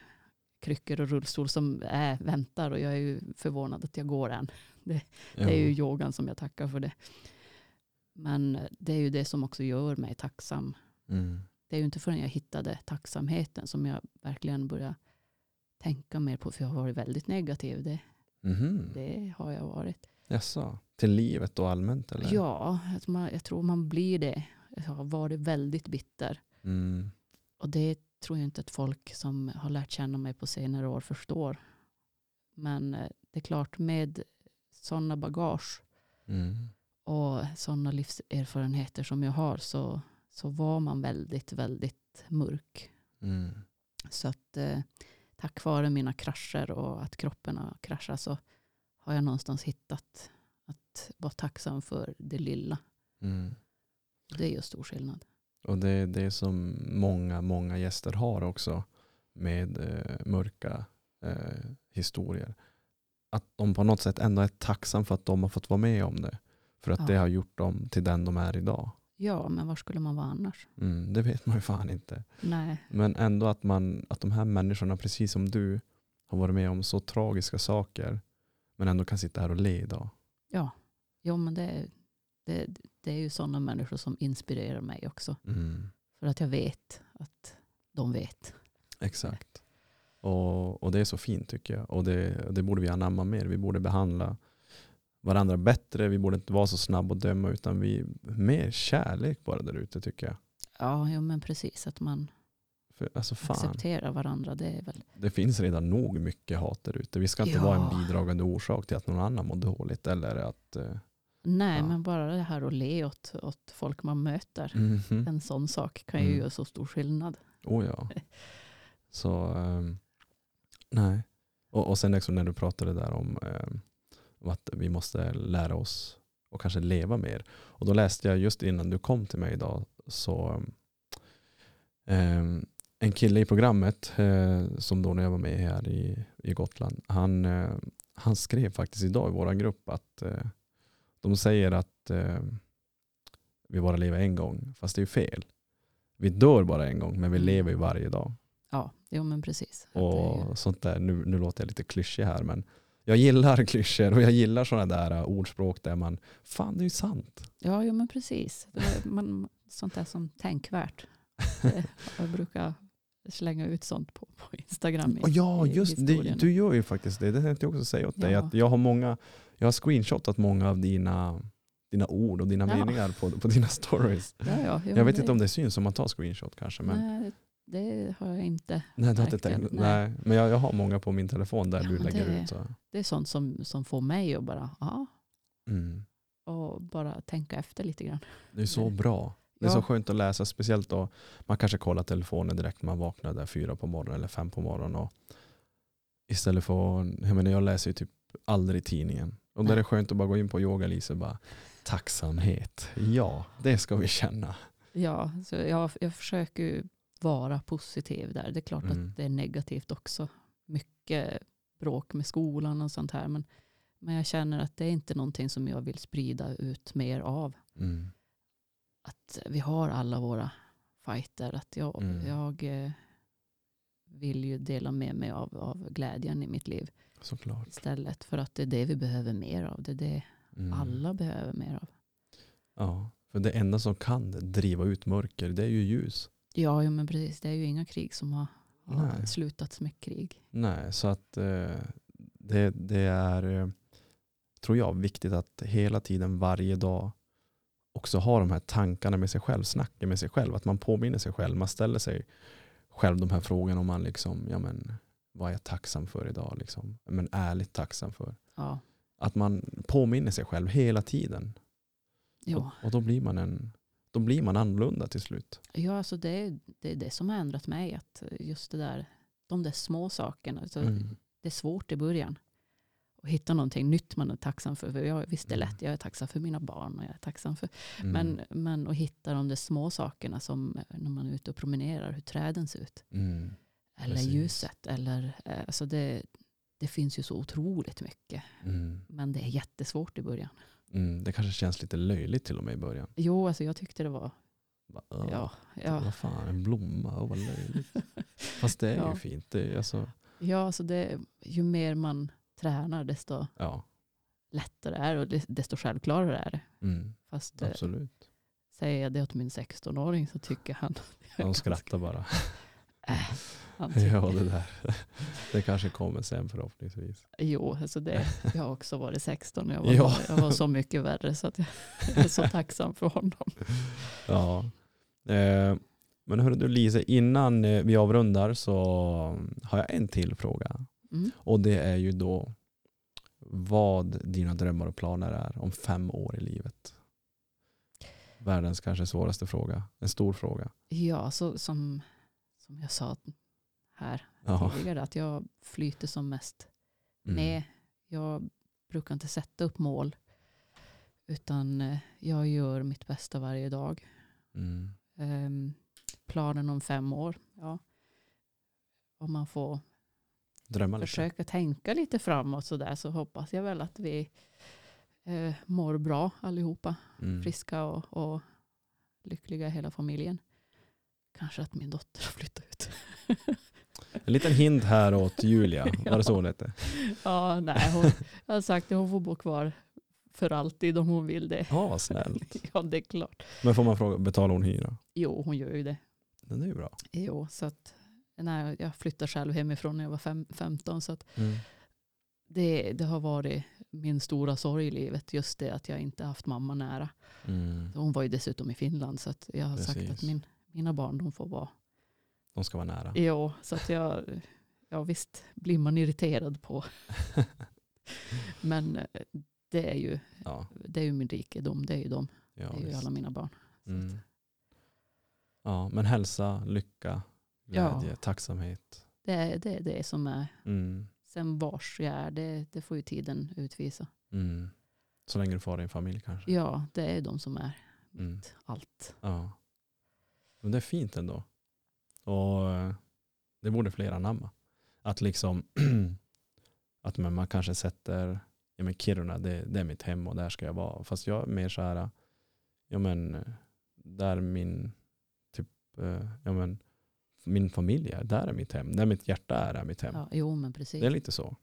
[SPEAKER 2] kryckor och rullstol som är, väntar och jag är ju förvånad att jag går än. Det är ju yogan som jag tackar för det. Men det är ju det som också gör mig tacksam.
[SPEAKER 1] Mm.
[SPEAKER 2] Det är ju inte förrän jag hittade tacksamheten som jag verkligen började tänka mer på. För jag har varit väldigt negativ. Det,
[SPEAKER 1] Mhm.
[SPEAKER 2] det har jag varit.
[SPEAKER 1] Jaså, till livet och allmänt eller?
[SPEAKER 2] Ja, jag tror man blir det. Jag har varit väldigt bitter.
[SPEAKER 1] Mm.
[SPEAKER 2] Och det tror jag inte att folk som har lärt känna mig på senare år förstår. Men eh, det är klart med sådana bagage
[SPEAKER 1] Mm.
[SPEAKER 2] och sådana livserfarenheter som jag har så, så var man väldigt, väldigt mörk.
[SPEAKER 1] Mm.
[SPEAKER 2] Så att eh, tack vare mina krascher och att kroppen har kraschat så har jag någonstans hittat att vara tacksam för det lilla.
[SPEAKER 1] Mm.
[SPEAKER 2] Det gör stor skillnad.
[SPEAKER 1] Och det är det som många, många gäster har också med eh, mörka eh, historier. Att de på något sätt ändå är tacksam för att de har fått vara med om det. För att
[SPEAKER 2] Ja.
[SPEAKER 1] det har gjort dem till den de är idag.
[SPEAKER 2] Ja, men var skulle man vara annars?
[SPEAKER 1] Mm, det vet man ju fan inte.
[SPEAKER 2] Nej,
[SPEAKER 1] Men ändå att, man, att de här människorna, precis som du, har varit med om så tragiska saker. Men ändå kan sitta här och le idag.
[SPEAKER 2] ja. Jo, men det, det, det är ju sådana människor som inspirerar mig också.
[SPEAKER 1] Mm.
[SPEAKER 2] För att jag vet att de vet.
[SPEAKER 1] Exakt. Och, och det är så fint tycker jag. Och det, det borde vi anamma mer. Vi borde behandla varandra bättre. Vi borde inte vara så snabb att döma utan vi mer kärlek bara där ute tycker jag.
[SPEAKER 2] Ja, jo, men precis. Att man,
[SPEAKER 1] För, alltså fan,
[SPEAKER 2] acceptera varandra. Det är väl,
[SPEAKER 1] det finns redan nog mycket hat där ute. Vi ska inte vara en
[SPEAKER 2] Ja.
[SPEAKER 1] bidragande orsak till att någon annan mår dåligt. Eller att, eh,
[SPEAKER 2] nej,
[SPEAKER 1] Ja.
[SPEAKER 2] men bara det här att le åt, åt folk man möter.
[SPEAKER 1] mhm.
[SPEAKER 2] En sån sak kan ju
[SPEAKER 1] Mm.
[SPEAKER 2] göra så stor skillnad.
[SPEAKER 1] Oh ja. Så ehm, nej. Och, och sen liksom när du pratade där om, ehm, om att vi måste lära oss och kanske leva mer. Och då läste jag just innan du kom till mig idag så ehm, en kille i programmet eh, som då när jag var med här i, i Gotland han, eh, han skrev faktiskt idag i vår grupp att eh, de säger att eh, vi bara lever en gång fast det är ju fel. Vi dör bara en gång men vi
[SPEAKER 2] Mm.
[SPEAKER 1] lever ju varje dag.
[SPEAKER 2] Ja, jo men precis.
[SPEAKER 1] Och sånt där, nu, nu låter jag lite klyschig här men jag gillar klyschor och jag gillar sådana där uh, ordspråk där man, fan det är ju sant.
[SPEAKER 2] Ja, jo, men precis. Det är, man, sånt där som tänkvärt. Jag brukar slänga ut sånt på, på Instagram. i-
[SPEAKER 1] ja,
[SPEAKER 2] i
[SPEAKER 1] just det, du gör ju faktiskt det. Det tänkte jag också säga åt dig.
[SPEAKER 2] Ja.
[SPEAKER 1] Att jag har många, jag har screenshotat många av dina, dina ord och dina
[SPEAKER 2] Ja.
[SPEAKER 1] meningar på, på dina stories.
[SPEAKER 2] Ja, ja,
[SPEAKER 1] Jag vet
[SPEAKER 2] det,
[SPEAKER 1] inte om det syns om man tar screenshot kanske. Men,
[SPEAKER 2] Nej, det har jag inte.
[SPEAKER 1] nej, du har inte tänkt,
[SPEAKER 2] nej.
[SPEAKER 1] nej. Men jag, jag har många på min telefon där
[SPEAKER 2] Ja,
[SPEAKER 1] du lägger
[SPEAKER 2] det-
[SPEAKER 1] ut. Så.
[SPEAKER 2] Det är sånt som, som får mig att bara, ja,
[SPEAKER 1] Mm.
[SPEAKER 2] och bara tänka efter lite grann.
[SPEAKER 1] Det är så bra. Det är
[SPEAKER 2] Ja.
[SPEAKER 1] så skönt att läsa, speciellt då man kanske kollar telefonen direkt när man vaknar där fyra på morgonen eller fem på morgonen. Och istället för, jag menar jag läser ju typ aldrig tidningen. Och där är det skönt att bara gå in på yoga Lise och bara tacksamhet. Ja, det ska vi känna.
[SPEAKER 2] Ja, så jag, jag försöker vara positiv där. Det är klart
[SPEAKER 1] Mm.
[SPEAKER 2] att det är negativt också. Mycket bråk med skolan och sånt här. Men, men jag känner att det är inte någonting som jag vill sprida ut mer av.
[SPEAKER 1] Mm.
[SPEAKER 2] Att vi har alla våra fighter. Att jag,
[SPEAKER 1] Mm.
[SPEAKER 2] jag eh, vill ju dela med mig av, av glädjen i mitt liv
[SPEAKER 1] Såklart.
[SPEAKER 2] istället. För att det är det vi behöver mer av. Det är det
[SPEAKER 1] Mm.
[SPEAKER 2] alla behöver mer av.
[SPEAKER 1] Ja, för det enda som kan driva ut mörker det är ju ljus.
[SPEAKER 2] Ja, ja men precis. Det är ju inga krig som har, har slutats med krig.
[SPEAKER 1] Nej, så att eh, det, det är, eh, tror jag, viktigt att hela tiden, varje dag också ha de här tankarna med sig själv, snacka med sig själv, att man påminner sig själv, man ställer sig själv de här frågorna om man liksom, ja men vad är jag tacksam för idag liksom, men ärligt tacksam för.
[SPEAKER 2] Ja,
[SPEAKER 1] Att man påminner sig själv hela tiden
[SPEAKER 2] ja.
[SPEAKER 1] och, och då blir man en då blir man annorlunda till slut.
[SPEAKER 2] ja alltså det, är- det är det som har ändrat mig. Att just det där, de där små sakerna. Alltså
[SPEAKER 1] Mm.
[SPEAKER 2] Det är svårt i början. Att hitta någonting nytt man är tacksam för. för jag, visst det är
[SPEAKER 1] Mm.
[SPEAKER 2] lätt, jag är tacksam för mina barn. Och jag är tacksam för,
[SPEAKER 1] Mm.
[SPEAKER 2] men, men att hitta de där små sakerna som när man är ute och promenerar, hur träden ser ut.
[SPEAKER 1] Mm.
[SPEAKER 2] Eller
[SPEAKER 1] Precis.
[SPEAKER 2] ljuset. Eller, eh, alltså det, det finns ju så otroligt mycket.
[SPEAKER 1] Mm.
[SPEAKER 2] Men det är jättesvårt i början.
[SPEAKER 1] Mm. Det kanske känns lite löjligt till och med i början.
[SPEAKER 2] Jo, alltså jag tyckte det var,
[SPEAKER 1] Bara, "Åh,
[SPEAKER 2] ja, ja,
[SPEAKER 1] Vad fan, en blomma, oh, vad löjligt. Fast det är
[SPEAKER 2] Ja.
[SPEAKER 1] ju fint. Det är, alltså,
[SPEAKER 2] ja alltså det, ju mer man tränar desto
[SPEAKER 1] ja,
[SPEAKER 2] lättare är det och desto självklarare är det.
[SPEAKER 1] mm,
[SPEAKER 2] Fast eh,
[SPEAKER 1] absolut.
[SPEAKER 2] säger jag det åt min 16-åring så tycker han...
[SPEAKER 1] De skrattar bara.
[SPEAKER 2] Äh, han
[SPEAKER 1] Ja, det där. Det kanske kommer sen förhoppningsvis.
[SPEAKER 2] Jo, alltså det, jag har också varit 16 och jag var,
[SPEAKER 1] Ja.
[SPEAKER 2] jag var så mycket värre så att jag är så tacksam för honom.
[SPEAKER 1] Ja. Eh, men hörru du Lise, innan eh, vi avrundar så har jag en till fråga.
[SPEAKER 2] Mm.
[SPEAKER 1] Och det är ju då vad dina drömmar och planer är om fem år i livet. Världens kanske svåraste fråga. En stor fråga.
[SPEAKER 2] Ja, så som, som jag sa här tidigare, att jag flyter som mest
[SPEAKER 1] Mm.
[SPEAKER 2] med. Jag brukar inte sätta upp mål, utan eh, jag gör mitt bästa varje dag.
[SPEAKER 1] Mm.
[SPEAKER 2] Ehm, planen om fem år, ja. Om man får
[SPEAKER 1] Drömma lite.
[SPEAKER 2] försöka tänka lite framåt så där så hoppas jag väl att vi eh, mår bra allihopa.
[SPEAKER 1] Mm.
[SPEAKER 2] Friska och, och lyckliga hela familjen. Kanske att min dotter har flyttat ut.
[SPEAKER 1] En liten hint här åt Julia. Var det så det hette?
[SPEAKER 2] ja, nej, hon, jag har sagt att hon får bo kvar för alltid om hon vill det.
[SPEAKER 1] Ja, vad snällt.
[SPEAKER 2] ja, det är klart.
[SPEAKER 1] Men får man fråga, betalar hon hyra?
[SPEAKER 2] Jo, hon gör ju det.
[SPEAKER 1] Den är ju bra.
[SPEAKER 2] Jo, så att nej, jag flyttade själv hemifrån när jag var fem, 15 så att
[SPEAKER 1] Mm.
[SPEAKER 2] det, det har varit min stora sorg i livet. Just det att jag inte haft mamma nära.
[SPEAKER 1] Mm.
[SPEAKER 2] Hon var ju dessutom i Finland så att jag har sagt
[SPEAKER 1] Precis.
[SPEAKER 2] att min, mina barn de får vara
[SPEAKER 1] de ska vara nära.
[SPEAKER 2] Jo, så att jag, ja visst blir man irriterad på. Men eh, det är ju,
[SPEAKER 1] Ja,
[SPEAKER 2] det är ju min rikedom, det är ju de,
[SPEAKER 1] ja,
[SPEAKER 2] det är ju
[SPEAKER 1] visst.
[SPEAKER 2] alla mina barn.
[SPEAKER 1] Mm. ja, men hälsa, lycka,
[SPEAKER 2] Ja.
[SPEAKER 1] glädje, tacksamhet.
[SPEAKER 2] det är det, är det som är,
[SPEAKER 1] Mm.
[SPEAKER 2] sen vars jag är, det, det får ju tiden utvisa.
[SPEAKER 1] Mm. Så länge du får din familj kanske.
[SPEAKER 2] Ja, det är de som är
[SPEAKER 1] Mm.
[SPEAKER 2] mitt allt.
[SPEAKER 1] Ja. Men det är fint ändå. Och eh, det borde fler anamma. Att liksom att man man kanske sätter, ja men Kiruna det, det är mitt hem och där ska jag vara. Fast jag är mer så här, ja men där min, typ, eh, ja men min familj är, där är mitt hem. Där mitt hjärta är, är mitt hem.
[SPEAKER 2] Ja, jo, men precis.
[SPEAKER 1] Det är lite så.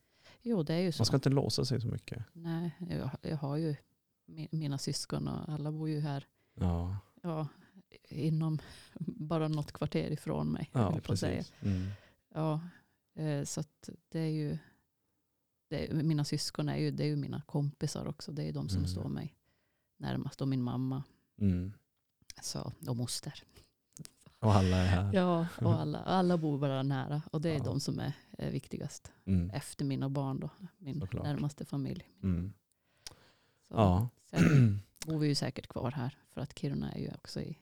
[SPEAKER 2] Jo, det är ju så.
[SPEAKER 1] Man ska inte låsa sig så mycket.
[SPEAKER 2] Nej, jag, jag har ju mi- mina syskon och alla bor ju här.
[SPEAKER 1] Ja,
[SPEAKER 2] Ja, inom bara något kvarter ifrån mig.
[SPEAKER 1] ja precis. Mm.
[SPEAKER 2] Ja, eh, så att det är ju, det är, mina syskon är ju, det är ju mina kompisar också. Det är de som
[SPEAKER 1] Mm.
[SPEAKER 2] står mig närmast och min mamma
[SPEAKER 1] Mm.
[SPEAKER 2] så, och moster.
[SPEAKER 1] Och alla är här.
[SPEAKER 2] Ja, och alla, alla bor bara nära och det är
[SPEAKER 1] Ja.
[SPEAKER 2] de som är, är viktigast.
[SPEAKER 1] Mm.
[SPEAKER 2] Efter mina barn då, min
[SPEAKER 1] Såklart.
[SPEAKER 2] närmaste familj.
[SPEAKER 1] Mm.
[SPEAKER 2] Så
[SPEAKER 1] Ja.
[SPEAKER 2] Sen bor vi ju säkert kvar här för att Kiruna är ju också i,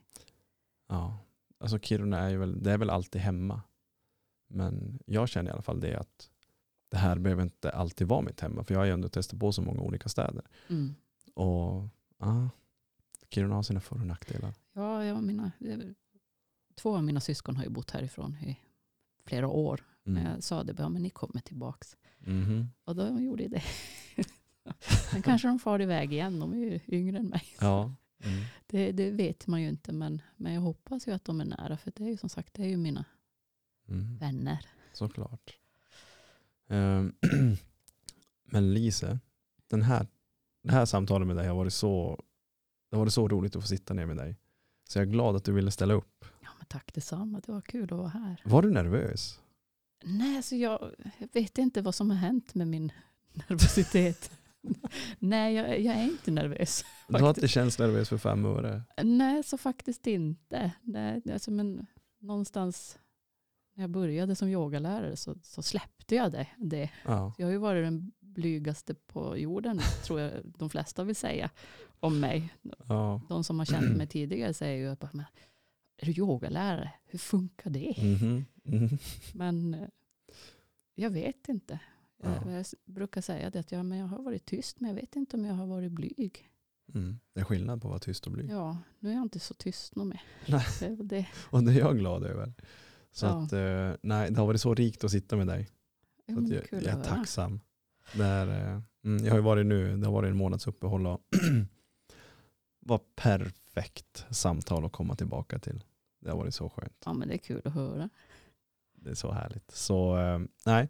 [SPEAKER 1] Ja, alltså Kiruna är ju väl, det är väl alltid hemma. Men jag känner i alla fall det att det här behöver inte alltid vara mitt hemma. För jag har ju ändå testat på så många olika städer.
[SPEAKER 2] mm.
[SPEAKER 1] Och ja, Kiruna har sina för och nackdelar.
[SPEAKER 2] ja, ja mina, två av mina syskon har ju bott härifrån i flera år. Men
[SPEAKER 1] Mm.
[SPEAKER 2] jag sa det, men ni kommer tillbaks.
[SPEAKER 1] Mhm.
[SPEAKER 2] Och då gjorde det. Men kanske de far iväg igen, de är ju yngre än mig.
[SPEAKER 1] Ja. Mm.
[SPEAKER 2] Det, det vet man ju inte, men, men jag hoppas ju att de är nära. För det är ju som sagt, det är ju mina
[SPEAKER 1] Mm.
[SPEAKER 2] vänner.
[SPEAKER 1] Såklart. Ehm, Men Lise, den här, det här samtalet med dig har varit så, det har varit så roligt att få sitta ner med dig. Så jag är glad att du ville ställa upp.
[SPEAKER 2] Ja, men tack detsamma, det var kul att vara här.
[SPEAKER 1] Var du nervös?
[SPEAKER 2] Nej, så jag, jag vet inte vad som har hänt med min nervositet. Nej, jag, jag är inte nervös.
[SPEAKER 1] Du har inte känts nervös för fem öre?
[SPEAKER 2] Nej, så faktiskt inte. Nej, alltså, men någonstans när jag började som yogalärare så, så släppte jag det. det.
[SPEAKER 1] Ja.
[SPEAKER 2] Jag har ju varit den blygaste på jorden, tror jag de flesta vill säga om mig.
[SPEAKER 1] ja.
[SPEAKER 2] De som har känt mig tidigare säger ju att är du yogalärare? Hur funkar det?
[SPEAKER 1] Mhm. Mhm.
[SPEAKER 2] Men eh, jag vet inte. Jag,
[SPEAKER 1] Ja.
[SPEAKER 2] jag s- brukar säga det att ja, men jag har varit tyst men jag vet inte om jag har varit blyg.
[SPEAKER 1] Mm. Det är skillnad på att vara tyst och blyg.
[SPEAKER 2] Ja, nu är jag inte så tyst nog mer. Det.
[SPEAKER 1] Och det är jag glad över. Så
[SPEAKER 2] Ja.
[SPEAKER 1] att, eh, nej, det har varit så rikt att sitta med dig.
[SPEAKER 2] Ja,
[SPEAKER 1] att jag, jag är tacksam. Det är, eh, mm, jag har ju varit nu, det har varit en månads uppehåll och var perfekt samtal att komma tillbaka till. Det har varit så skönt.
[SPEAKER 2] Ja, men det är kul att höra.
[SPEAKER 1] Det är så härligt. Så eh, nej, Eh,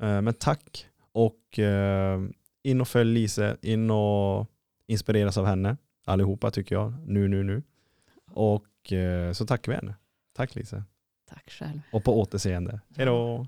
[SPEAKER 1] men tack. Och eh, in och följ Lise, in och inspireras av henne. Allihopa tycker jag, nu, nu, nu. Och eh, så tackar vi henne. Tack Lise.
[SPEAKER 2] Tack själv.
[SPEAKER 1] Och på återseende. Hej då!